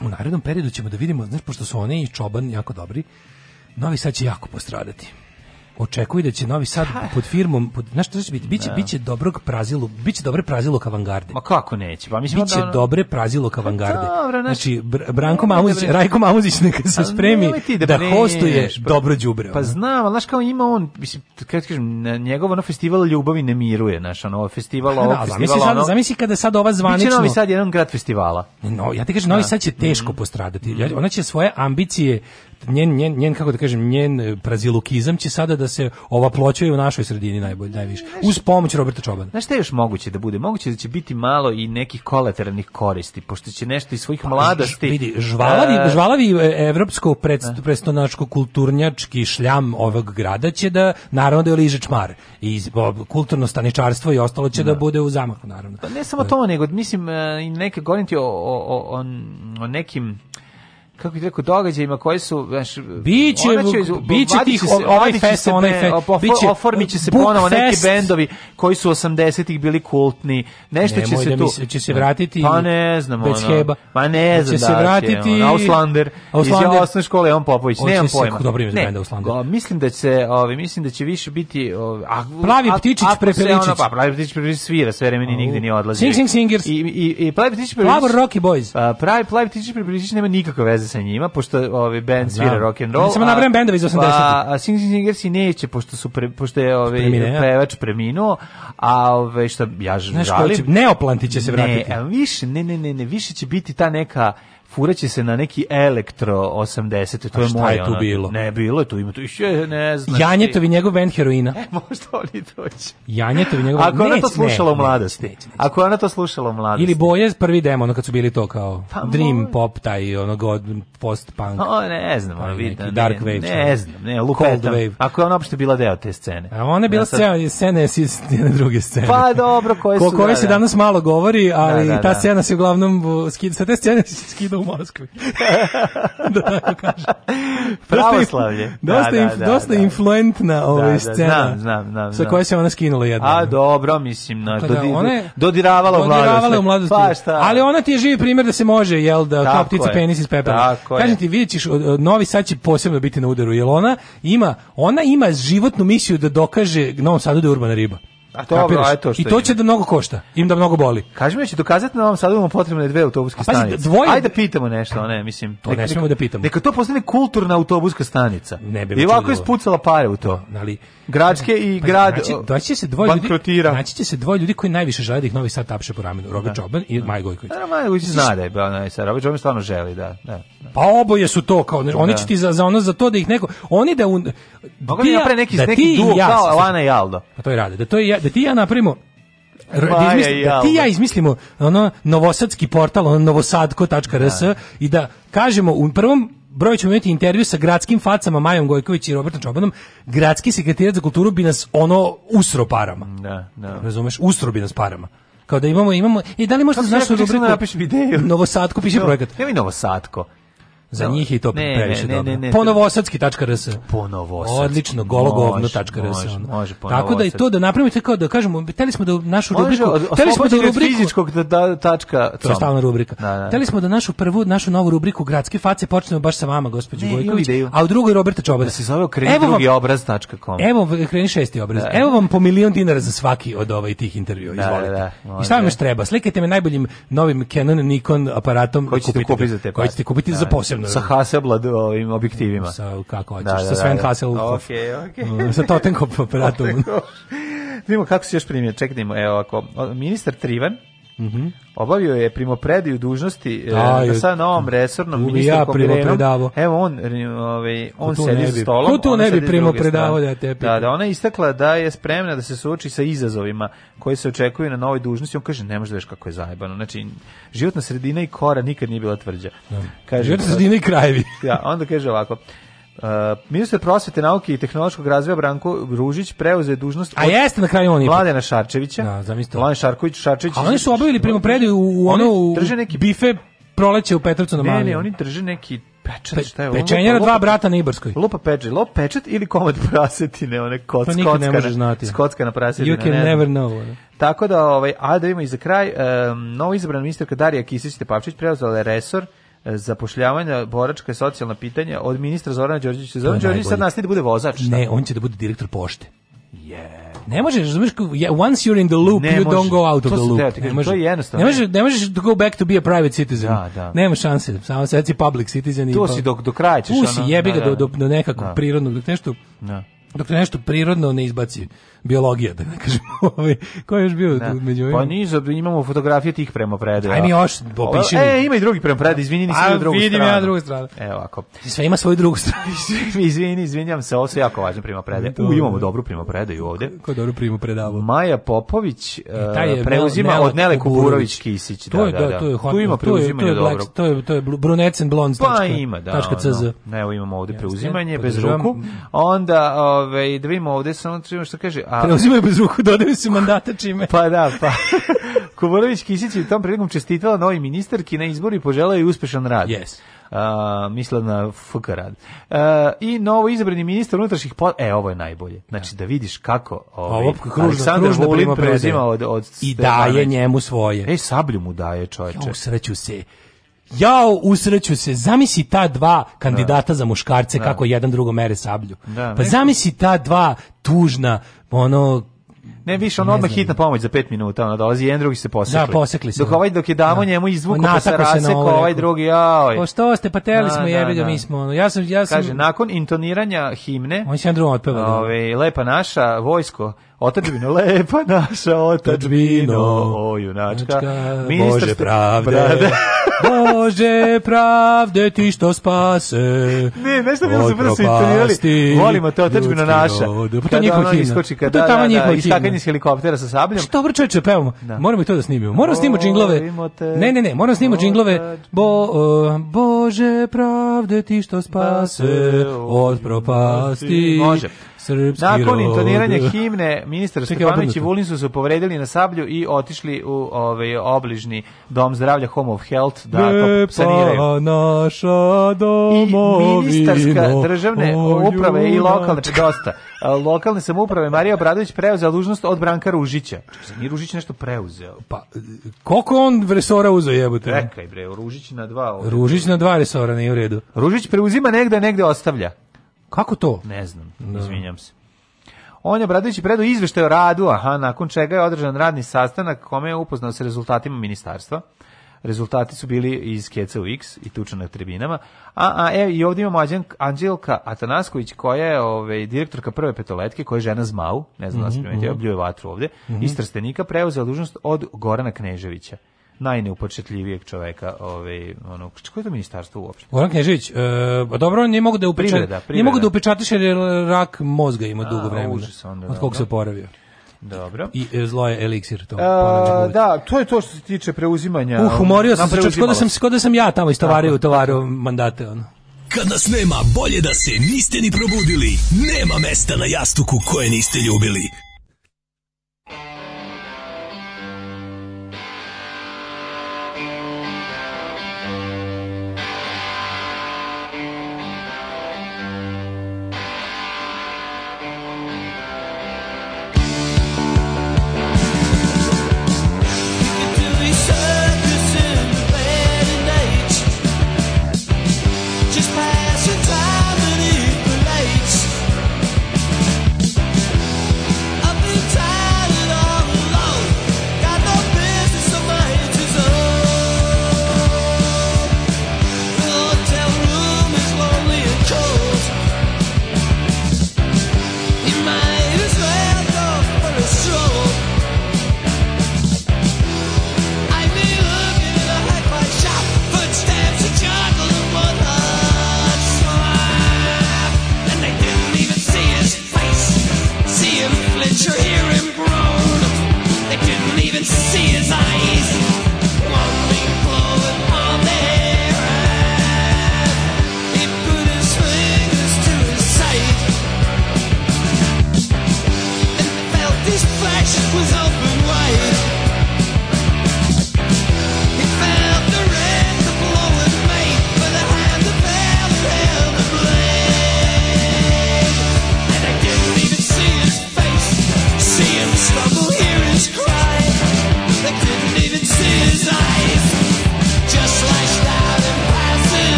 u narednom periodu ćemo da vidimo znaš pošto su one i Čoban jako dobri Novi Sad će jako postradati očekuju da će Novi Sad pod firmom pod znaš šta će biti biće da. biće dobrog prazilu biće dobre prazilo kavangarde ma kako neće pa mislim biće da ono... dobre prazilo kavangarde Dobro, naš... znači Branko Mamuzić da ne, Rajko Mamuzić neka se pa spremi da, da hostuje pa, dobro đubre pa znam al znaš kao ima on mislim kad kažem na njegovo festival ljubavi ne miruje naš ono festival pa ovo da, festival ono zamisli kada sad ova zvanično biće Novi Sad jedan grad festivala no ja ti kažem Novi da. Sad će teško mhm. postradati mhm. ona će svoje ambicije njen, njen, njen, kako da kažem, njen e, prazilukizam će sada da se ova ploča u našoj sredini najbolje, najviše. Uz pomoć Roberta Čobana. Znaš šta je još moguće da bude? Moguće da će biti malo i nekih kolateralnih koristi, pošto će nešto iz svojih pa, mladosti... Vidi, žvalavi, e, žvalavi e, evropsko predstonačko kulturnjački šljam ovog grada će da, naravno da je liže čmar. I kulturno staničarstvo i ostalo će da, da bude u zamahu, naravno. Pa ne samo to, nego mislim, neke govoriti o, o, o, o nekim kako bih rekao događajima koji su baš biće biće tih se, ovaj fest onaj biće oformiće se ponovo neki bendovi koji su 80-ih bili kultni nešto će se da tu će se vratiti pa ne znam bez ono, heba pa ne znam da će da, se vratiti Auslander, iz osnovne škole on Popović nemam pojma dobro ime za benda Auslander o, mislim da će ovi mislim da će više biti ovi, a plavi ptičić prepeličić pa pravi ptičić prepeličić svira sve vreme ni nigde ne odlazi sing sing singers i i i plavi ptičić prepeličić pravi Rocky Boys pravi plavi ptičić prepeličić nema nikakve veze veze sa njima, pošto ovaj band pa svira da. rock and roll. Samo nabrajam bendove iz 80-ih. Pa, a Sing Singers i neće, pošto su pre, pošto je ovaj pevač preminuo, a ove ovaj, što ja žalim. Znaš, neoplanti će se vratiti. Ne, više, ne, ne, ne, ne, više će biti ta neka furaće se na neki elektro 80 to je moje je tu ono, bilo ne bilo je tu ima tu še, ne znam Janjetovi e. njegov bend heroina e, možda oni dođe Janjetovi njegov ako ona to slušala u mladosti neće, ako ona to slušala u mladosti ili Boje prvi demo ono kad su bili to kao pa, dream moj. pop taj onog post punk o, ne znam ono vidi dark wave ne, ne znam ne lupetam wave. ako je ona uopšte bila deo te scene a ona je bila ja, sad... scena scena je druge scene pa dobro koje su koje da, se da. danas malo govori ali da, ta scena se uglavnom skida sa te scene skida u Moskvi. da tako kažem. Pravoslavlje. Dosta, da, da, da, dosta da, influentna da, ova da, scena. Znam, znam, znam, Sa koje se ona skinula jednom. A dobro, mislim, na, pa da, dodi, ona je, dodiravala, dodiravala u mladosti. Pa, šta? Ali ona ti je živi primjer da se može, jel, da kao ptica je. penis iz pepela. Kažem ti, vidjet ćeš, Novi Sad će posebno biti na udaru, jer ona ima, ona ima životnu misiju da dokaže Novom Sadu da je urbana riba. A to, Kapiraš? a to što I to će da mnogo košta, im da mnogo boli. Kaži mi, ja da će dokazati da ovom sad imamo potrebne dve autobuske pazi, stanice. Dvoje... Ajde da pitamo nešto, ne, mislim. To neka, ne smemo da pitamo. Neka to postane kulturna autobuska stanica. Ne bi I ovako ispucala pare u to. Ali, gradske i pa, grad znači, će se dvoje bankrotira. ljudi, znači će se dvoje ljudi koji najviše žele da ih Novi Sad tapše po ramenu, Robi da. Čoban i da. Maj Gojković. Da, Maj Gojković zna da je bio Novi Sad, Robi Čoban stvarno želi, da, da, da. Pa oboje su to kao, znači, oni će ti za, za ono za to da ih neko, oni da un, Mogu pa ti napraviti neki, da neki duo ja, kao Lana i Aldo. Pa to je rade, da, to je, da ti ja napravimo da, izmisli, da ti ja izmislimo ono novosadski portal ono novosadko.rs i da kažemo u prvom broj ćemo imati intervju sa gradskim facama Majom Gojković i Robertom Čobanom, gradski sekretarijac za kulturu bi nas ono usro parama. Da, da. Razumeš? Usro bi nas parama kao da imamo imamo i da li možete znaš u rubriku da napiš ideju? Novosadko piše no, projekat. Evo Novosadko. Za no. njih je to previše dobro. Ponovosadski.rs. Ponovosadski. Odlično, gologovno.rs. Može, Tako da i to da napravite kao da kažemo, teli smo da našu rubriku, teli smo da rubriku fizičkog da, da tačka, to je stalna rubrika. Da, da. Teli smo da našu prvu, našu novu rubriku gradske face počnemo baš sa vama, gospođo Vojković. a u drugoj Roberta Čobara. Da se zove kreni drugi obraz.com. Evo, kreni šesti obraz. Da. Evo vam po milion dinara za svaki od ovaj tih intervjua, da, izvolite. Da, I šta vam još treba? Slikajte me najboljim novim Canon Nikon aparatom koji ćete kupiti za te. Koji ćete kupiti za posebno Da. Sa Hasselblad ovim objektivima. Sa, kako hoćeš, da, da, sa da, Sven da. Hassel. Okej, okej. Okay, mm, okay. sa Totenkopf aparatom. Vidimo kako se još primjer, čekajmo, evo ako, ministar Trivan, Mm -hmm. Obavio je primopredaju dužnosti e, da, e, sa novom resornom ministrom ja primopredavo. Evo on, ovaj, on sedi za stolom. Ko tu ne bi primopredavo da te Da, da, ona je istakla da je spremna da se suoči sa izazovima koji se očekuju na novoj dužnosti. On kaže, ne možeš da kako je zajebano. Znači, životna sredina i kora nikad nije bila tvrđa. Da. Kaže, životna sredina i krajevi. da, onda kaže ovako, Uh, ministar prosvete, nauke i tehnološkog razvoja Branko Ružić preuzeo je dužnost A jeste na kraju on oni. Mladena Šarčevića. Da, zamislite. Mladen Šarković Šarčević. A oni su obavili primopredaju u, u ono u drže neki bife proleće u Petrovcu na Mali. Ne, ne, oni drže neki pečat, Pe, šta je ovo? Pečenjera dva brata na Ibarskoj. Lupa pečat, lop pečet ili komad prasetine, one kod, to skocka. ne možeš znati. Skocka na prasetine. You can ne, never know. Ne. Tako da, ovaj, a da ima i za kraj, um, novo izabrana ministarka Darija Kisić-Tepavčić preuzela je resor E, zapošljavanja, boračka i socijalna pitanja od ministra Zorana Đorđevića. Zoran Đorđević sad nastavi da bude vozač. Ne, on će da bude direktor pošte. Yeah. Ne možeš, razumiješ, once you're in the loop, ne you može. don't go out to of the loop. Te, ne, može, to je jednostavno. Ne, možeš, ne možeš to go back to be a private citizen. Da, da. Nema šanse, samo sad si public citizen. Tu i pa, si do, do kraja ćeš. Tu si, jebi ga da, da, do, do da. nekakvog da. prirodnog, do nešto. Da dok nešto prirodno ne izbaci biologija da ne kažem ovaj ko je još bio da. među ovim pa niza imamo fotografije tih prema predaja ajme još opiši e ima i drugi prema predaja izvini nisi vidio drugu vidim stranu vidim ja drugu stranu evo ovako sve ima svoju drugu stranu izvinim izvinjavam se ovo sve jako važno prema predaja u imamo dobru prema predaju ovde ko dobro prima predavo Maja Popović e, preuzima Nela, od Nele Kuburović Kisić to je, da, da, da. to je tu ima preuzimanje dobro to je to je brunecen blond pa ima da tačka cz evo imamo ovde preuzimanje bez ruku onda ovaj, ovaj da vidimo ovde samo da što kaže, a preuzimaju bez ruku, dodaju se mandata čime. Pa da, pa. Kovorović Kisić je tom prilikom čestitala novi ministarki na izbori i poželao je uspešan rad. Yes. Uh, misla na FK rad. Uh, I novo izabrani ministar unutrašnjih pol... E, ovo je najbolje. Znači, da, da vidiš kako ovaj, ovo, kružno, Aleksandar kružno Vulin preuzima od, od... I daje njemu svoje. E, sablju mu daje, čovječe. Ja, sreću se Jao, usreću se. Zamisli ta dva kandidata da. za muškarce da. kako jedan drugo mere sablju. Da, pa zamisli ta dva tužna ono Ne, više, on odmah hitna pomoć za 5 minuta, ona dolazi, jedan drugi se posekli. Da, posekli se. Dok, ovaj, dok je damo da. njemu izvuku pa se raseko, ovaj drugi, jaoj. Pa što ste, pa teli da, smo da, jebi ga, da. mi smo, ono, ja sam, ja sam... Kaže, nakon intoniranja himne, on se jedan drugom otpeva. Ove, lepa naša, vojsko, Otačbino, lepa naša otačbino, o junačka, Bože pravde, Bože pravde ti što spase. Ne, nešto bilo super su intonirali. Volimo te otačbino naša. Pa to njihova himna. To je tamo njihova himna iz helikoptera sa sabljom. Što pa dobro čoveče, pevamo. Da. Moramo i to da snimimo. Moramo da snimati džinglove. Ne, ne, ne, moramo da snimati džinglove. Bo, uh, Bože pravde ti što spase od propasti. Može. Srpski Nakon intoniranja himne, ministar Stefanović i Vulin su se povredili na sablju i otišli u ovaj obližni dom zdravlja Home of Health da to saniraju. naša domovina. I ministarska državne uprave i lokalne, dosta, lokalne samouprave Marija Obradović preuzeo dužnost od Branka Ružića. Čekaj, nije Ružić nešto preuzeo? Pa, koliko on resora uzeo jebote? Rekaj bre, Ružić na dva. Ovdje. Ružić na dva resora, nije u redu. Ružić preuzima negde, negde ostavlja. Kako to? Ne znam, da. izvinjam se. On je obradujući predao izveštaj o radu, aha, nakon čega je održan radni sastanak kome je upoznao sa rezultatima ministarstva. Rezultati su bili iz Keca X i tuča na tribinama. A, a evo, i ovdje imamo Anđelka Atanasković koja je ove, ovaj, direktorka prve petoletke, koja je žena Zmau, ne znam mm -hmm, da se mhm, primetio, mm -hmm. vatru ovdje, mm -hmm. iz Trstenika preuzela dužnost od Gorana Kneževića najneupečetljivijeg čoveka, ovaj onog koje to ministarstvo uopšte. Goran Knežević, e, pa dobro, on nije mogu da upečat, ne privreda. nije mogu da upečatiš jer rak mozga ima dugo vremena. od kog da, se da. oporavio. Dobro. I e, zlo je eliksir to. E, A, da, to je to što se tiče preuzimanja. Uh, umorio sam se, kod da sam kod da sam ja tamo istovario u tovaru mandate ono. Kad nas nema, bolje da se niste ni probudili. Nema mesta na jastuku koje niste ljubili.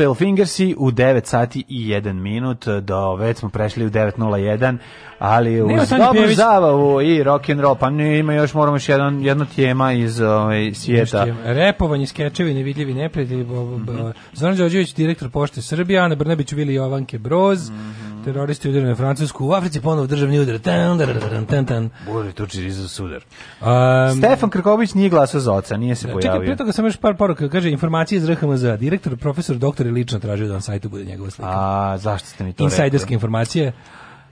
Hotwell Fingersi u 9 sati i 1 minut, do da, već smo prešli u 9.01, ali uz dobru zabavu i rock and roll, pa ne, ima još moramo još jedan, jedno tema iz ovaj, svijeta. Repovanje, skečevi, nevidljivi neprijatelji, mm -hmm. Zoran Đorđević, direktor pošte Srbije, Ana Brnebić, Vili Jovanke Broz, mm Teroristi udari na Francusku, u Africi ponovo državni udar. Tan, da, da, da, tan, tan, tan. Bude to za sudar. Um, Stefan Krković nije glasao za oca, nije se pojavio. Čekaj, prije toga sam još par poruka. Kaže, informacije iz RHMZ. Direktor, profesor, doktor je lično tražio da na sajtu bude njegova slika. A, zašto ste mi to Insajderske rekli? informacije.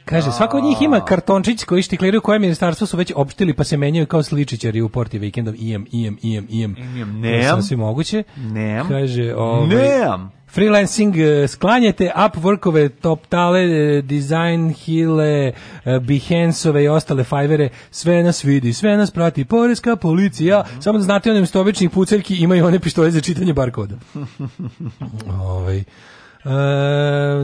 Kaže, svako od njih ima kartončić koji štikliraju koje ministarstvo su već opštili pa se menjaju kao sličićari u porti vikendom. Ijem, ijem, ijem, ijem. Nemam. Sasvim moguće. Nemam. Kaže, ovaj, Nemam. Freelancing e, sklanjate Upworkove, Toptale, e, Design Hile, e, Behanceove i ostale fajvere, sve nas vidi, sve nas prati poreska policija, mm -hmm. samo da znate onim stobičnih puceljki imaju one pištolje za čitanje barkoda. ovaj E,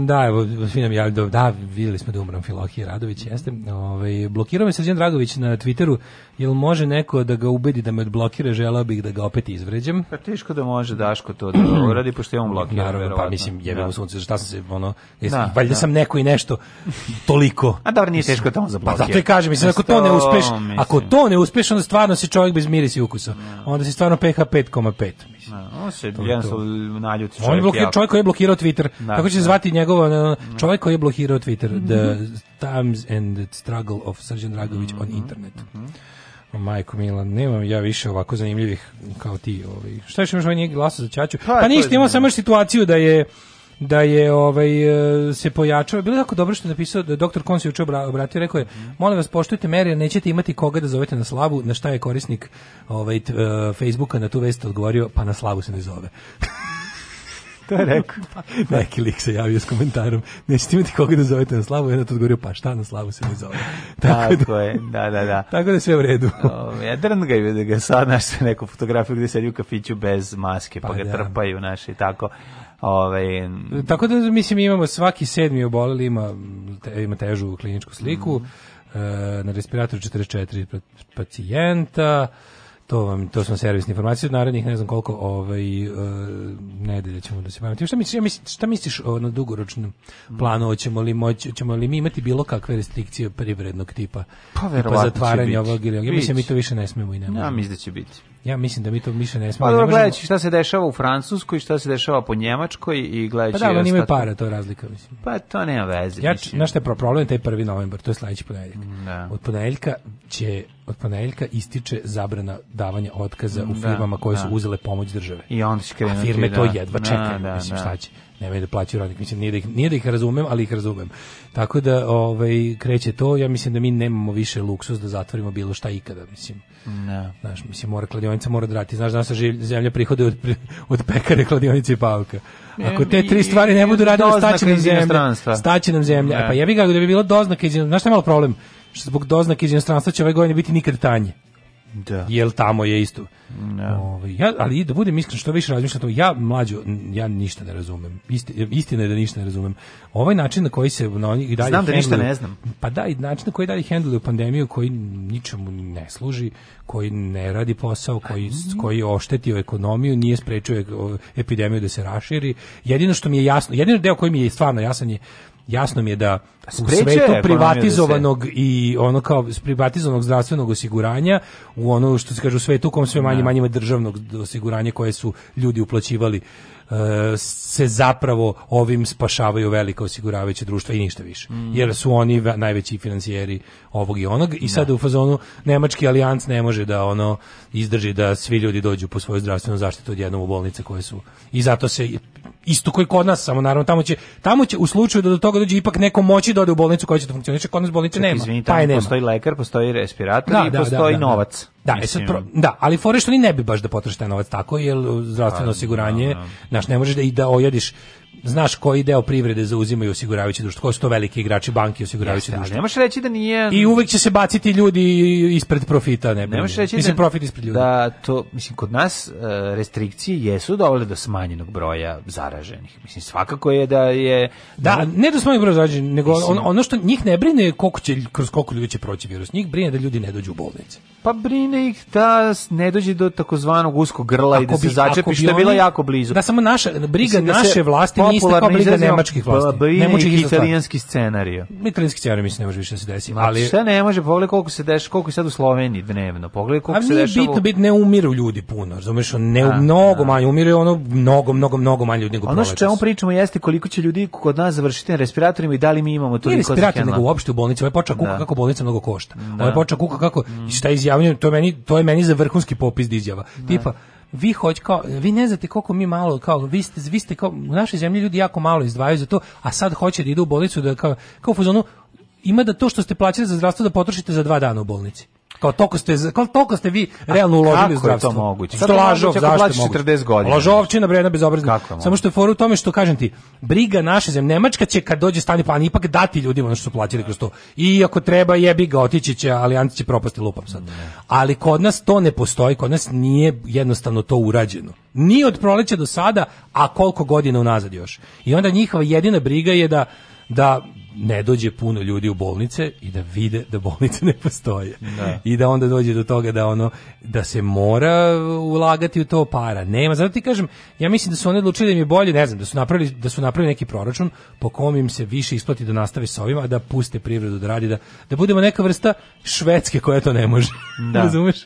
da, evo, svi nam da, videli smo da umram Filohije Radović, jeste. Ove, ovaj, blokirao me Srđan Dragović na Twitteru, jel može neko da ga ubedi da me odblokira, želao bih da ga opet izvređam? Pa teško da može Daško to da uradi, pošto je on blokiran. Naravno, pa verovatno. pa mislim, jebimo da. sunce, šta sam se, ono, jes, da, valjda da. sam neko i nešto toliko. A dobro, nije teško da on pa zablokira. Pa zato i kažem, mislim, ako to ne uspeš, ako to ne uspeš, onda stvarno si čovjek bez mirisa i ukusa. Da. Onda si stvarno pH 5,5. Da, on se jednostavno naljuti čovjek. On je blokir, čovjek koji je blokirao Twitter. Da, Kako će se da. zvati njegovo? Da. čovjek koji je blokirao Twitter? Mm -hmm. The Times and the Struggle of Srđan Dragović mm -hmm. on mhm, internet. Mm -hmm. Majko Milan, nemam ja više ovako zanimljivih kao ti. Ovaj. Šta još imaš ovaj nije glasa za Čaču? Pa, pa ništa, imao samo situaciju da je da je ovaj e, se pojačao. Bilo je jako dobro što je napisao da doktor Kon se obratio, rekao je: mhm. "Molim vas poštujte mere, nećete imati koga da zovete na slavu." Na šta je korisnik ovaj t, uh, Facebooka na tu vest odgovorio: "Pa na slavu se ne zove." to je rekao. Pa, neki lik se javio s komentarom. Nećete imati koga da zovete na slavu, jedan to odgovorio, pa šta na slavu se ne zove. tako, da, je, da, da, da. Tako da sve u redu. o, ovaj, ja ga je da ga sad našte neku fotografiju gde se u kafiću bez maske, pa, pa ga da. trpaju naši, tako. Ove, ovaj, Tako da, mislim, imamo svaki sedmi oboleli, ima, te, ima težu kliničku sliku, mm. e, na respiratoru 44 pa, pacijenta, to vam to su servisne informacije od narednih ne znam koliko ovaj uh, nedelja ćemo da se bavimo tim šta misliš šta misliš o na dugoročnom mhm. planu hoćemo li moći ćemo li mi imati bilo kakve restrikcije privrednog tipa pa, pa verovatno pa zatvaranje ovog ili ja mislim mi to više ne smemo i ne možemo ja mislim da će biti Ja mislim da mi to više ne smemo. Pa dobro, gledajući šta se dešava u Francuskoj, šta se dešava po Njemačkoj i gledajući... Pa da, oni imaju para, to je razlika, mislim. Pa to nema veze, ja, mislim. Znaš šta je problem, taj prvi novembar, to je sledeći ponedeljak. Mm, da. Od ponedeljka će od ponedeljka ističe zabrana davanja otkaza u da, firmama koje da. su uzele pomoć države. I onda će krenuti, A firme to da. jedva da, čekaju, mislim, šta će nemaju da plaćaju radnik. Mislim, nije da, ih, nije da ih razumem, ali ih razumem. Tako da ovaj, kreće to, ja mislim da mi nemamo više luksus da zatvorimo bilo šta ikada, mislim. Ne. Znaš, mislim, mora kladionica mora da rati. Znaš, danas zemlja prihode od, od pekare, kladionice i pauka. Ako te tri stvari ne budu radile, staće nam zemlja. Staće nam zemlja. Ne. A pa jebi ga, da bi bilo doznaka iz Znaš šta je malo problem? Što zbog doznaka iz inostranstva će ovaj godine biti nikad tanje. Da. Jel tamo je isto. No. Da. Ove, ovaj, ja, ali da budem iskren što više razmišljam to, ja mlađu ja ništa ne razumem. Isti, istina je da ništa ne razumem. Ovaj način na koji se na onih dalje Znam da ništa ne znam. Pa da, i način na koji dalje hendluju pandemiju koji ničemu ne služi, koji ne radi posao, koji koji oštetio ekonomiju, nije sprečio e, epidemiju da se raširi. Jedino što mi je jasno, jedino deo koji mi je stvarno jasan je jasno mi je da, da u svetu privatizovanog i ono kao privatizovanog zdravstvenog osiguranja u ono što se kaže u svetu u kom sve manje da. manje državnog osiguranja koje su ljudi uplaćivali e, se zapravo ovim spašavaju velika osiguravajuća društva i ništa više. Mm. Jer su oni najveći financijeri ovog i onog i sad da. u fazonu nemački alijans ne može da ono izdrži da svi ljudi dođu po svoju zdravstvenu zaštitu odjednom u bolnice koje su i zato se isto koji kod nas, samo naravno tamo će tamo će u slučaju da do toga dođe ipak neko moći da ode u bolnicu koja će da funkcioniše, kod nas bolnice nema. Izvini, pa nema. postoji lekar, postoji respirator da, i da, postoji da, da, da. novac. Da, e pro, da, ali fore što ni ne bi baš da potroši taj novac tako, jer zdravstveno pa, osiguranje, naš ne možeš da i da ojediš znaš koji deo privrede zauzimaju osiguravajući društvo, ko su to veliki igrači banke osiguravajući Jeste, društva. Nemaš reći da nije I uvek će se baciti ljudi ispred profita, ne. Nemaš reći mislim, da profit ispred ljudi. Da to mislim kod nas e, restrikcije jesu dovele do smanjenog broja zaraženih. Mislim svakako je da je da no, da- ne do smanjenog broja zaraženih, nego mislim, ono što njih ne brine koliko će kroz koliko ljudi će proći virus. Njih brine da ljudi ne dođu u bolnice. Pa brine ih da ne dođe do takozvanog uskog grla ako i da bi, se začepi što je bilo jako blizu. Da samo naša briga mislim, da naše da se, vlasti popularna iza nemačkih vlasti. Ne pa, pa i italijanski scenarijo. Italijanski scenarij mislim ne može više da se desi. Ali šta ne može, pogledaj koliko se deš, koliko je sad u Sloveniji dnevno. Pogledaj koliko se dešava. Ali bitno bit ne umiru ljudi puno, razumeš, ne a, da, mnogo a. Da. manje umiru, ono mnogo mnogo mnogo manje ljudi nego Ono što čemu pričamo jeste koliko će ljudi kod nas završiti na respiratorima i da li mi imamo toliko respirator nego uopšte u bolnicama, Ovaj počak kuka da. kako bolnica mnogo košta. Ovaj počak kuka kako i mm. šta izjavljuje, to meni to je meni za vrhunski popis izjava. Tipa vi hoć kao vi ne znate koliko mi malo kao vi ste vi ste kao u našoj zemlji ljudi jako malo izdvajaju za to, a sad hoće da idu u bolnicu da kao kao u ima da to što ste plaćali za zdravstvo da potrošite za dva dana u bolnici. Kao toliko ste, kao toliko ste vi realno uložili u zdravstvo. Kako je to moguće? Što lažov, zašto moguće? 40 godina. Lažovčina, bre, jedna bezobrazna. Samo što je fora u tome što kažem ti, briga naše zemlje. Nemačka će kad dođe stanje plan ipak dati ljudima ono što su plaćali kroz to. I ako treba jebi ga, otići će, ali Anci će propasti lupam sad. Ali kod nas to ne postoji, kod nas nije jednostavno to urađeno. Ni od proleća do sada, a koliko godina unazad još. I onda njihova jedina briga je da da ne dođe puno ljudi u bolnice i da vide da bolnice ne postoje. Da. I da onda dođe do toga da ono da se mora ulagati u to para. Nema, zato ti kažem, ja mislim da su oni odlučili da im je bolje, ne znam, da su napravili da su napravili neki proračun po kom im se više isplati da nastave sa ovim, a da puste privredu da radi da da budemo neka vrsta švedske koja to ne može. Da. Razumeš?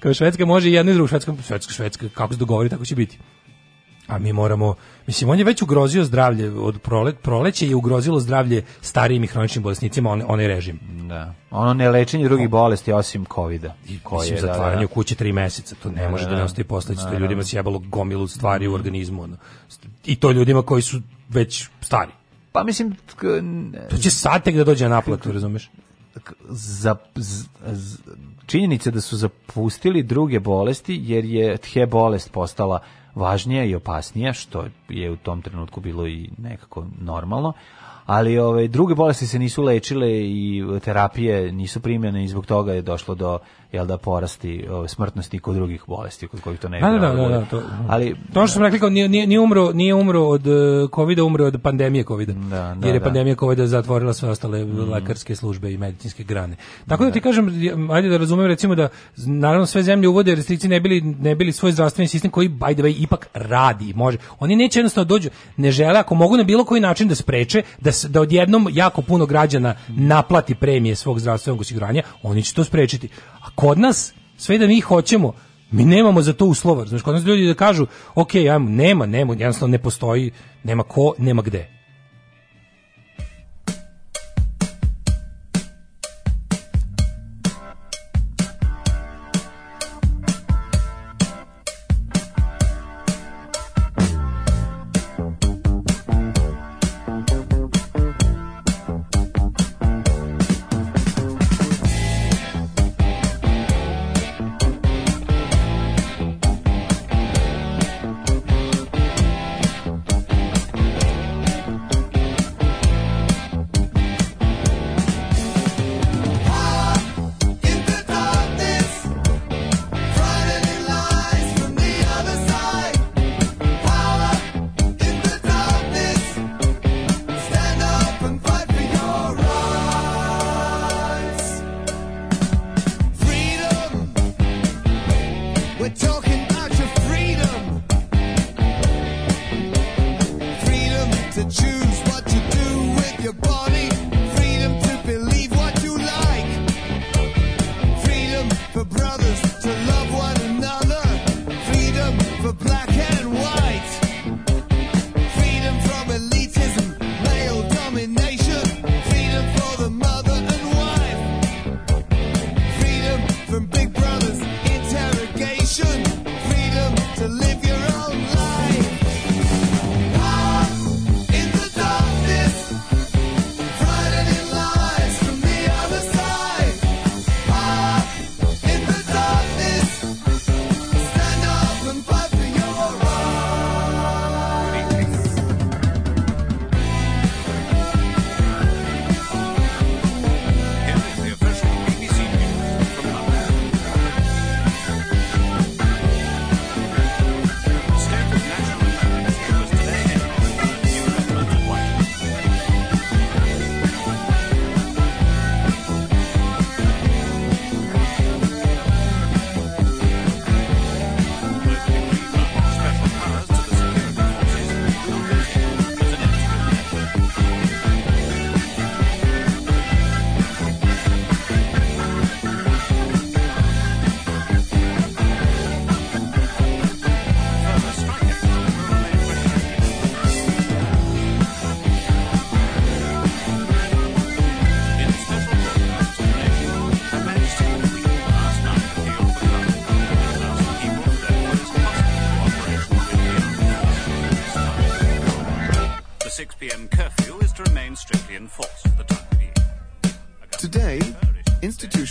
Kao švedska može i jedno i drugo švedska, švedska, švedska kako se dogovori tako će biti a mi moramo, mislim, on je već ugrozio zdravlje od prolet, proleće je ugrozilo zdravlje starijim i hroničnim bolesnicima, on, onaj režim. Da. Ono ne lečenje drugih bolesti osim COVID-a. Mislim, da, da, da. zatvaranje u kući tri meseca, to ne, ne može da, da ne ostaje posljedice, znači, to je ljudima sjebalo gomilu stvari u mm. organizmu. Ono. I to ljudima koji su već stari. Pa mislim... To će sad tek da dođe na naplatu, razumeš? za, z, z, činjenica da su zapustili druge bolesti jer je the bolest postala važnija i opasnija, što je u tom trenutku bilo i nekako normalno, ali ove ovaj, druge bolesti se nisu lečile i terapije nisu primjene i zbog toga je došlo do jel da porasti ove smrtnosti kod drugih bolesti kod kojih to ne bi. Da, da, da, da, da to. Ali to što sam rekli kao nije nije umro, nije umro od kovida, e, umro od pandemije kovida. Da, da, jer je da. pandemija kovida zatvorila sve ostale mm. lekarske službe i medicinske grane. Tako da, da. ti kažem, ajde da razumem recimo da naravno sve zemlje uvode restrikcije ne bili ne bili svoj zdravstveni sistem koji by the way ipak radi, može. Oni neće jednostavno dođu, ne žele ako mogu na bilo koji način da spreče da da odjednom jako puno građana naplati premije svog zdravstvenog osiguranja, oni će to sprečiti kod nas, sve da mi hoćemo, mi nemamo za to uslova. Znači, kod nas ljudi da kažu, ok, ajmo, nema, nema, jednostavno ne postoji, nema ko, nema gde.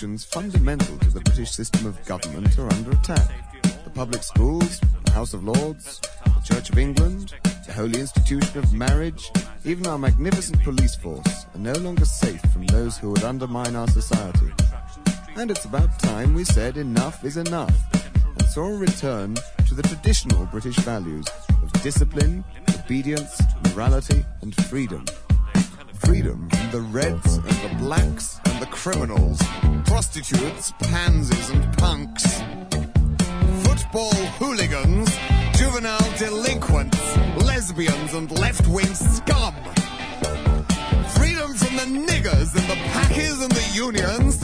institutions fundamental to the British system of government are under attack. The public schools, the House of Lords, the Church of England, the holy institution of marriage, even our magnificent police force are no longer safe from those who would undermine our society. And it's about time we said enough is enough and saw a return to the traditional British values of discipline, obedience, morality, and freedom. Freedom from the Reds and the Blacks and the criminals, prostitutes, pansies, and punks, football hooligans, juvenile delinquents, lesbians, and left wing scum. Freedom from the niggers and the packers and the unions,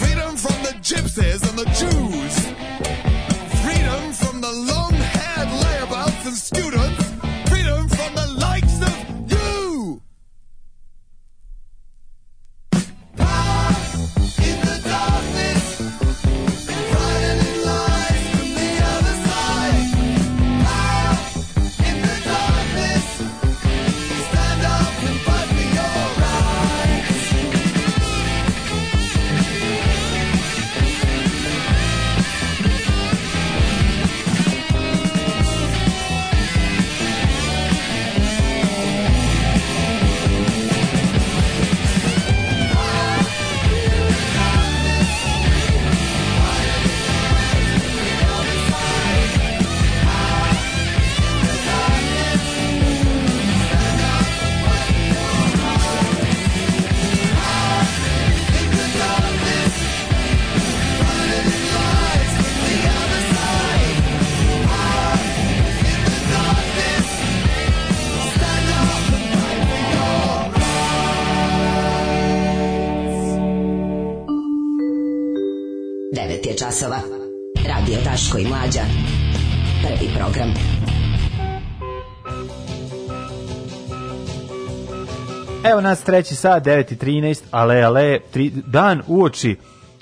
freedom from the gypsies and the Jews, freedom from the long haired layabouts and students. časova. Radio Taško i Mlađa. Prvi program. Evo nas treći sat, 9.13, ale, ale, tri, dan uoči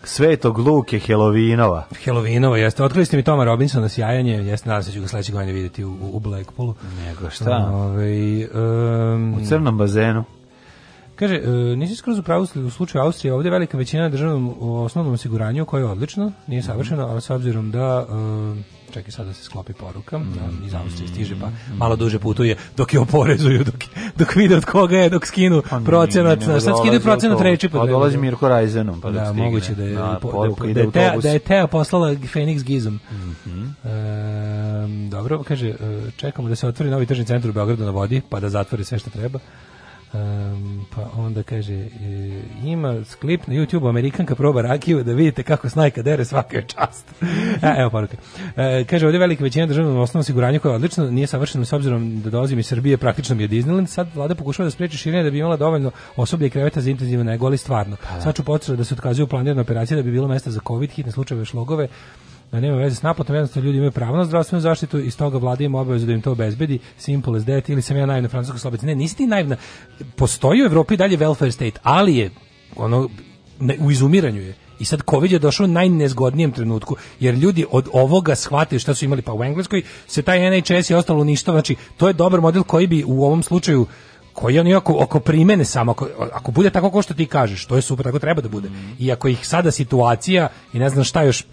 Svetog Luke Helovinova. Helovinova, jeste. Otkrili ste mi Toma Robinsona sjajanje, jeste, nadam se da ću ga sledeće godine vidjeti u, u Blackpoolu. Nego šta? Ove, ovaj, um, u crnom bazenu. Kaže, e, nisi skroz pravu u slučaju Austrije, ovde je velika većina na državnom osnovnom osiguranju, koje je odlično, nije mhm. savršeno, ali s obzirom da e, čekaj sad da se sklopi poruka, mm. iz Austrije stiže pa mhm. malo duže putuje dok je oporezuju, dok, dok vide od koga je, dok skinu pa procenat, ne, ne, ne, sad skinu procenat reči. Pa dolazi Mirko Rajzenom pa da, da moguće da je, da, da, da, je Teo, da je Teja poslala Fenix Gizom. Mm -hmm. e, dobro, kaže, e, čekamo da se otvori novi tržni centar u Beogradu na vodi, pa da zatvori sve što treba. Um, pa onda kaže e, ima sklip na YouTube Amerikanka proba rakiju da vidite kako snajka dere svaka čast. A, e, evo poruka. E, kaže ovdje velika većina državnog osnovnog osiguranja koja odlično nije savršeno s obzirom da dolazim iz Srbije praktično mi je Disneyland. Sad vlada pokušava da spreči širenje da bi imala dovoljno osoblje i kreveta za intenzivno nego ali stvarno. Pa da. Sad ću da se otkazuju planirane operacije da bi bilo mesta za covid hitne slučajeve šlogove da nema veze s naplatom, jednostavno ljudi imaju pravo na zdravstvenu zaštitu i stoga vlada ima obavezu da im to obezbedi, simple as that, ili sam ja naivna francuska slobica. Ne, nisi ti naivna. Postoji u Evropi dalje welfare state, ali je ono, ne, u izumiranju je. I sad COVID je došao u najnezgodnijem trenutku, jer ljudi od ovoga shvatili šta su imali, pa u Engleskoj se taj NHS je ostalo ništa, znači to je dobar model koji bi u ovom slučaju koji oni ako, ako primene samo, ako, ako bude tako ko što ti kažeš, to je super, tako treba da bude. I ako ih sada situacija i ne znam šta još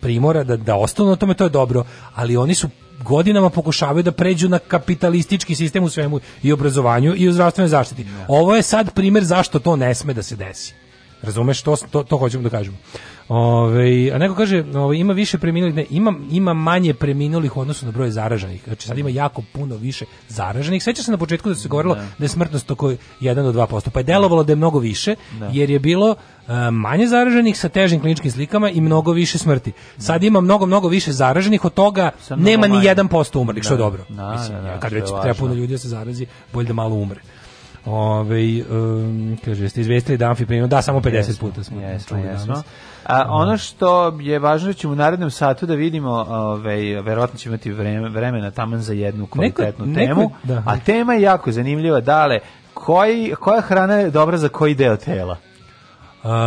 primora da, da ostalo na tome, to je dobro, ali oni su godinama pokušavaju da pređu na kapitalistički sistem u svemu i obrazovanju i u zdravstvenoj zaštiti. Da. Ovo je sad primer zašto to ne sme da se desi. Razumeš, to, to, to hoćemo da kažemo. Ove, a neko kaže, ove, ima više preminulih, ne, ima, ima manje preminulih u odnosu na broj zaraženih. Znači sad ima jako puno više zaraženih. Sveća se na početku da se govorilo ne. Da. da je smrtnost oko 1 do 2%, pa je delovalo da je mnogo više, ne. Da. jer je bilo e, manje zaraženih sa težim kliničkim slikama i mnogo više smrti. Sad ima mnogo, mnogo više zaraženih, od toga nema ni 1% umrlih, što je da, dobro. Mislim, kad već treba puno ljudi da se zarazi, bolje da malo umre. Ove, um, kaže, jeste izvestili da primio? Da, samo 50 puta smo jesmo, čuli jesmo. danas. A, ono što je važno ćemo u narednom satu da vidimo, ovaj, verovatno ćemo imati vreme, vremena taman za jednu kvalitetnu neko, temu, neko, da. a tema je jako zanimljiva, dale, koji, koja hrana je dobra za koji deo tela?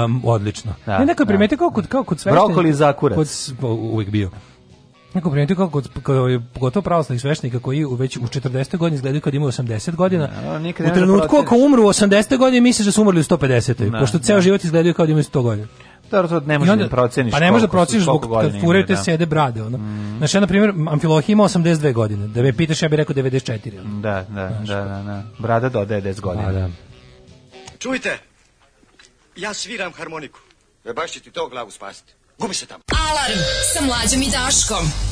Um, odlično. Da, ne, neko da. primete kao kod, kao kod sveštenika. Brokoli za kurac. Kod, uvijek bio. Neko primetio kako kod, kod, pogotovo pravoslavnih sveštenika koji u već u 40. godini izgledaju kad imaju 80 godina. No, u trenutku ako umru u 80. godini misliš da su umrli u 150. No, pošto ceo no. život izgledaju kao da imaju 100 godina. Dobro, to ne možeš da proceniš. Pa ne možeš da proceniš zbog kad furaju te da. sede brade, ono. Mm. Znači, na primjer, Amfilohija ima 82 godine. Da me pitaš, ja bih rekao 94. Ono. Da, da, Znaš, da, da, da. Brada dodaje 10 pa godina. A, da. Čujte, ja sviram harmoniku. E baš će ti to glavu spasiti. Gubi se tamo. Alarm sa mlađom i Daškom.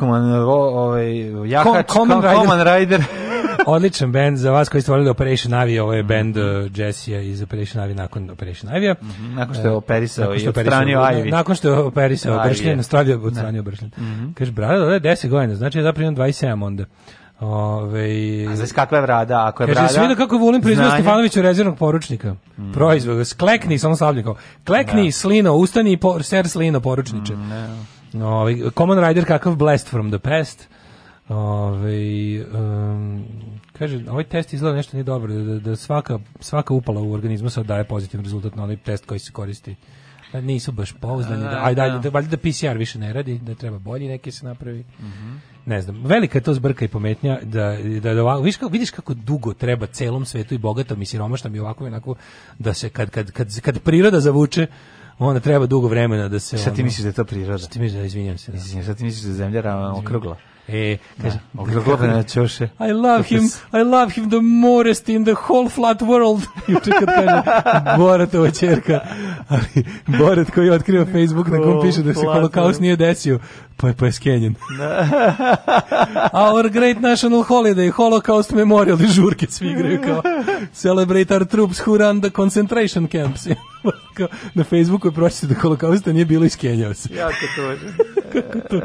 narkoman, ovaj, jahač, Com, Common Rider. Common Rider. Odličan bend za vas koji ste volili Operation Avi, ovo je bend mm Jessija iz Operation Avi nakon Operation Avija. Mm -hmm. Nakon što je eh, operisao i odstranio Avi. Nakon što je operisao Bršljen, stavio odstranio Bršljen. Mm -hmm. Kaže, brada, da je 10 godina, znači ja zapravo 27 onda. Ove, A znaš kakva je vrada? Ako je kaže, brada, vidio kako volim proizvod Stefanoviću rezervnog poručnika. Mm. Proizvod, sklekni, samo stavljam kao, klekni, da. slino, ustani, po, ser slino, poručniče. Mm, ne. Ove, ovaj, Common Rider kakav blast from the past. Ovaj um, kaže, ovaj test izgleda nešto nije dobro, da, da svaka, svaka upala u organizmu sad daje pozitivan rezultat na onaj test koji se koristi. Da nisu baš pouzdani. Da, ajde, ajde, da. da, valjda da PCR više ne radi, da treba bolji neki se napravi. Mm -hmm. Ne znam, velika je to zbrka i pometnja da, da, da vidiš, kako, vidiš kako dugo treba celom svetu i bogatom i siromašnom i ovako i onako da se kad, kad, kad, kad priroda zavuče onda treba dugo vremena da se... Šta ti misliš da je to priroda? Šta ti misliš da, izvinjam se. Da. Izvinjam, šta ti misliš da je zemlja okrugla? E, da, kaže, da, okrugla na čoše. I love him, I love him the morest in the whole flat world. Juče kad kaže, Boratova čerka, ali Borat koji je otkrio Facebook na kom piše da se holokaust nije desio, pa je, pa je skenjen. Da. Our Great National Holiday, Holocaust Memorial, žurke svi igraju kao Celebrate our troops who run the concentration camps. Na Facebooku je pročito da holokausta nije bilo i skenjao se. Jako to Kako to?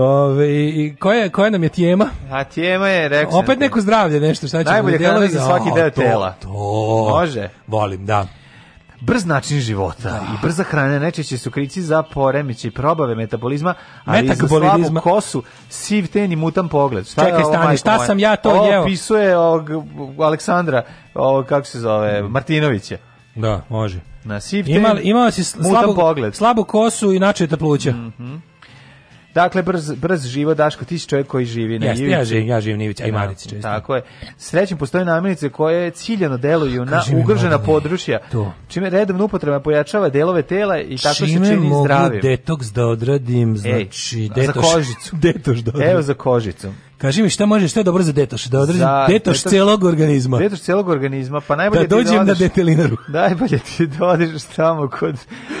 Ove, i koja, koja nam je tijema? A tijema je, rekao Opet neko zdravlje, nešto, šta će? Najbolje kanali za svaki deo tela. To, to. Može. Volim, da brz način života da. i brza hrana najčešće su krici za poremeće i probave metabolizma, ali Metabolizma. i za slavu kosu, siv ten i mutan pogled. Šta Čekaj, stani, šta sam ja to ovo jeo? Opisuje ovog Aleksandra, ovog, kako se zove, mm. Martinovića. Da, može. Na siv ten, imao si slabu, pogled. slabu kosu i načeta pluća. Mm Dakle, brz, brz živo, Daško, ti si čovjek koji živi na Jeste, Ivici. Ja živim, ja živim na Ivici, a i da, Marici često. Tako je. Srećem, postoje namirnice koje ciljano deluju na ugrožena područja, to. čime redovna upotreba pojačava delove tela i tako čime se čini zdravim. Čime mogu detoks da odradim, znači, Ej, detoš, za kožicu. detoš da odradim. Evo za kožicu. Kaži mi šta možeš, šta je dobro za detoš? Da odredim za detoš, detoš celog organizma. Detoš celog organizma, pa najbolje da dođem da odeš, na detelinaru. Najbolje ti da odeš tamo kod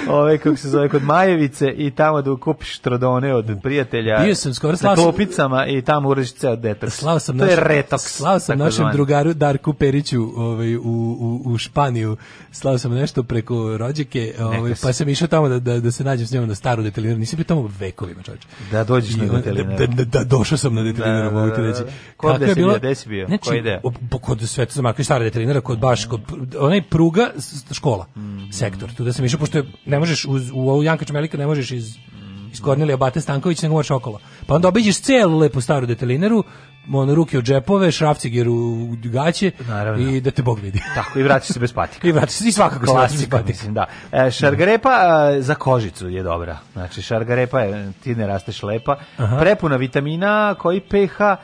ove kako se zove kod Majevice i tamo da kupiš trodone od prijatelja. Bio sam skoro sa topicama i tamo uradiš ceo detoks. Slao sam to naš, je retoks. Slao sam našem zvan. drugaru Darku Periću, ovaj u, u, u Španiju. Slao sam nešto preko rođake, ovaj pa sam išao tamo da, da, da se nađem s njom na staru detelinaru. Nisam bio tamo vekovima, čoveče. Da dođeš I, na detelinaru. Da, da, da, došao sam na da. detelinaru da, ti da, da, reći. Da. Kod da je bila, bio? Znači, Koji ide? Kod Sveta i stara veterinara, kod baš, kod, mm, onaj pruga, škola, mm. sektor. Tu da sam išao, pošto ne možeš, uz, u ovu Janka Čmelika ne možeš iz mm. iz Kornelija Bate Stanković nego moraš okolo. Pa onda obiđeš celu lepu staru detelineru ono, ruke u džepove, šrafciger u gaće Naravno. i da te Bog vidi. Tako, i vraćaš se bez patika. I vraćaš se i svakako Klasika, mislim, da. E, šargarepa e, za kožicu je dobra. Znači, šargarepa je, ti ne rasteš lepa. Aha. Prepuna vitamina koji pH e,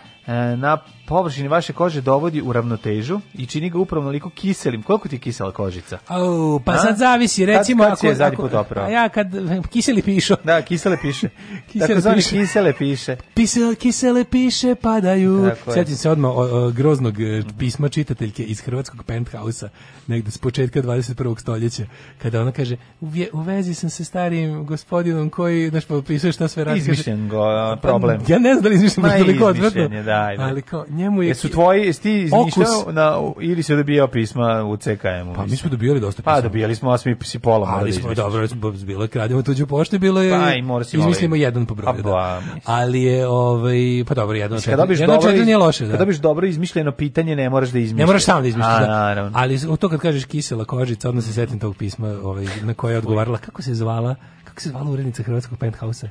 na površine vaše kože dovodi u ravnotežu i čini ga upravo naliko kiselim. Koliko ti je kisela kožica? Au, pa a? sad zavisi, recimo... Kad, kad ako, je ako, A ja kad kiseli pišo. Da, kisele piše. kisele Tako zvani piše. kisele piše. Pisel, kisele piše padaju. Sjetim se odmah o, o, groznog e, pisma čitateljke iz hrvatskog penthausa, negde s početka 21. stoljeća, kada ona kaže, u vezi sam se starim gospodinom koji, znaš, popisuje šta sve radi. Izmišljen go, problem. Ja ne znam da li izmišljen, Ma, toliko odvrtno. Da, da. Ali njemu je... Jesu tvoji, jesi ti izmišljao na, ili se dobijao pisma u CKM-u? Pa mi smo dobijali dosta pa, pisma. Pa dobijali smo, a smo i pola. Ali smo, dobro, bilo je kradimo tuđu poštu, bilo je... Pa i mora si Izmislimo ovaj... jedan po broju, pa, da. Ali je, ovaj, pa dobro, jedno četiri. Kad dobiš jedno dobro, nije loše, da. Kad dobiš dobro izmišljeno pitanje, ne moraš da izmišljaš. Ne moraš sam da izmišljaš, da. Ali to kad kažeš kisela kožica, odmah se setim tog pisma ovaj, na koje je odgovarala. Kako se zvala? Kako se zvala urednica Hrvatskog penthausa?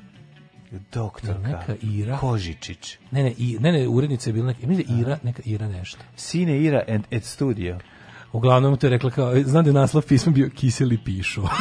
Doktorka. Neka Ira. Kožičić. Ne, ne, i, ne, ne, urednica je bila neka, mislim da Ira, neka Ira nešto. Sine Ira and, et studio. Uglavnom to je rekla kao, znam da je naslov pisma bio Kiseli pišo.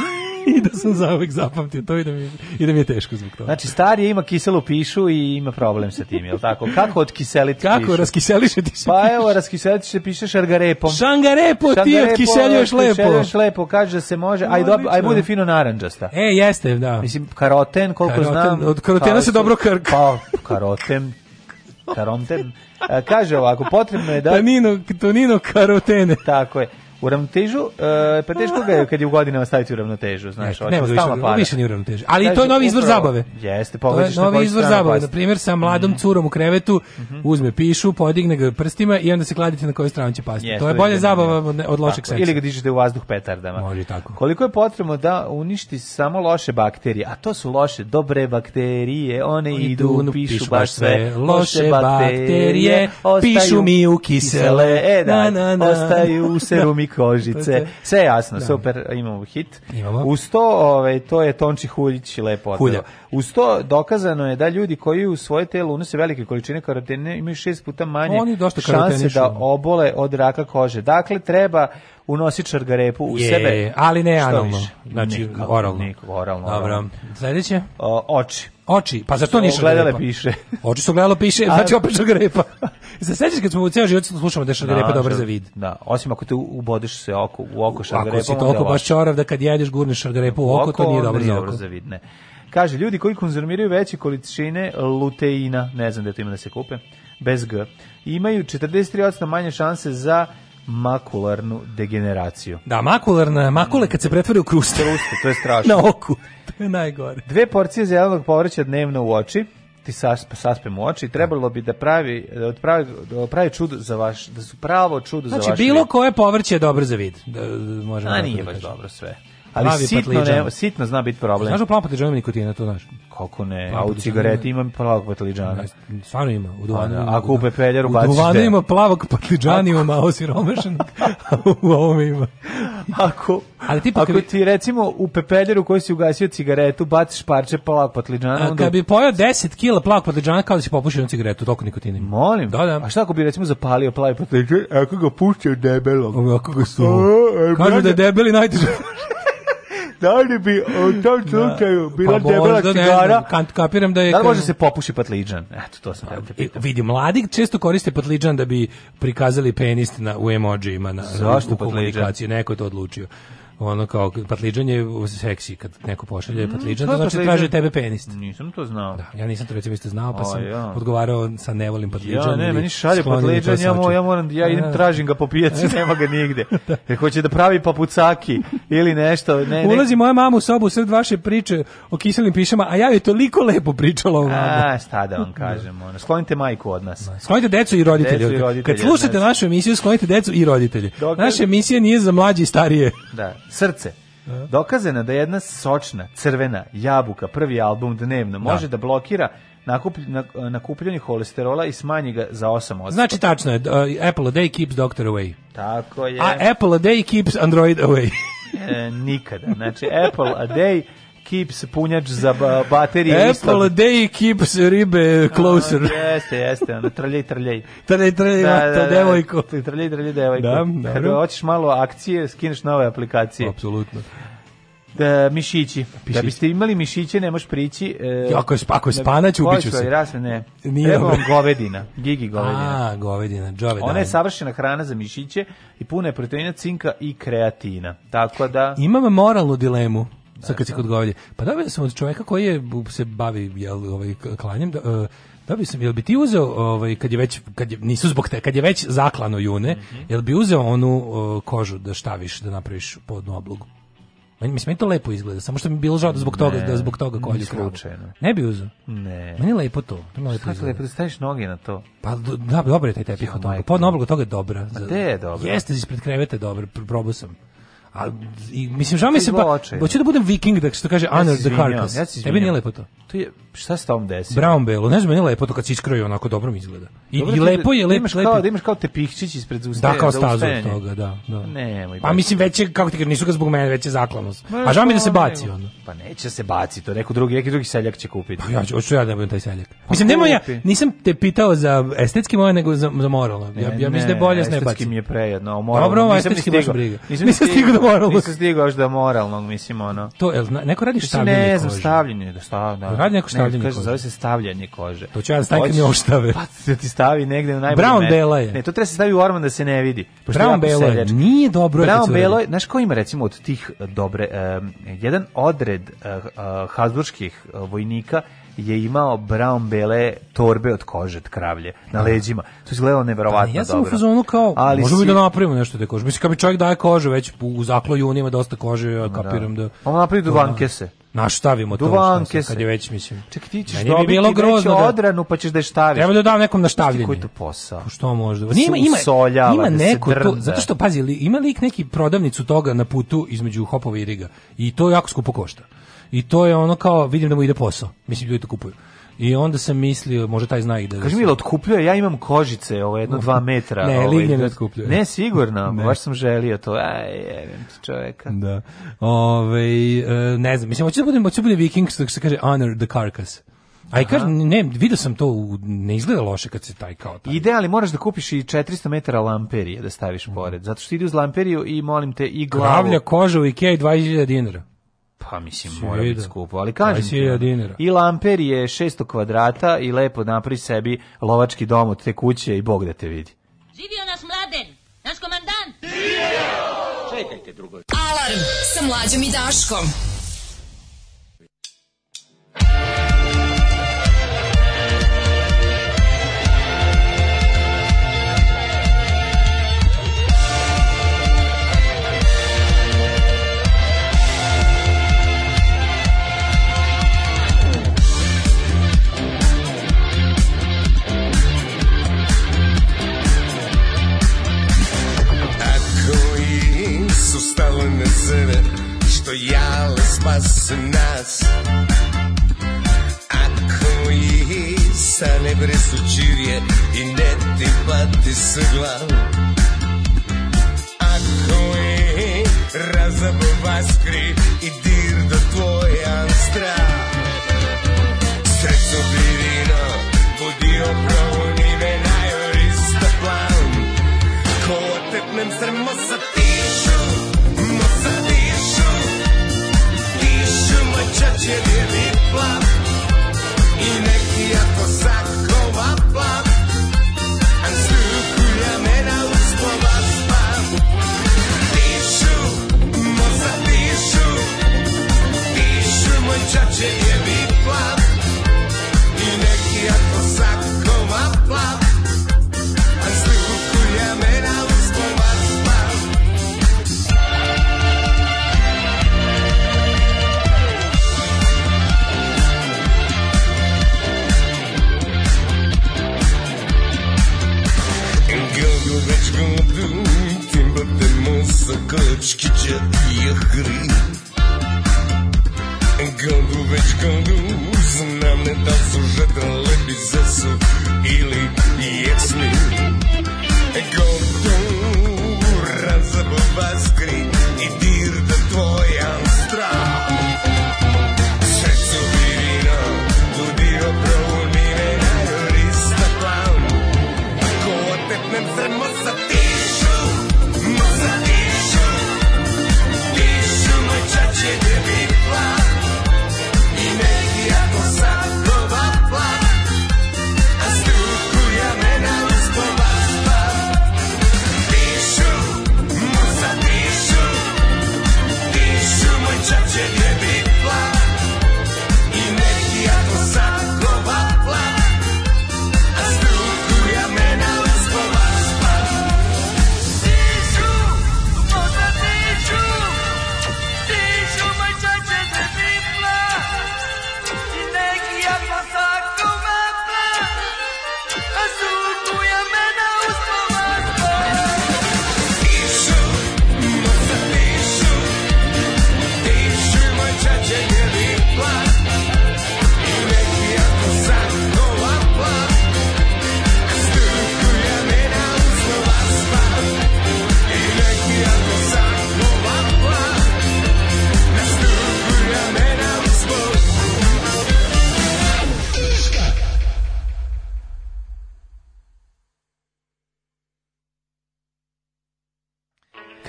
I da sam zauvek zapamtio to i da, mi, i da mi je teško zbog toga. Znači, starije ima kiselu pišu i ima problem sa tim, je jel tako? Kako odkiseliti Kako, pišu? Kako, raskiseliše ti se Pa piš. evo, raskiseliti se piše šargarepom. Šangarepo, ti odkiseljuješ lepo. Odkiseljuješ lepo, kaže da se može, aj, dob, aj bude fino naranđasta. E, jeste, da. Mislim, karoten, koliko karoten, znam. Od karotena pa se dobro kar... Pa, karoten, Karomten. E, kaže ovako, potrebno je da... Tonino, da tonino karotene. Tako je u ravnotežu, uh, pa teško ga je kad je u godinama staviti u ravnotežu, znaš, ne, nema ga više, više ni u ravnotežu. Ali Staži, to je novi izvor upravo, zabave. Jeste, pogledaš to je novi izvor zabave. Na primjer, sa mladom mm curom u krevetu mm -hmm. uzme pišu, podigne ga prstima i onda se kladite na koju stranu će pasti. Yes, to je bolja zabava ne, od lošeg seksa. Ili ga dižete u vazduh petardama. Može tako. Koliko je potrebno da uništi samo loše bakterije, a to su loše, dobre bakterije, one Oni idu, pišu baš sve. Loše bakterije, pišu mi u kisele, e, da, ostaju u serumi kožice. Sve jasno, da. super, imamo hit. Imamo. Uz to, ovaj, to je Tonči Huljić lepo Hulja. Uz to dokazano je da ljudi koji u svoje telo unose velike količine karotene imaju šest puta manje Oni šanse da obole od raka kože. Dakle, treba unosi čargarepu u je, sebe. Ali ne analno. Znači, nikog, oralno. Nikog, oralno. Dobro. Oralno. Sledeće? O, oči. Oči, pa zar to nije šargarepa? piše. Oči su gledalo piše, znači opet šargarepa. Se sećaš kad smo u ceo život slušamo da je šargarepa dobra za vid? Da, osim ako te ubodiš se oko, u oko šargarepa. Ako si to oko baš čorav da kad jedeš gurneš šargarepu u oko, to nije dobro za oko. vid, ne. Kaže, ljudi koji konzumiraju veće količine luteina, ne znam da to ima da se kupe, bez G, imaju 43% manje šanse za makularnu degeneraciju. Da, makularna, makule kad se pretvori u kruste. Kruste, to je strašno. Na oku, to je najgore. Dve porcije zelenog povrća dnevno u oči, ti sasp, saspem u oči, trebalo bi da pravi, da pravi, da pravi čudo za vaš, da su pravo čudo znači, za vaš Znači, bilo koje povrće je dobro za vid. Da, da možemo A nije da baš dobro sve. Ali sitno, ne, sitno zna biti problem. Znaš da u plavom patliđanu ima nikotina, to znaš? Kako ne? Plav a u cigareti ima plavog patliđana. Stvarno ima. U duvanu, a, ako u pepeljaru baciš... U duvanu ima plavog patliđana, ima malo siromašan, u ovom ima. Ako, ali tipa, ako ti recimo u pepeljaru koji si ugasio cigaretu, baciš parče plavog patliđana... Onda... kad bi pojao 10 kila plavog patliđana, kao da si popušio na cigaretu, toliko nikotina ima. Molim? Da, da. A šta ako bi recimo zapalio plavi patliđan, e, ako ga puštio debelo. Ako ga su... E, Kažu da je debeli najteže. E, da li bi u tom slučaju pa bila pa debela cigara? Kant, kapiram da je... Da li može se popuši patliđan? Eto, to sam da te e, pitam. Vidi, mladi često koriste patliđan da bi prikazali penis na, u emojima na, Zašto u komunikaciji. Neko je to odlučio ono kao patliđan je seksi kad neko pošalje mm, patliđan, to znači traži tebe penist. Nisam to znao. Da, ja nisam to recimo isto znao, pa o, sam ja. odgovarao sa ne volim patliđan. Ja, ne, meni šalje patliđan, ja, ja moram, ja da. idem tražim ga po pijaci, nema ga nigde. Da. Jer hoće da pravi papucaki ili nešto. Ne, ne. Ulazi moja mama u sobu sred vaše priče o kiselim pišama, a ja joj toliko lepo pričala o vama. A, šta da vam kažem, ono, sklonite majku od nas. Da, sklonite decu i roditelje. Decu i roditelje kad slušate našu emisiju, sklonite decu i roditelje. Naša emisija nije za mlađe i starije. Da srce. Dokazano da jedna sočna, crvena jabuka, prvi album dnevno, može da, da blokira nakupljanje holesterola i smanji ga za 8%. Znači, tačno je, uh, Apple a day keeps doctor away. Tako je. A Apple a day keeps Android away. e, nikada. Znači, Apple a day keeps punjač za baterije. Apple a day keeps ribe closer. A, jeste, jeste, ono, trljej, trljej. trljej, trljej, da, da, da, devojko. Trljej, trljej, devojko. Da, dobro. Kada hoćeš malo akcije, skineš nove aplikacije. Apsolutno da mišići. Pišići. Da biste imali mišiće, ne možeš prići. E, ako je, ako je spanać, ubiću se. Rasne, ne. Nije Treba vam govedina, gigi govedina. A, govedina, džovedina. Ona je savršena hrana za mišiće i puna je proteina, cinka i kreatina. Tako da... Imam moralnu dilemu. Sad kad si kod govlje. Pa da bi sam od čovjeka koji je, se bavi jel, ovaj, klanjem, da, e, da bi sam, jel bi ti uzeo, ovaj, kad je već, kad je, nisu zbog te, kad je već zaklano june, mm -hmm. jel bi uzeo onu uh, kožu da štaviš, da napraviš podnu oblogu? Meni, mislim, meni to lepo izgleda, samo što mi bilo žao da zbog toga, da ne, da zbog toga kolju kravu. Ne bi uzeo. Ne. Meni je lepo to. to mi lepo Šta lepo, da staviš noge na to? Pa, do, da, dobro je taj tepih od toga. Podna obloga toga je dobra. A gde je dobra? Jeste, ispred kreveta je dobra, probao sam. A, i, mislim, žao mi se pa, hoću da budem viking, da što kaže ja Honor the Carcass. Ja Tebi nije lepo to. To je, šta se tom desi? Brown belo, ne znam, nije lepo to kad se iskroji onako dobro mi izgleda. I, dobro, i lepo je, lepo, da lepo. Kao, da imaš kao tepihčić ispred usta. Da, kao stazu od toga, da. da. Ne, moj pa, pa mislim, već je, kako ti kažem, nisu ga zbog mene, već je zaklanost. A žao mi da se baci ono. Pa neće se baci, to neko drugi, neki drugi seljak će kupiti. Pa ja ću, hoću ja da budem taj seljak. Pa mislim, nema ja, nisam te pitao za estetski moje, nego za, za moralno. Ja, ja mislim da je bolje da s ne baci. Estetski mi je prejedno, moral. Dobro, estetski baš briga. Nisam stigao da moralnog. Nisam stigao još do moralnog, mislim, ono. To, el, neko radi stavljanje kože? Ne znam, stavljanje, da stavljanje. Da. Radi neko stavljanje kože. Zove se stavljanje kože. To će ja stavljati mi oštave. Pa se da ti stavi negde na najbolje Brown bela je. Ne, to treba se stavi u orman da se ne vidi. Brown bela je, nije dobro. Brown bela je, znaš ko ima recimo od tih eh, dobre, um, jedan odred uh, eh, uh, hazburških vojnika je imao brown bele torbe od kože od kravlje na da. leđima. To se gledalo neverovatno dobro. Da, ja sam u fazonu kao, ali možemo si... da napravimo nešto te kože. Mislim kad mi čovjek daje kože, već u zakloju, on ima dosta kože, ja da. kapiram da. On napravi duvanke se. Na stavimo to se, kad je već mislim. Ček ti ćeš dobiti bi bilo grozno da... odranu pa ćeš da je staviš. Treba da dam nekom na štavljenje. Koji to posao? Pa što možda? Da ima ima soljala, ima neko da to, zato što pazi, li, ima lik neki prodavnicu toga na putu između Hopova i Riga. I to jako skupo košta i to je ono kao, vidim da mu ide posao. Mislim, ljudi to kupuju. I onda sam mislio, može taj zna i da... Kaži mi, ili otkupljuje, ja imam kožice, ovo, jedno dva metra. Ne, ovaj, ne da- otkupljuje. Ne, sigurno, ne. baš sam želio to. Aj, jevim ti čoveka. Da. Ove, e, ne znam, mislim, hoće da budem, hoće da budem viking, što se kaže, honor the carcass. A i kažem, ne, vidio sam to, ne izgleda loše kad se taj kao taj. Ide, ali moraš da kupiš i 400 metara lamperije da staviš pored, mhm. zato što ide uz lamperiju i molim te i glavu. Kravlja koža u Ikea i 20.000 dinara. Pa mislim, Svi mora biti da. skupo, ali kažem ti, i Lamper je 600 kvadrata i lepo napri sebi lovački dom od te kuće i Bog da te vidi. Živio nas mladen, naš komandant! Živio! Čekajte drugo. Alarm sa mlađom i Daškom.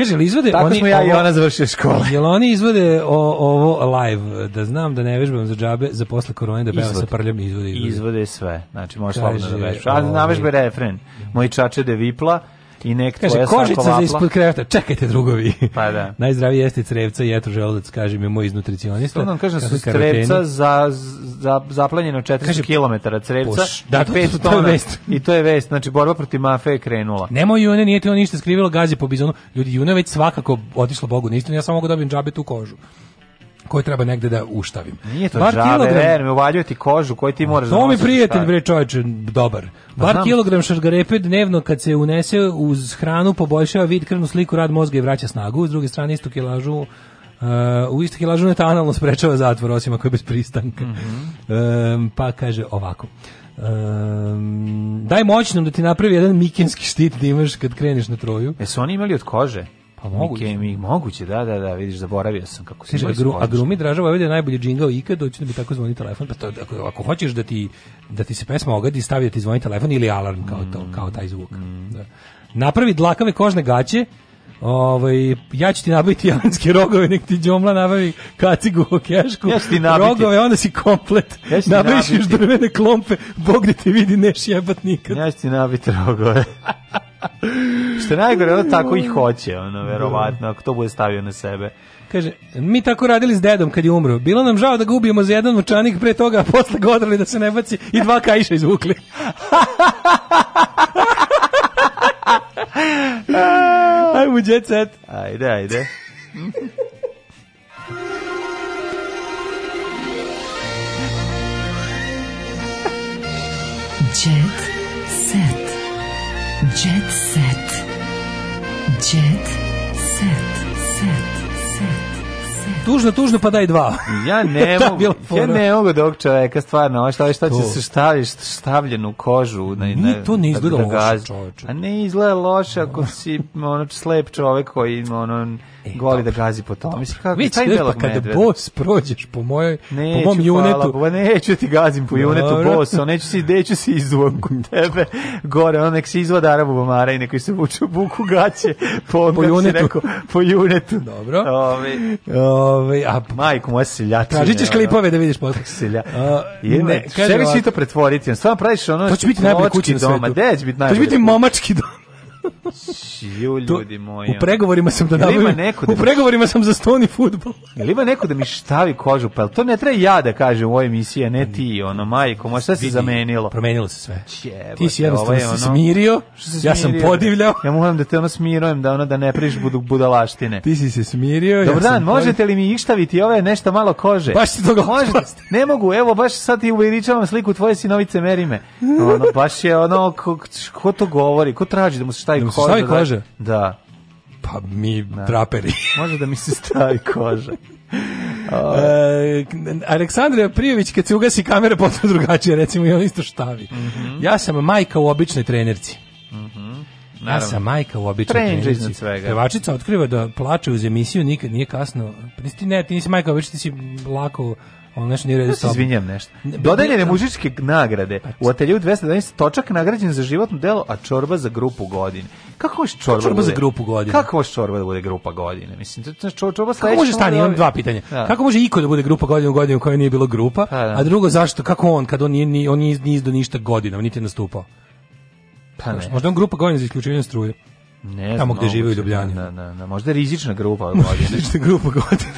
kaže, li izvode... Tako oni, smo ja i ona završili škole. Jel oni izvode o, ovo live? Da znam da ne vežbam za džabe, za posle korone da pevam sa prljom izvode, izvode. Izvode sve. Znači, možeš slobodno da vežbaš. Ali ovaj- navežbe refren. Moji čače de vipla i nek kaže, tvoja kožica za ispod kreveta, čekajte drugovi. Pa da. Najzdraviji jeste crevca i jetru želudac, kaže mi moj iznutricionista. Što nam da kažem, su crevca za, za, zaplanjeno 400 Kaže, km crevca da, i to, 5 to, to, I to je vest, znači borba protiv mafe je krenula. Nemoj June, nije ti on ništa skrivilo gazi po bizonu. Ljudi, June već svakako otišlo Bogu na istinu, ja samo mogu da dobijem džabe tu kožu koje treba negde da uštavim. Nije to Bar žabe, kilogram, ver, me uvaljuje ti kožu koju ti moraš da To mi prijatelj, bre čoveče, dobar. Pa Bar Znam. kilogram šargarepe dnevno kad se unese uz hranu poboljšava vid krvnu sliku, rad mozga i vraća snagu. S druge strane istu kilažu Uh, u istih lažu ne da analno sprečava zatvor, osim ako je bez pristanka. Mm -hmm. e, pa kaže ovako. Um, daj moćnom da ti napravi jedan mikinski štit da imaš kad kreneš na troju. Jesu oni imali od kože? Pa moguće. Mikemi, moguće, da, da, da, vidiš, zaboravio sam kako se Kaže, gru, A grumi dražava ovdje najbolji džingao ikad, doći da bi tako zvoni telefon, pa to, ako, ako hoćeš da ti, da ti se pesma ogadi, stavi da ti zvoni telefon ili alarm kao, to, mm. kao taj zvuk. Mm. Da. Napravi dlakave kožne gaće, Ovaj ja ću ti nabaviti javanske rogove, nek ti Đomla nabavi kacigu hokejašku. Ja ću nabiti. Rogove, onda si komplet. Ja Nabaviš još drvene klompe, Bog da te vidi neš jebat nikad. Ja ću ti nabiti rogove. Što najgore, ono tako i hoće, ono, verovatno, ako to bude stavio na sebe. Kaže, mi tako radili s dedom kad je umro. Bilo nam žao da ga ubijemo za jedan učanik pre toga, a posle godrali da se ne baci i dva kajša izvukli. Ajmo u jet set. Ajde, ajde. Jet set. Jet set. Jet tužno, tužno, pa daj dva. Ja ne mogu, ja ne mogu da dok čoveka, stvarno, ovaj, šta, šta će se staviš stavljenu kožu. Na, Nije, to ne da izgleda da loše, čoveče. A ne izgleda loše ako da. si ono, slep čovek koji ono, E, goli da gazi po tome. Mislim kako Već taj belog pa medveda. Kada bos prođeš po mojoj neću, po mom junetu. Hvala, neću ti gazim po junetu bos, neću si deću se izvuvam kod tebe. Gore, on nek se izvada arabu bomara i neko se vuče u buku gaće po, po junetu. Rekao, po junetu. Dobro. Ovi, ovaj. ovi, ovaj, a majko moja seljačina. Tražićeš klipove da vidiš posle. Selja. Uh, ne, ne, kaže, to pretvoriti. Stvarno praviš ono. To će biti najbolji kući na svetu. Doma, će biti najbolji. To će biti momački dom. Čiju, ljudi moji. U pregovorima sam da nabavim, ima neko da u pregovorima sam za stoni futbol. Jel ima neko da mi štavi kožu? Pa to ne treba ja da kažem u ovoj emisiji, ne ti, ono, majko, šta se zamenilo. Promenilo se sve. Čjebote, ti si jednostavno ovaj, ono, se smirio, se ja sam podivljao. Ja moram da te ono smirujem, da ono da ne priš budu budalaštine. Ti si se smirio. Dobar ja dan, možete li mi ištaviti ove nešto malo kože? Baš ti toga možete. Ne mogu, evo baš sad ti uveričavam sliku tvoje sinovice Merime. Ono, baš je ono, ko, ko to govori, ko traži da mu se stavi koža. Stavi da- koža? Da. Pa mi da. traperi. Može da mi se stavi koža. E, Aleksandra Prijević kad se ugasi kamere, potpuno drugačije recimo i on isto štavi mm -hmm. ja sam majka u običnoj trenerci mm -hmm. ja sam majka u običnoj Trenđe trenerci svega. pevačica otkriva da plače uz emisiju nikad nije kasno ti ne, ti nisi majka običnoj ti si lako Ono nešto nije redu sa Izvinjam nešto. Dodeljene muzičke nagrade. Pa, u ateljevu 212 da točak nagrađen za životno delo, a čorba za grupu godine. Kako može čorba, da čorba za grupu godine? Kako može čorba da bude grupa godine? Mislim, to je čorba sledeća. Kako može stani, da imam dva pitanja. Da. Kako može iko da bude grupa godine u godinu u kojoj nije bilo grupa? A, pa, da. a drugo, zašto? Kako on, kad on nije, nije, on nije izdao ništa godina, niti je nastupao? Pa ne. Možda on grupa godine za isključivanje struje. Ne Tamo gde žive u Ljubljani. Na, na, da. Možda je rizična grupa godine. rizična grupa godine.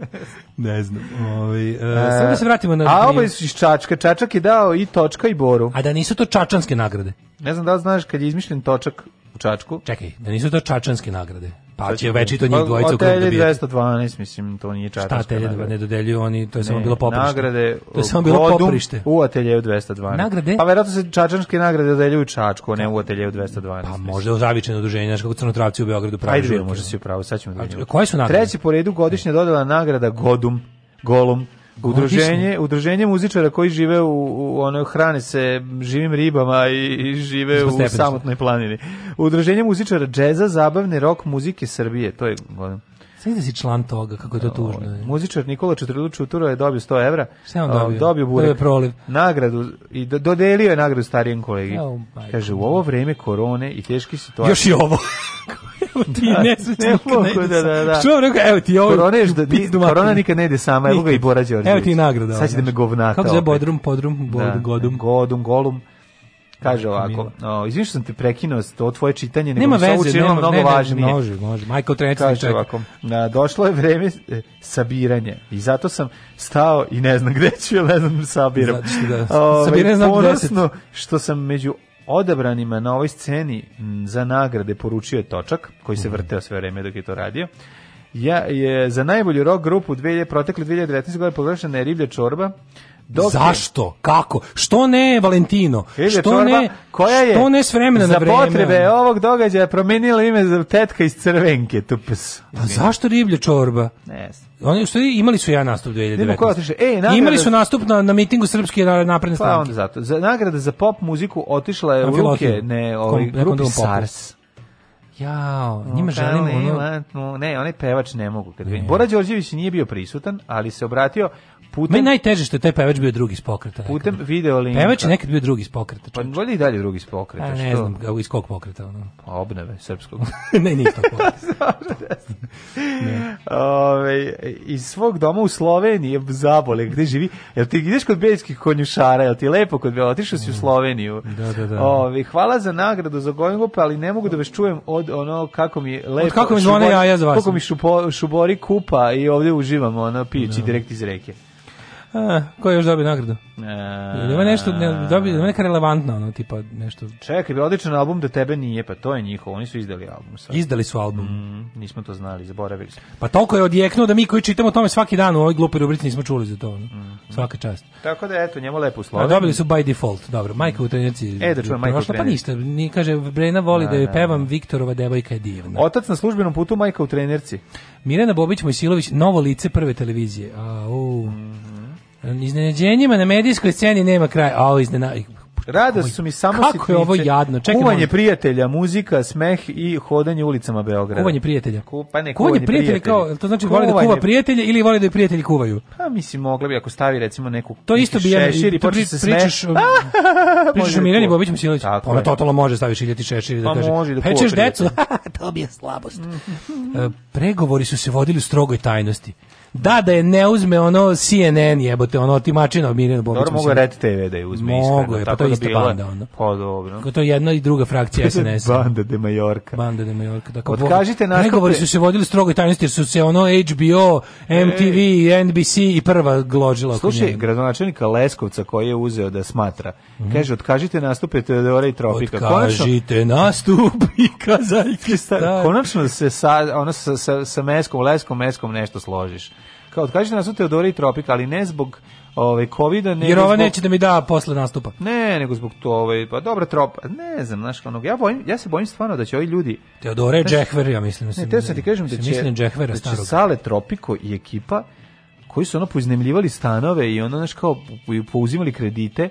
Ne znam. Ovi, ovaj, uh, e, e, samo da se vratimo na... A ovo je iz Čačka. Čačak je dao i Točka i Boru. A da nisu to čačanske nagrade? Ne znam da li znaš kad je izmišljen Točak u Čačku. Čekaj, da nisu to čačanske nagrade. Pa će večito njih pa, dvojica u krug 212, mislim, to nije čaraška. Šta telje ne dodeljuju oni, to je ne, samo bilo poprište. Nagrade to je samo bilo godum, poprište. u ateljeju 212. Nagrade? Pa verovatno se čačanske nagrade dodeljuju Čačku, a ne u ateljeju 212. Pa možda u zavičeno udruženje, znaš kako crnotravci u Beogradu pravi. Ajde, žurke. može se upravo, sad ćemo da vidimo. Koje su nagrade? Treći po redu godišnje dodela nagrada Godum, Golum, Udruženje, udruženje muzičara koji žive u, u ono hrane se živim ribama i, i žive u samotnoj planini. Udruženje muzičara džeza, zabavne rok muzike Srbije, to je Sve da si član toga, kako je to tužno. Ovaj, je. Muzičar Nikola Četrlu Čutura je dobio 100 evra. Šta on dobio? Dobio burek. proliv. Nagradu, i do, dodelio je nagradu starijem kolegi. Evo, oh Kaže, u ovo vreme korone i teške situacije... Još i ovo. ti da, ne nesrećnik. Ne, da, da, da. Što vam evo ti ovo. Korona, da, ni, korona nikad ne ide sama, evo ga i Bora Đorđević. Evo ti nagrada. Sad će da me govnata. Kako zove Bodrum, Podrum, da, bod, da, Godum. Godum, Golum. Kaže ovako, o, izvim što sam te prekinuo, to tvoje čitanje, nego nema veze, sam učinilo mnogo ne, važnije. Ne, može, može, Michael Trenčin Kaže čeka. ovako, na, došlo je vreme e, sabiranje i zato sam stao i ne znam gde ću, ne znam sabiram. Znači, da, o, sabiranje da, ovaj, znam gde 10. što sam među odabranima na ovoj sceni za nagrade poručio je Točak, koji se mhm. vrteo sve vreme dok je to radio. Ja je za najbolju rock grupu 2000 protekle 2019 godine proglašena je Riblja čorba Dok Zašto? Kako? Što ne Valentino? Krize, što ne? Koja je? Što ne s vremena na vreme? Za potrebe ovog događaja promenila ime za tetka iz Crvenke, tupes. A pa zašto riblja čorba? Ne znam. Oni su imali su ja nastup 2019. E, nagrada... Imali su nastup na, na mitingu Srpske napredne pa stranke. Pa onda zato. Za, nagrada za pop muziku otišla je u ruke ne, ovaj, Kom, grupi SARS. Jao, njima želim ono... Ne, onaj pevač ne mogu. Kad ne. Bora Đorđević nije bio prisutan, ali se obratio putem Meni najteže što je taj pevač bio drugi iz pokreta. Putem video linka. Pevač je nekad bio drugi iz pokreta. Pa voli i dalje drugi iz pokreta, A, ne znam, ga iz kog pokreta ono. Pa obneve srpskog. ne, nije to pokreta. Ove, iz svog doma u Sloveniji je zabole, gde živi. Jel ti ideš kod belskih konjušara, jel ti je lepo kod Bela, otišao si u mm. Sloveniju. Da, da, da. Ove, hvala za nagradu za Gojngop, ali ne mogu da vas čujem od ono kako mi lepo. Od kako mi zvone ja za vas. Kako mi šupo, šubori kupa i ovde uživamo, ono pijući da. direkt iz reke. A, ko je još dobio nagradu? E... Ima nešto, ne, dobio, ima neka relevantna, ono, tipa nešto. Čekaj, bi odličan album do da tebe nije, pa to je njihovo, oni su izdali album. Sad. Izdali su album. Mm, nismo to znali, zaboravili smo. Pa toliko je odjeknuo da mi koji čitamo o tome svaki dan u ovoj glupoj rubrici nismo čuli za to. No? Mm. Svaka čast. Tako da, eto, njemu lepo A Dobili su by default, dobro. Majka u trenerci. E, da čujem, majka u trenerci. Pa ništa, ni, kaže, Brena voli A, da, da joj da, pevam, Viktorova devojka je divna. Otac na službenom putu, majka u trenerci. Mirena Bobić Mojsilović, novo lice prve televizije. A, u. Mm. Iznenađenjima na medijskoj sceni nema kraja. A, iznena... Rada ovaj, su mi samo Kako sitnice. je ovo jadno? Čekaj, kuvanje malo. prijatelja, muzika, smeh i hodanje ulicama Beograda. Kuvanje prijatelja. Ku, pa ne, kuvanje, prijatelja kao to znači kuvanje. voli da kuva prijatelje ili voli da i prijatelji kuvaju. Pa mislim mogla bi ako stavi recimo neku To isto bi ja šešir i počne se smeh. Pričaš, pričaš o da Mirjani Bobić Misilović. Pa ona totalno može staviti iljeti šešir i da pa kaže. Da Pečeš decu. to bi je slabost. E, pregovori su se vodili u strogoj tajnosti. Da, da je ne uzme ono CNN jebote, ono ti mačina Mirjana Bobić. Dobro, mogu Red TV da je uzme. Mogu je, pa to ista bila. banda ono. Pa dobro. To je jedna i druga frakcija SNS. banda de Mallorca. Banda de Mallorca. Dakle, Odkažite nastupe. Negovori su se vodili strogo tajnosti jer su se ono HBO, MTV, e... NBC i prva gložila. Slušaj, gradonačelnika Leskovca koji je uzeo da smatra. Mm -hmm. Kaže, odkažite nastupe Teodora i Tropika. Otkažite nastup i kazaljke star. Konačno se sa, ono, sa, sa, sa meskom, leskom, meskom nešto složiš. Kao, odkažite nastup Teodora i Tropika, ali ne zbog ovaj kovida ne Jer ova zbog... neće da mi da posle nastupa. Ne, nego zbog to ovaj pa dobra tropa. Ne znam, znaš onog ja bojim, ja se bojim stvarno da će ovi ljudi Teodore Džehver ja mislim da se. Ne, te sam ti kažem da će mislim Jehvera da će starog. Sale Tropiko i ekipa koji su ono poiznemljivali stanove i ono znaš kao pouzimali kredite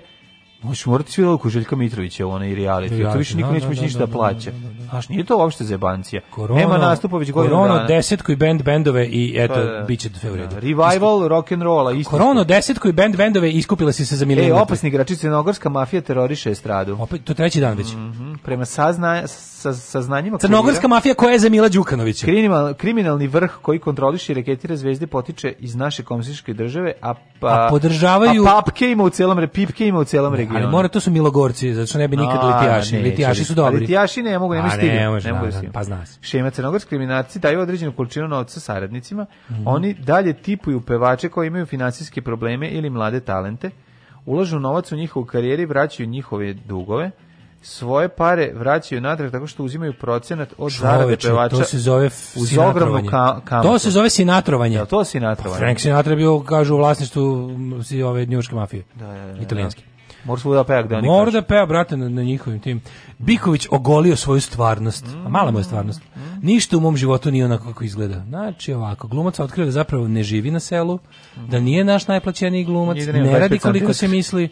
Možeš morati svi oko da Željka Mitrovića, ona i reality. To više niko da, neće da, moći ništa da plaća. Znaš, nije to uopšte zebancija. Korona, Nema nastupa već godinu dana. Korona desetku i band bendove i pa eto, da, da, bit će sve u redu. Da, revival rock'n'rolla. Isto korona desetku i band bendove iskupila si se za milijon. E, opasni igrači, crnogorska mafija teroriše estradu. Opet, to treći dan već. Mm -hmm. Prema sazna, sa saznanjima Crnogorska krivira, mafija koja je za Mila Đukanovića. Kriminal, kriminalni vrh koji kontroliše i reketira zvezde potiče iz naše komšiške države, a pa a podržavaju a papke ima u celom repipke ima u celom da, regionu. Ali mora to su Milogorci, zato ne bi nikad a, litijaši. Ne, litijaši su dobri. Litijaši ne mogu, ne mogu Ne, može, ne mogu da, da, da pa znaš. Šema crnogorski kriminalci daju određenu količinu novca saradnicima, mm oni dalje tipuju pevače koji imaju finansijske probleme ili mlade talente, ulažu novac u njihovu karijeri, vraćaju njihove dugove svoje pare vraćaju natrag tako što uzimaju procenat od zarade pevača. To se zove uz ogromnu ka kamatu. To se zove sinatrovanje. Da, to sinatrovanje. Pa Frank Sinatra je bio, kažu, u vlasništvu ove njujorske mafije. Da, da, da, italijanski. Da. Mora svuda da peva gde oni Mora da peva, brate, na, na, njihovim tim. Biković ogolio svoju stvarnost. Mm. A mala moja stvarnost. Mm, mm. Ništa u mom životu nije onako kako izgleda. Znači ovako, glumac otkrio da zapravo ne živi na selu, mm. da nije naš najplaćeniji glumac, da ne, radi koliko se misli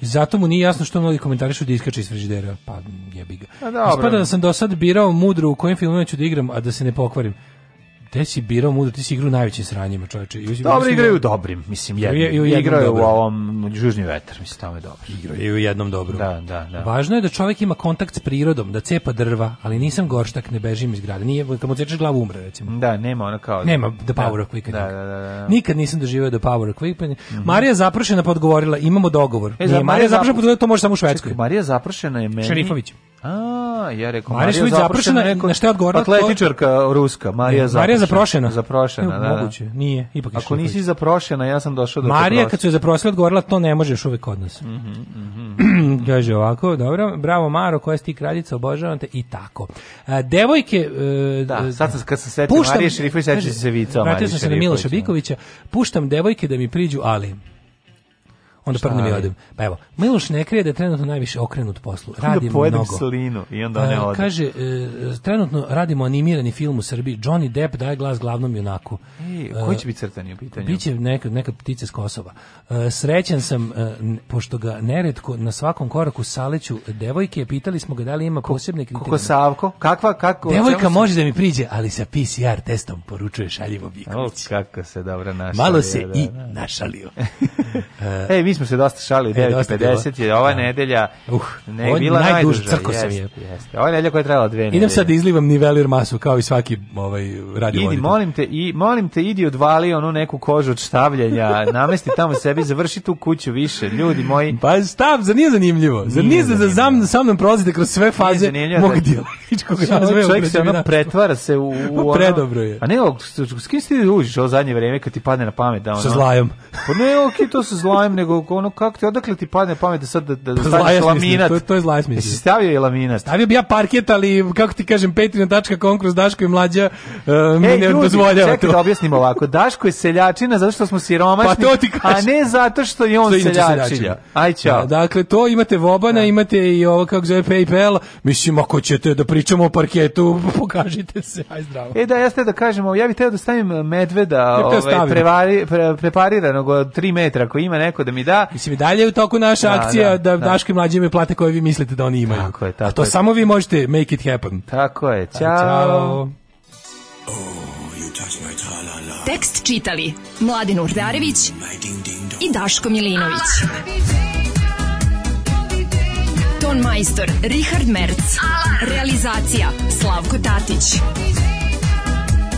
Zato mu nije jasno što mnogi komentarišu da iskače iz frižidera. Pa jebi ga. Pa Ispada da sam do sad birao mudru u kojim filmima ću da igram, a da se ne pokvarim te si birao muda, ti si igrao najvećim sranjima, čoveče. I dobro igraju da- dobrim, mislim, jedno. Je, i igrao u ovom Južni vetar, mislim, tamo je dobro. Igraju u jednom dobrom. Da, da, da. Važno je da čovjek ima kontakt s prirodom, da cepa drva, ali nisam gorštak, ne bežim iz grada. Nije, kad mu cečeš glavu umre, recimo. Da, nema ona kao... Nema the da. power da, of quick da, da, da, da. Nikad nisam doživio the power of quick mm -hmm. Marija Zapršena podgovorila, pa imamo dogovor. E, Nije, Marija Zapršena podgovorila, pa to može samo u Švedskoj. Čekaj, Marija Zapršena je meni... Šerifović. A, ja rekom, Marija, Marija Zapršena, na što je odgovorila? Atletičarka ruska, Marija Zapršena. Marija zaprošena? Zaprošena, da, da. Moguće, nije. Ipak Ako nisi zaprošena, ja sam došao do Marija kad su je zaprosila odgovorila, to ne možeš uvek kod nas. Mhm. -hmm, mm -hmm. Kaže ovako, dobro, bravo Maro, koja si ti kraljica, obožavam te i tako. A, e, devojke... Uh, da, e, sad kad se setio Marije Šerifović, se Vica Marije Šerifović. Vratio sam se na Miloša Bikovića, puštam devojke da mi priđu, ali onda prnem i odem. Pa evo, Miloš ne krije da je trenutno najviše okrenut poslu. Radimo da mnogo. Slinu i onda ne e, odem. Kaže, e, trenutno radimo animirani film u Srbiji. Johnny Depp daje glas glavnom junaku. E, koji će biti crtani u pitanju? Biće neka, neka ptica s Kosova. E, srećan sam, e, pošto ga neretko na svakom koraku saleću devojke, pitali smo ga da li ima posebne kriterije. Kako Savko? Kakva, kako? Devojka može da mi priđe, ali sa PCR testom poručuje šaljivo Biković. O, kako se dobro našalio. Malo se da, i da. našalio. e, mi smo se dosta šalili, 9.50 e, je ova da. nedelja, uh, ne, on, bila najduža, crko sam je. Jeste, ova nedelja koja je trebala dve nedelje. Idem sad da izlivam nivelir masu, kao i svaki ovaj, radio Idi, molim te, i, molim te, idi odvali onu neku kožu od štavljanja, namesti tamo sebi, završi tu kuću više, ljudi moji. Pa stav, za nije zanimljivo, za nije, za, za zam, sa mnom prolazite kroz sve faze mog da. dijalogičkog razvoja. Čovjek se ono pretvara se u... u pa, Predobro je. A ne, s kim si ti užiš ovo zadnje vreme kad ti padne na pamet? Da, ono, sa zlajom. Pa ne, ok, to sa zlajem, nego ono kako ti odakle ti padne pamet da sad da, da staviš laminat. To, je, to je zla smisla. Jesi stavio je laminat? Stavio bi ja parket, ali kako ti kažem patreon.com konkurs Daško i mlađa uh, e, mi ne dozvoljava to. Čekaj da objasnim ovako. Daško je seljačina zato što smo siromašni, pa a ne zato što je on seljačina. Aj čao. Da, dakle, to imate Vobana, da. imate i ovo kako zove PayPal. Mislim, ako ćete da pričamo o parketu, pokažite se. Aj zdravo. E da, jeste da kažemo, ja bih teo da stavim medveda da ovaj, prevari, pre, 3 metra, ako ima neko da mi da, da. Mislim i dalje u toku naša da, akcija da, da, da. daške mlađe imaju plate koje vi mislite da oni imaju. Tako je, tako A to je. samo vi možete make it happen. Tako je. Ćao. Ćao. Tekst čitali Mladin Urdarević i Daško Milinović. Ton majstor Richard Merc. Realizacija Slavko Tatić.